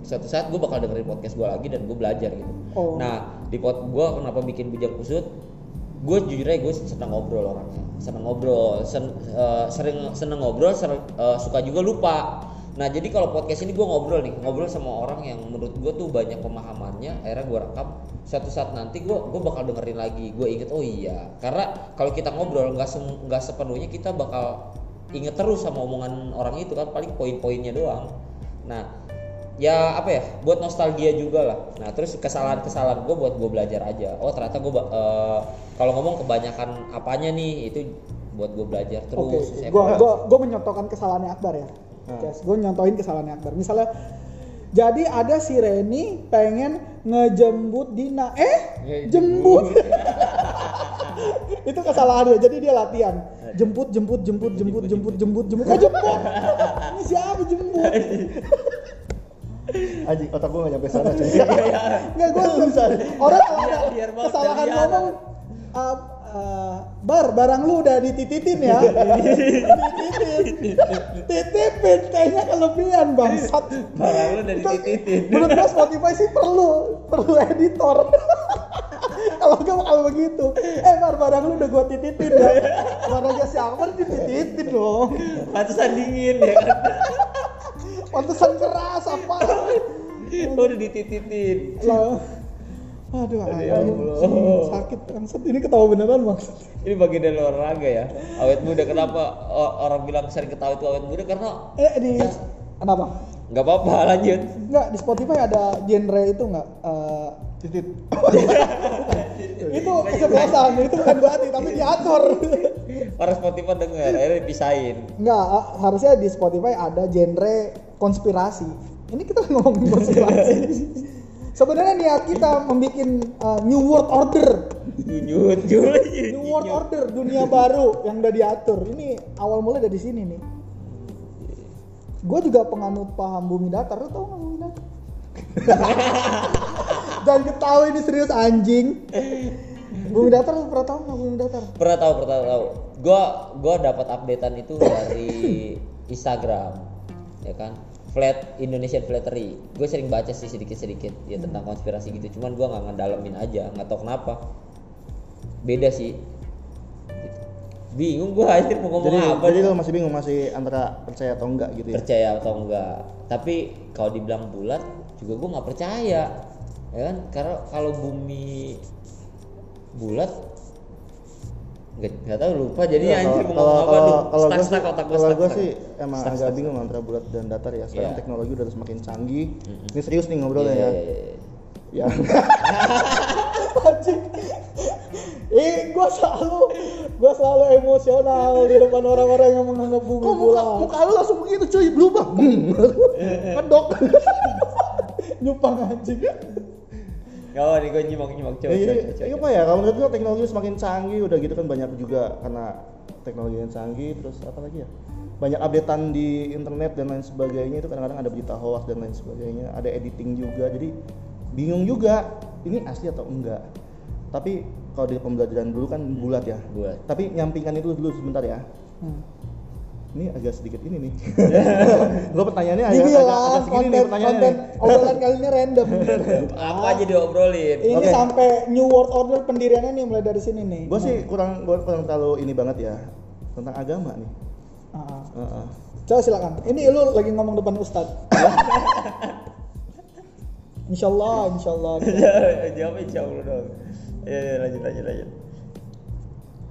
S2: suatu saat gua bakal dengerin podcast gua lagi dan gua belajar gitu.
S1: Oh.
S2: Nah, di pot gua kenapa bikin bujang kusut? Gue jujur aja gue seneng ngobrol orangnya, seneng ngobrol, sen- eh, sering seneng ngobrol, sering, eh, suka juga lupa. Nah jadi kalau podcast ini gue ngobrol nih, ngobrol sama orang yang menurut gue tuh banyak pemahamannya, akhirnya gue rekam. Suatu saat nanti gue gue bakal dengerin lagi, gue inget oh iya. Karena kalau kita ngobrol nggak nggak sepenuhnya kita bakal inget terus sama omongan orang itu kan paling poin-poinnya doang. Nah ya apa ya buat nostalgia juga lah nah terus kesalahan-kesalahan gue buat gue belajar aja oh ternyata gue kalau ngomong kebanyakan apanya nih itu buat gue belajar terus
S1: gua gua gua menyontohkan kesalahannya Akbar ya. Yes, gua nyontohin kesalahannya Akbar. Misalnya jadi ada si Reni pengen ngejembut Dina. Eh, jembut. itu kesalahannya. Jadi dia latihan. Jemput, jemput, jemput, jemput, jemput, jemput, jemput. Kok jemput? Ini siapa jemput?
S3: Aji, otak gua nggak nyampe sana cuy.
S1: Enggak gua orang kalau ada kesalahan ngomong uh, uh, bar barang lu udah dititipin ya? Dititipin titipin kayaknya kelebihan bangsat.
S2: Barang lu udah dititipin
S1: menurut gua Spotify sih perlu perlu editor. Kalau gak bakal begitu. Eh bar barang lu udah gua titipin ya? Barangnya si Akbar dititipin dong?
S2: Pantesan dingin ya kan?
S1: Pantesan keras apa?
S2: Udah dititipin
S1: lah aduh
S2: Ya
S1: ayo,
S2: Allah.
S1: sakit bangsat ini ketawa beneran bangsat
S2: ini bagian dari olahraga ya awet muda kenapa orang bilang sering ketawa itu awet muda karena
S1: eh di kenapa
S2: nggak apa-apa lanjut
S1: Enggak, di Spotify ada genre itu enggak? Eh,
S3: titit
S1: itu kesebelasan, itu bukan berarti tapi diatur.
S2: orang Spotify denger akhirnya dipisahin
S1: Enggak, harusnya di Spotify ada genre konspirasi. Ini kita ngomongin konspirasi. Sebenarnya niat kita membuat uh, New World Order. New World Order, dunia baru yang udah diatur. Ini awal mulai dari sini nih. Gue juga penganut paham bumi datar. Lu tau nggak bumi datar? Jangan ketawa ini serius anjing. Bumi datar lu pernah tahu nggak bumi datar?
S2: pernah tahu pernah tahu gua gua dapat updatean itu dari Instagram ya kan flat Indonesian Flattery. Gue sering baca sih sedikit sedikit ya tentang konspirasi gitu. Cuman gua nggak ngedalamin aja nggak tahu kenapa. Beda sih. Gitu. bingung gua akhirnya mau ngomong
S3: jadi
S2: apa
S3: jadi lo masih bingung masih antara percaya atau enggak gitu ya?
S2: Percaya atau enggak. Tapi kalau dibilang bulat juga gua nggak percaya ya kan? Karena kalau bumi bulat nggak nggak tahu lupa jadi
S3: Ya,
S2: anjir
S3: kalau
S2: mau ngomong apa
S3: kalau kalau gue sih
S2: otak gua
S3: kalau gue sih emang
S2: Stuck,
S3: agak
S2: stuck.
S3: bingung antara bulat dan datar ya sekarang
S2: Iya.
S3: teknologi udah semakin canggih
S2: Mm-mm.
S3: ini serius nih ngobrolnya
S2: Iya,
S3: ya
S2: iya, iya, iya.
S3: ya
S1: Anjing. Eh, gue selalu, gue selalu emosional di depan orang-orang yang menganggap bumi
S3: kok muka muka lu langsung begitu cuy berubah kedok
S1: Nyupang anjing.
S2: Oh, nih gue nyimak nyimak coba.
S3: Ya, iya
S2: coba.
S3: apa ya. Kalau menurut gua teknologi semakin canggih udah gitu kan banyak juga karena teknologi yang canggih. Terus apa lagi ya? Banyak updatean di internet dan lain sebagainya. Itu kadang-kadang ada berita hoax dan lain sebagainya. Ada editing juga. Jadi bingung juga ini asli atau enggak. Tapi kalau di pembelajaran dulu kan bulat ya.
S2: Bulat.
S3: tapi nyampingkan itu dulu sebentar ya.
S1: Hmm.
S3: Ini agak sedikit ini nih gue pertanyaannya agak,
S1: Ini
S3: agak,
S1: lah
S3: agak segini nih
S1: konten
S3: pertanyaannya
S1: konten
S3: nih.
S1: obrolan kali ini random.
S2: Apa aja diobrolin?
S1: Ini
S3: Oke.
S1: sampai New World Order pendiriannya nih mulai dari sini nih.
S3: gue sih kurang gua kurang terlalu ini banget ya tentang agama nih
S1: Ah, ah.
S3: Heeh.
S1: Coba silakan. Ini lu lagi ngomong depan Ustadz. insya Allah, insya Allah.
S2: Jawab insya Allah dong. Ya, ya, lanjut lanjut lanjut.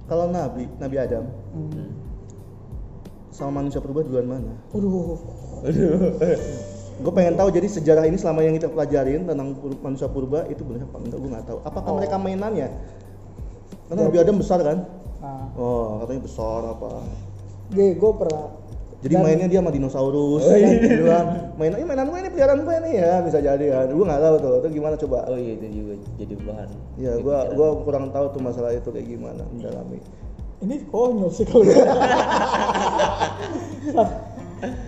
S3: Kalau Nabi, Nabi Adam
S1: Hmm.
S3: Sama manusia purba duluan mana?
S1: Aduh.
S3: Gue pengen tahu jadi sejarah ini selama yang kita pelajarin tentang manusia purba itu benar apa enggak? Gue nggak tahu. Apakah
S1: Oh.
S3: mereka mainannya? Karena Nabi Adam besar kan?
S1: Nah,
S3: Oh, katanya besar apa?
S1: gue gue pernah.
S3: Jadi
S1: Dan-
S3: mainnya dia sama dinosaurus, kan? bilang mainan ini mainan gue ini peliharaan gue nih ya bisa jadi kan. Gue nggak tahu tuh, itu gimana coba?
S2: Oh iya itu juga jadi bahan.
S3: Ya, gue gua kurang tahu tuh masalah itu kayak gimana mendalami.
S1: Ini konyol sih kalau.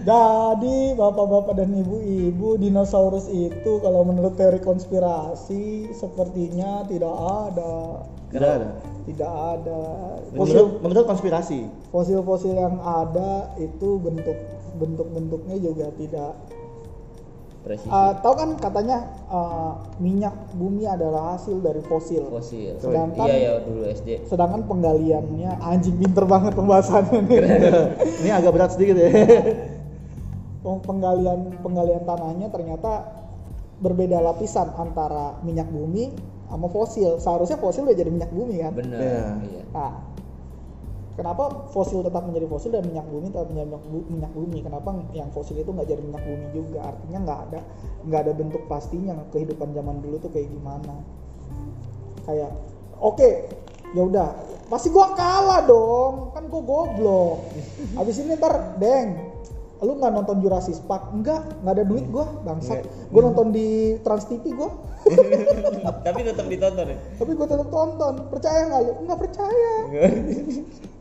S1: Jadi bapak-bapak dan ibu-ibu dinosaurus itu kalau menurut teori konspirasi sepertinya tidak ada,
S3: Tidak ada.
S1: tidak ada.
S3: Menurut,
S1: Fosil
S3: menurut konspirasi.
S1: fosil-fosil yang ada itu bentuk bentuk-bentuknya juga tidak.
S2: Presisi.
S1: Ah, tahu kan katanya ah, minyak bumi adalah hasil dari fosil.
S2: Fosil.
S1: Sedangkan-
S2: Iya ya dulu SD.
S1: Sedangkan penggaliannya anjing pinter banget pembahasannya nih.
S3: ini agak berat sedikit ya.
S1: Peng- penggalian penggalian tanahnya ternyata berbeda lapisan antara minyak bumi sama fosil. Seharusnya fosil udah jadi minyak bumi kan.
S2: Benar.
S3: Iya.
S2: Iya.
S1: Nah, kenapa fosil tetap menjadi fosil dan minyak bumi tetap menjadi minyak, bu- minyak bumi? Kenapa yang fosil itu nggak jadi minyak bumi juga? Artinya nggak ada nggak ada bentuk pastinya kehidupan zaman dulu tuh kayak gimana? Kayak oke, ya udah pasti gua kalah dong, kan gua goblok. Abis ini ntar deng, lu nggak nonton Jurassic Park? Enggak, nggak ada duit gua, bangsat. Gua nonton di Trans TV gua.
S2: Tapi tetap ditonton ya.
S1: tapi gue tetap tonton percaya nggak lu nggak percaya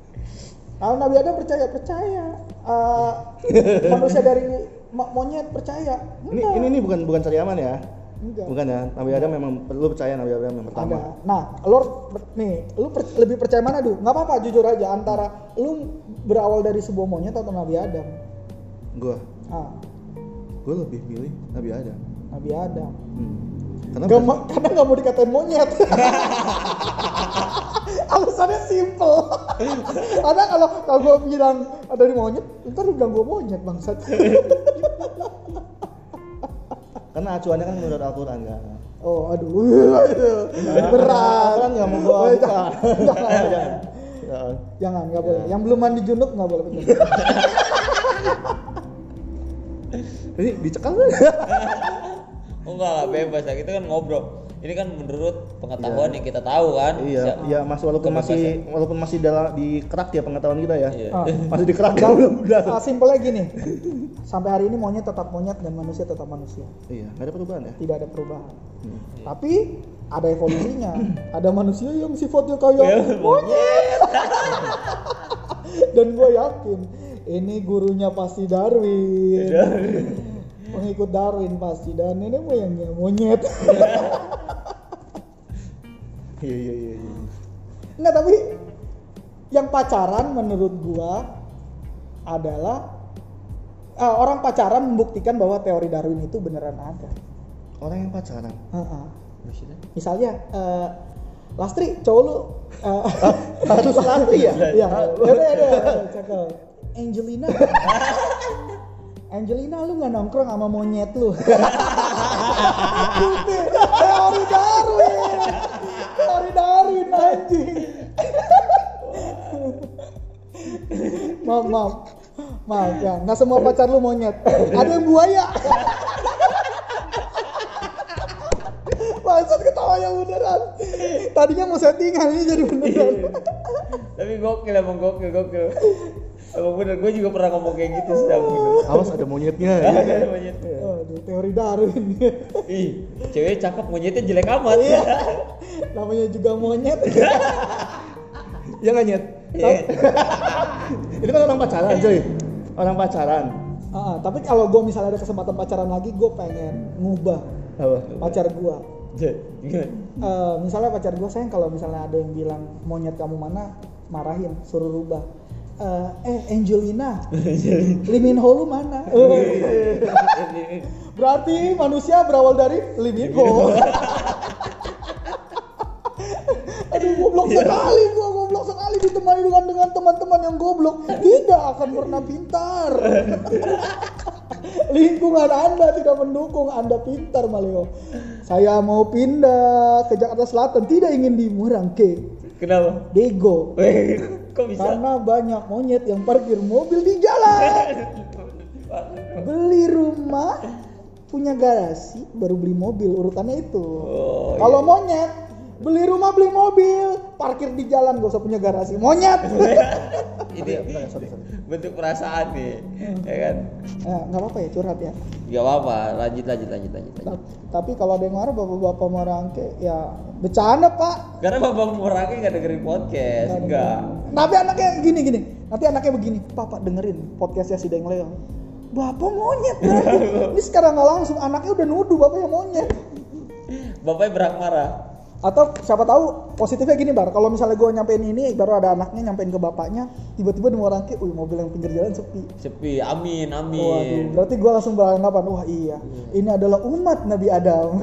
S1: Kalau Nabi Adam percaya percaya Eh, manusia dari mo- monyet percaya
S3: ini
S1: Enggak.
S3: ini ini bukan bukan cari aman ya.
S1: Enggak.
S3: Bukan ya. Nabi Adam memang perlu percaya Nabi Adam yang pertama.
S1: ada nah lo nih lu per- lebih percaya mana dulu nggak apa-apa jujur aja antara lu berawal dari sebuah monyet atau Nabi Adam
S3: Gua
S1: ah
S3: gua lebih milih Nabi Adam.
S1: Nabi Adam
S3: Hmm. Karena
S1: Gak karena nggak mau dikatain monyet. Alasannya simple. karena kalau kalau gue bilang dari monyet, ntar lu bilang gue monyet bangsat.
S3: karena acuannya kan menurut Al-Qur'an kan.
S1: oh aduh, berat.
S3: Al-Qur'an nggak mau buka.
S1: jangan, jangan,
S3: Jangan. Jangan.
S1: jangan, nggak boleh. Yang belum mandi junub nggak boleh.
S3: Jadi dicekal kan?
S2: Oh enggak lah bebas lah kita kan ngobrol. Ini kan menurut pengetahuan yang kita tahu kan.
S3: iya,
S2: Siap-
S3: iya Mas walaupun masih walaupun masih dalam di kerak ya pengetahuan kita ya.
S2: Iya.
S1: Ah.
S3: Masih di kerak belum udah.
S1: Ah, simpelnya gini. Sampai hari ini monyet tetap monyet dan manusia tetap manusia.
S3: Iya, nggak ada perubahan ya.
S1: Tidak ada perubahan.
S3: Hmm.
S1: Tapi ada evolusinya. ada manusia yang sifatnya kayak
S2: Ya,
S1: monyet. dan gue yakin ini gurunya pasti Darwin. Pengikut Darwin pasti dan ini moyangnya monyet.
S3: Iya iya iya. iya.
S1: Enggak tapi yang pacaran menurut gua adalah eh, orang pacaran membuktikan bahwa teori Darwin itu beneran ada.
S3: Orang yang pacaran.
S1: Heeh.
S2: Maksudnya?
S1: Misalnya eh, Lastri cowok lu
S3: Harus lari ya?
S1: Iya, ada ada cakep. Angelina. Angelina lu nggak nongkrong sama monyet lu. Teori Darwin. Teori Darwin anjing. maaf, maaf. Maaf ya, nggak semua pacar lu monyet. Ada yang buaya. Bangsat ketawanya beneran. Tadinya mau settingan ini jadi beneran.
S2: Tapi gokil emang gokil gokil. Emang bener, gue juga pernah ngomong kayak gitu sih Dam, bener.
S3: Awas ada monyetnya.
S2: Ada monyetnya.
S1: Aduh, teori Darwin.
S2: Ih, cewek cakep monyetnya jelek amat.
S1: Iya. Namanya juga monyet.
S3: Ya nggak nyet?
S2: Iya.
S3: Itu kan orang pacaran coy. Orang pacaran.
S1: Ah, tapi kalau gue misalnya ada kesempatan pacaran lagi, gue pengen ngubah
S3: Apa?
S1: pacar gue.
S2: Gimana?
S1: Eh, misalnya pacar gue sayang kalau misalnya ada yang bilang monyet kamu mana, marahin, suruh rubah. Eh, eh Angelina, Limin Ho lu mana? Berarti manusia berawal dari Limin Ho. Aduh goblok sekali gua goblok sekali ditemani dengan dengan teman-teman yang goblok tidak akan pernah pintar. Lingkungan Anda tidak mendukung Anda pintar Maleo. Saya mau pindah ke Jakarta Selatan tidak ingin di Murangke.
S2: Kenapa?
S1: Dego.
S2: Kok bisa?
S1: Karena banyak monyet yang parkir mobil di jalan. Beli rumah, punya garasi, baru beli mobil urutannya itu.
S2: Oh,
S1: Kalau monyet, beli rumah, beli mobil, parkir di jalan, gak usah punya garasi. Monyet.
S2: Ini bentuk perasaan nih, ya kan?
S1: Eh, nggak apa-apa ya curhat ya.
S2: Gak apa-apa, lanjut lanjut lanjut lanjut. lanjut.
S1: Ta- Tapi kalau ada yang marah bapak-bapak merangke, ya bercanda pak.
S2: Karena bapak Muraki nggak dengerin podcast, enggak.
S1: Tapi anaknya gini gini, nanti anaknya begini, papa dengerin podcastnya si Deng Leo. Bapak monyet berarti. Ini sekarang nggak langsung anaknya udah nuduh bapaknya monyet.
S2: Bapaknya berhak marah.
S1: Atau siapa tahu positifnya gini bar, kalau misalnya gue nyampein ini, baru ada anaknya nyampein ke bapaknya, tiba-tiba di Morangke, wih mobil yang pinggir jalan sepi.
S2: Sepi, amin,
S1: Waduh,
S2: amin.
S1: berarti gue langsung beranggapan, wah iya, ini adalah umat Nabi Adam.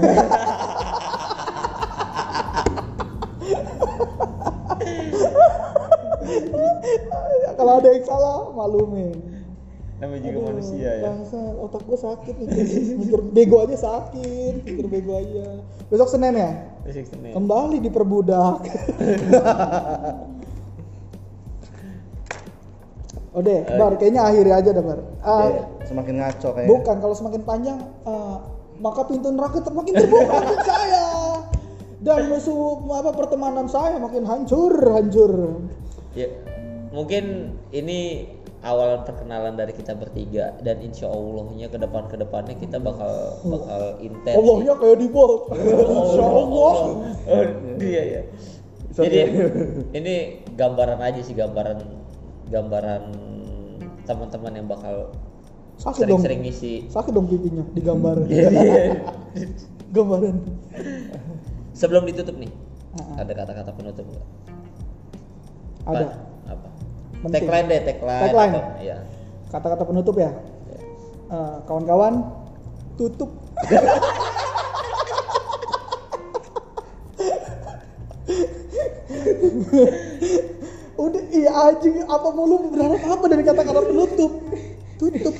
S1: Kalau ada yang salah, maklumin.
S2: Namanya juga
S1: Aduh,
S2: manusia ya.
S1: Bangsa, otak gue sakit mikir, mikir bego aja sakit, mikir bego aja. Besok Senin ya?
S2: Besok Senin.
S1: Kembali diperbudak. Udah, Bar, kayaknya akhiri aja dah, Bar. Ah,
S3: Iya, semakin ngaco kayak.
S1: bukan, kalau semakin panjang, ah, maka pintu neraka semakin terbuka untuk saya. Dan musuh apa pertemanan saya makin hancur, hancur.
S2: Ya, mungkin ini awal perkenalan dari kita bertiga dan insya Allahnya ke depan ke depannya kita bakal bakal intens.
S1: Allahnya kayak di bol. Insya Allah.
S2: Oh, iya ya. Jadi ini gambaran aja sih gambaran gambaran teman-teman yang bakal
S1: Sakit dong.
S2: sering-sering ngisi.
S1: Sakit dong pipinya digambar. Gambaran.
S2: Sebelum ditutup nih, ada kata-kata penutup nggak?
S1: Ada.
S2: Apa?
S1: Penting.
S2: Tagline deh, tagline.
S1: Tagline.
S2: Iya.
S1: Kata-kata penutup ya.
S2: Ya.
S1: Eh, kawan-kawan, tutup. Udah iya anjing apa mulu berharap apa dari kata-kata penutup? Tutup.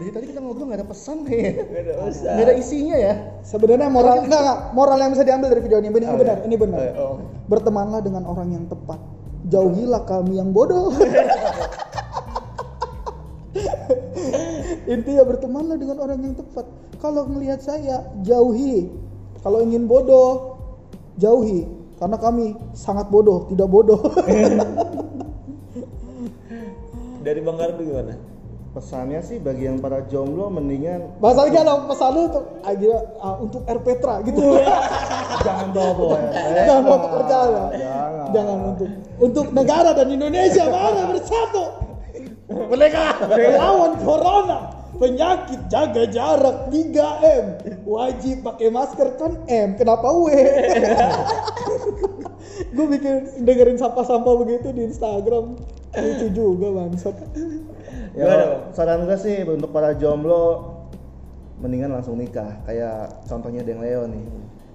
S3: Dari tadi kita ngobrol nggak ada pesan nih.
S2: Nggak ada.
S3: Nggak ada isinya ya.
S1: Sebenarnya moral enggak enggak, moral yang bisa diambil dari video ini ini
S3: Oh,
S1: benar,
S3: iya.
S1: ini benar.
S3: Oh, iya. Oh.
S1: Bertemanlah dengan orang yang tepat. Jauhilah kami yang bodoh. Intinya bertemanlah dengan orang yang tepat. Kalau melihat saya, jauhi. Kalau ingin bodoh, jauhi. Karena kami sangat bodoh, tidak bodoh.
S2: Dari Bang Gardu gimana?
S3: Pesannya sih bagi yang para jomblo mendingan
S1: Masalahnya kalau pesan lu tuh aja ah, untuk R Petra gitu.
S3: jangan bawa
S1: Jangan mau percaya.
S3: Jangan.
S1: Jangan untuk untuk negara dan Indonesia mari bersatu. Mereka melawan corona. Penyakit jaga jarak 3M. Wajib pakai masker kan M. Kenapa W? Gue bikin dengerin sampah-sampah begitu di Instagram. Lucu juga bangsat.
S3: Ya,
S2: Gimana, Bang?
S3: saran gue sih untuk para jomblo mendingan langsung nikah kayak contohnya Deng Leo nih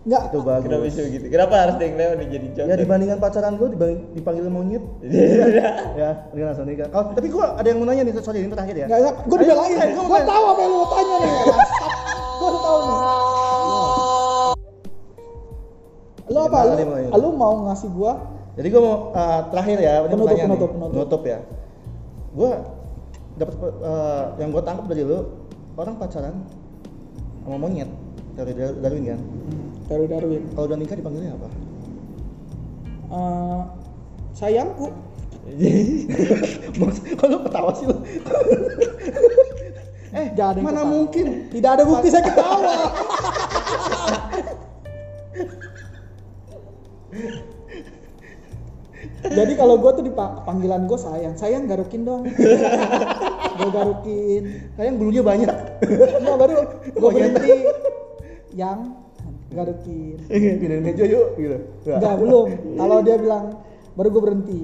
S1: Enggak.
S3: itu bagus
S2: Kenapa bisa gitu? Kenapa harus Deng Leo nih jadi contoh?
S3: ya dibandingkan pacaran gue dipanggil monyet ya mendingan langsung nikah kalau tapi gue ada yang mau nanya nih sorry ini terakhir ya
S1: Enggak, gue dibelain. Gue tahu apa yang lu mau tanya nih. Gue udah tahu nih. Lu apa? Lu, lu mau ngasih gua
S3: jadi gue mau uh, terakhir ya
S1: Penutup, penutup, penutup.
S3: Penutup ya gue dapat uh, yang gue tangkap dari lu orang pacaran sama monyet dari Dar- Darwin kan
S1: dari Darwin.
S3: kalau udah nikah dipanggilnya apa
S1: Eh, sayangku.
S3: Lu ketawa sih lu? eh,
S1: Gak ada
S3: mana
S1: ketawa.
S3: mungkin?
S1: Tidak ada bukti saya ketawa. Jadi kalau gue tuh dipanggilan gue sayang, sayang garukin dong. gue garukin.
S3: Sayang bulunya banyak.
S1: Enggak baru gue berhenti. Yang garukin.
S3: Pindahin meja yuk, gitu.
S1: Enggak, belum. Kalau dia bilang baru gue berhenti.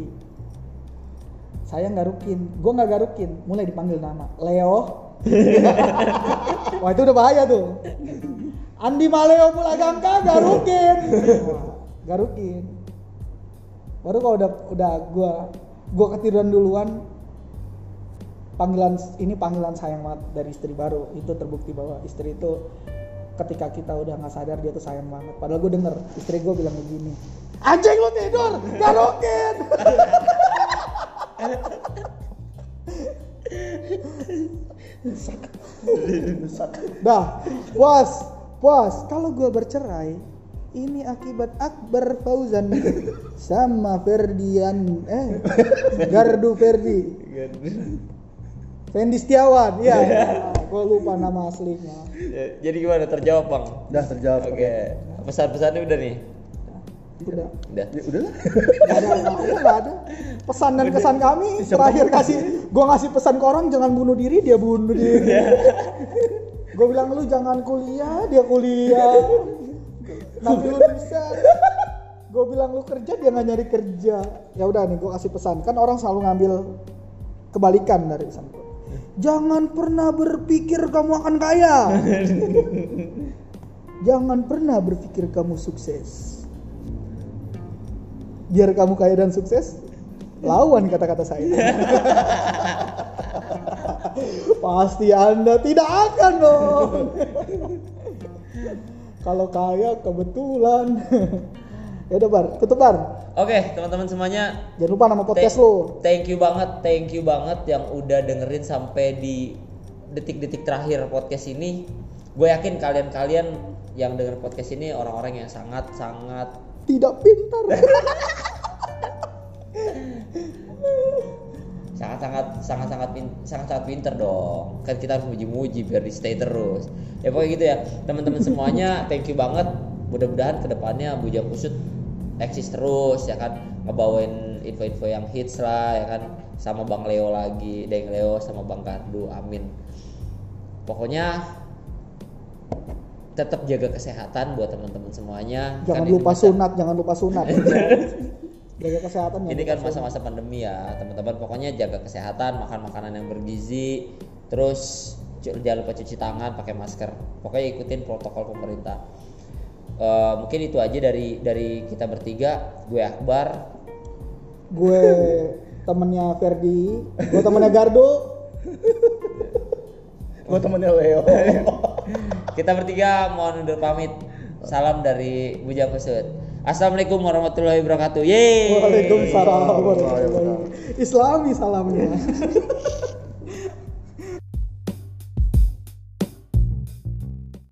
S1: Saya garukin, gue nggak garukin, mulai dipanggil nama Leo. Wah itu udah bahaya tuh. Andi Maleo Pulagangka garukin. Wah, garukin. Baru kalau udah udah gue gue ketiduran duluan panggilan ini panggilan sayang banget dari istri baru. Itu terbukti bahwa istri itu ketika kita udah nggak sadar dia tuh sayang banget. Padahal gue denger istri gue bilang begini anjing lu tidur garukin dah puas puas. Kalau gue bercerai ini akibat Akbar Fauzan sama Ferdian eh Gardu Ferdi Fendi Setiawan ya gue lupa nama aslinya
S2: Ya, Jadi gimana? Terjawab bang?
S3: Udah terjawab.
S2: Oke. Pesan-pesannya udah nih.
S1: udah
S2: Udah.
S3: Ya, udah lah.
S1: Gak ada, nggak ada. Pesan dan kesan kami terakhir kasih, gue ngasih pesan ke orang jangan bunuh diri, dia bunuh diri. gue bilang lu jangan kuliah, dia kuliah. Nanti lu bisa. Gue bilang lu kerja, dia nggak nyari kerja. Ya udah nih, gue kasih pesan. Kan orang selalu ngambil kebalikan dari pesan gue. Jangan pernah berpikir kamu akan kaya. Jangan pernah berpikir kamu sukses biar kamu kaya dan sukses lawan kata-kata saya pasti anda tidak akan dong kalau kaya kebetulan. Ya udah bar. Tutup bar.
S2: Oke, teman-teman semuanya,
S1: jangan lupa nama podcast
S2: Thank-
S1: lo
S2: Thank you banget, thank you banget yang udah dengerin sampai di detik-detik terakhir podcast ini. Gue yakin kalian-kalian yang denger podcast ini orang-orang yang sangat-sangat
S1: tidak pintar
S2: sangat-sangat sangat-sangat pin- sangat-sangat pinter dong. Kan kita harus muji-muji biar di stay terus. Ya pokoknya gitu ya. Teman-teman semuanya, thank you banget. Mudah-mudahan ke depannya Bujang Kusut eksis terus ya kan ngebawain info-info yang hits lah ya kan sama Bang Leo lagi, Deng Leo sama Bang Kardu. Amin. Pokoknya tetap jaga kesehatan buat teman-teman semuanya.
S1: jangan
S2: Kan
S1: lupa sunat jangan lupa sunat jaga kesehatan jangan
S2: ini kan masa-masa pandemi ya teman-teman. Pokoknya jaga kesehatan makan makanan yang bergizi terus jangan lupa cuci tangan pakai masker. Pokoknya ikutin protokol pemerintah. Eh, mungkin itu aja dari dari kita bertiga. Gue Akbar.
S1: Gue temennya Ferdi. Gue temennya Gardo.
S3: Gua temennya Leo.
S2: kita bertiga mohon undur pamit. Salam dari Bujang Kusut Assalamualaikum warahmatullahi wabarakatuh. Yeay.
S1: Waalaikumsalam warahmatullahi wabarakatuh. Islami salamnya